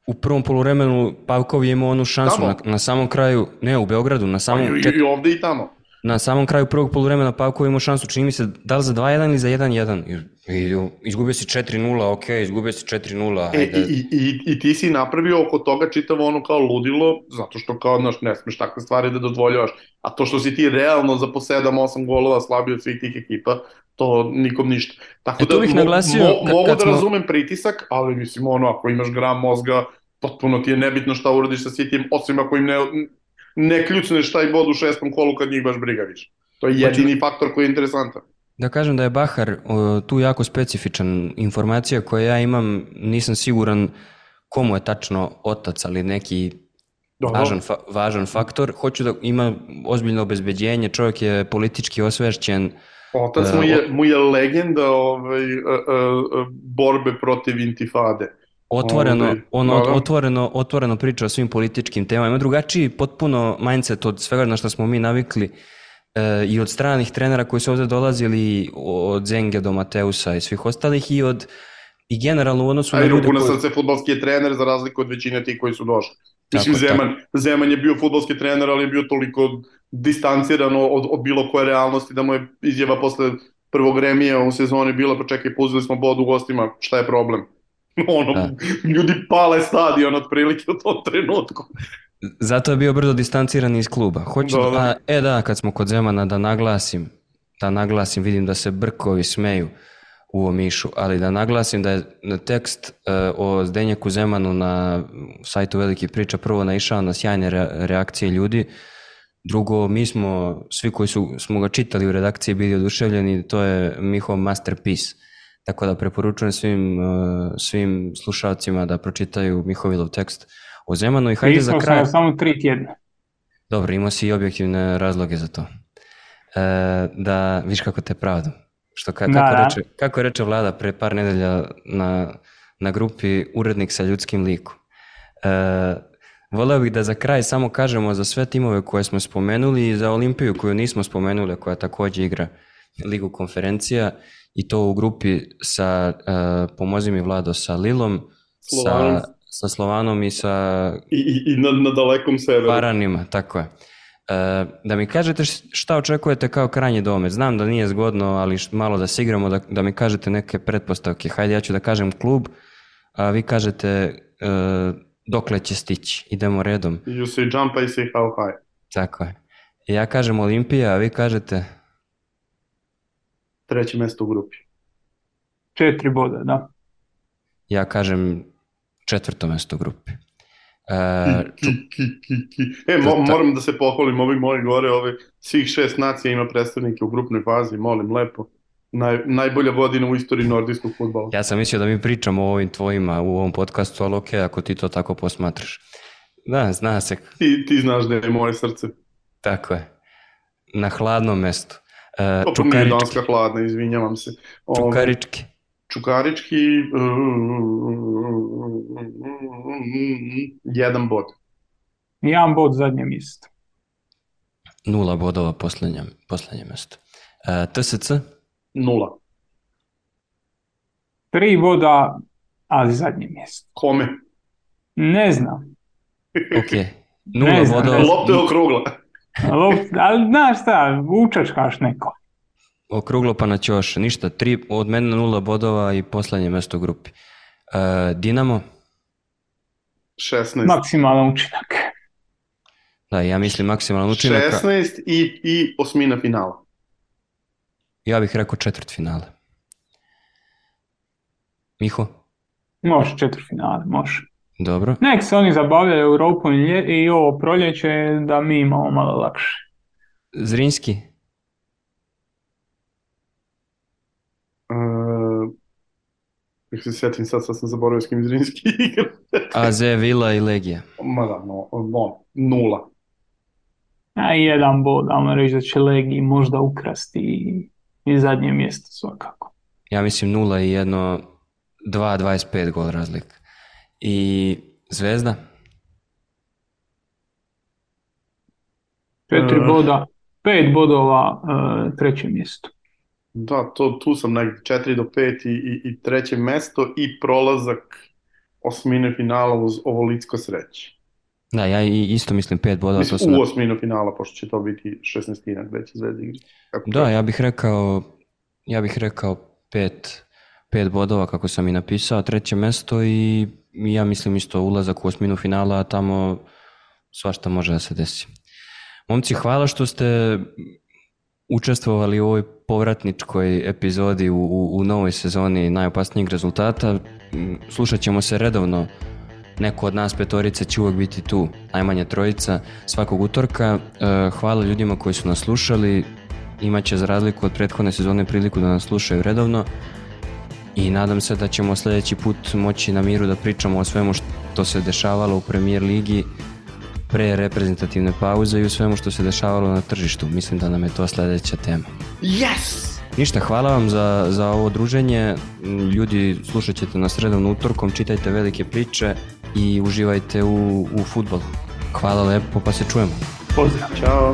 u prvom poluvremenu Pavkov je imao onu šansu na, na samom kraju, ne u Beogradu, na samom... Pa, i, i ovde i tamo na samom kraju prvog poluvremena Pavkov imao šansu, čini mi se, da li za 2-1 ili za 1-1. I, izgubio si 4-0, ok, izgubio si 4-0, ajde. E, i, i, I ti si napravio oko toga čitavo ono kao ludilo, zato što kao, znaš, ne smeš takve stvari da dozvoljavaš. A to što si ti realno za po 7-8 golova slabio od svih tih ekipa, to nikom ništa. Tako e, da bih naglasio, mo, mo, mogu kad da smo... razumem pritisak, ali mislim ono, ako imaš gram mozga, potpuno ti je nebitno šta uradiš sa Cityjem, osim ako im ne, ne kljucneš taj bod u šestom kolu kad njih baš briga više. To je jedini Hoću... faktor koji je interesantan. Da kažem da je Bahar o, tu jako specifičan. Informacija koje ja imam, nisam siguran komu je tačno otac, ali neki Dobro. važan, fa, važan faktor. Hoću da ima ozbiljno obezbeđenje, čovjek je politički osvešćen. Otac mu je, mu je legenda ovaj, a, a, a, borbe protiv intifade otvoreno, Ove, on da, da. otvoreno, otvoreno priča o svim političkim temama. Ima drugačiji potpuno mindset od svega na što smo mi navikli e, i od stranih trenera koji su ovde dolazili od Zenge do Mateusa i svih ostalih i od i generalno u odnosu na ljude koji... srce futbalski je trener za razliku od većine tih koji su došli. Mislim, tako, Zeman, tako. Zeman je bio futbalski trener, ali je bio toliko distanciran od, od bilo koje realnosti da mu je izjava posle prvog remija u sezoni bila, pa čekaj, puzili smo bod u gostima, šta je problem? ono, da. ljudi pale stadion otprilike u tom trenutku. Zato je bio brzo distanciran iz kluba. Hoću da, da, e da, kad smo kod Zemana da naglasim, da naglasim, vidim da se brkovi smeju u Omišu, ali da naglasim da je tekst uh, o Zdenjaku Zemanu na sajtu Veliki priča prvo naišao na sjajne re reakcije ljudi, drugo, mi smo, svi koji su, smo ga čitali u redakciji bili oduševljeni, to je Mihov masterpiece Tako da preporučujem svim, uh, svim slušalcima da pročitaju Mihovilov tekst o Zemanu i hajde Nismo za kraj... samo tri tjedna. Dobro, imao si i objektivne razloge za to. E, da, viš kako te pravdam. Što ka, kako, da, da. reče, kako reče vlada pre par nedelja na, na grupi Urednik sa ljudskim likom. E, voleo bih da za kraj samo kažemo za sve timove koje smo spomenuli i za Olimpiju koju nismo spomenuli, koja takođe igra Ligu konferencija i to u grupi sa, uh, pomozi mi Vlado, sa Lilom, Slovanom. sa, sa Slovanom i sa... I, i, i na, na dalekom severu. Paranima, tako je. Uh, da mi kažete šta očekujete kao krajnji domet. Znam da nije zgodno, ali malo da se igramo, da, da mi kažete neke pretpostavke. Hajde, ja ću da kažem klub, a vi kažete uh, dokle će stići. Idemo redom. You say jump, I say how high. Tako je. Ja kažem Olimpija, a vi kažete treće mesto u grupi. Četiri boda, da. Ja kažem četvrto mesto u grupi. E, Ki, ki, ki, ki. E, mo, moram da se pohvalim, ovi moji gore, ove, svih šest nacija ima predstavnike u grupnoj fazi, molim, lepo. Naj, najbolja godina u istoriji nordijskog futbala. ja sam mislio da mi pričamo o ovim tvojima u ovom podcastu, ali ok, ako ti to tako posmatraš. Da, zna se, Ti, ti znaš da je moje srce. tako je. Na hladnom mestu. Je čukarički. danska hladna, izvinjavam se. Ove, Čukarički. Čukarički, jedan bod. Jedan bod zadnje mjesto. Nula bodova posljednje, posljednje mesto. E, TSC? Nula. Tri boda, ali zadnje mjesto. Kome? Ne znam. Ok. Nula Ne znam, bodova. ne Lopta je okrugla. Ali znaš šta, učačkaš neko. Okruglo pa na ćoš. Ništa, tri, od mene nula bodova i posljednje mesto u grupi. E, Dinamo? 16. Maksimalan učinak. Da, ja mislim maksimalan učinak. a 16 i, i osmina finala. Ja bih rekao četvrt finale. Miho? Može četvrtfinale, može. Dobro. Nek se oni zabavljaju Europom i lje- i ovo proljeće da mi imamo malo lakše. Zrinski? Uh, nek se sjetim sad, sad sam zaboravio s kim Zrinski igra. AZ, Vila i Legija. Ma da, no, no, nula. A i jedan bod, ajmo reći da će Legi možda ukrasti i, i zadnje mjesto svakako. Ja mislim nula i jedno 2.25 gol razlika. I Zvezda? Četiri E. boda, pet bodova e, treće mjesto. Da, to, tu sam negdje 4 do 5 i, i, i treće mesto i prolazak osmine finala uz ovolicko sreće. Da, ja i isto mislim pet bodova. To sam Mislim, u osminu finala, pošto će to biti 16 gdje će Zvezda igrati. Kako Da, ja bih rekao, ja bih rekao pet, pet bodova kako sam i napisao, treće mesto i ja mislim isto ulazak u osminu finala, a tamo svašta može da se desi. Momci, hvala što ste učestvovali u ovoj povratničkoj epizodi u, u, u novoj sezoni najopasnijeg rezultata. Slušat ćemo se redovno. Neko od nas petorice će uvijek biti tu, najmanje trojica, svakog utorka. E, Hvala ljudima koji su nas slušali. Imaće za razliku od prethodne sezone priliku da nas slušaju redovno. I nadam se da ćemo sljedeći put moći na miru da pričamo o svemu što se dešavalo u Premier Ligi pre reprezentativne pauze i u svemu što se dešavalo na tržištu. Mislim da nam je to sljedeća tema. Yes! Ništa, hvala vam za, za ovo druženje. Ljudi, slušat ćete nas redovno utorkom, čitajte velike priče i uživajte u, u futbolu. Hvala lepo, pa se čujemo. Pozdrav. Ćao!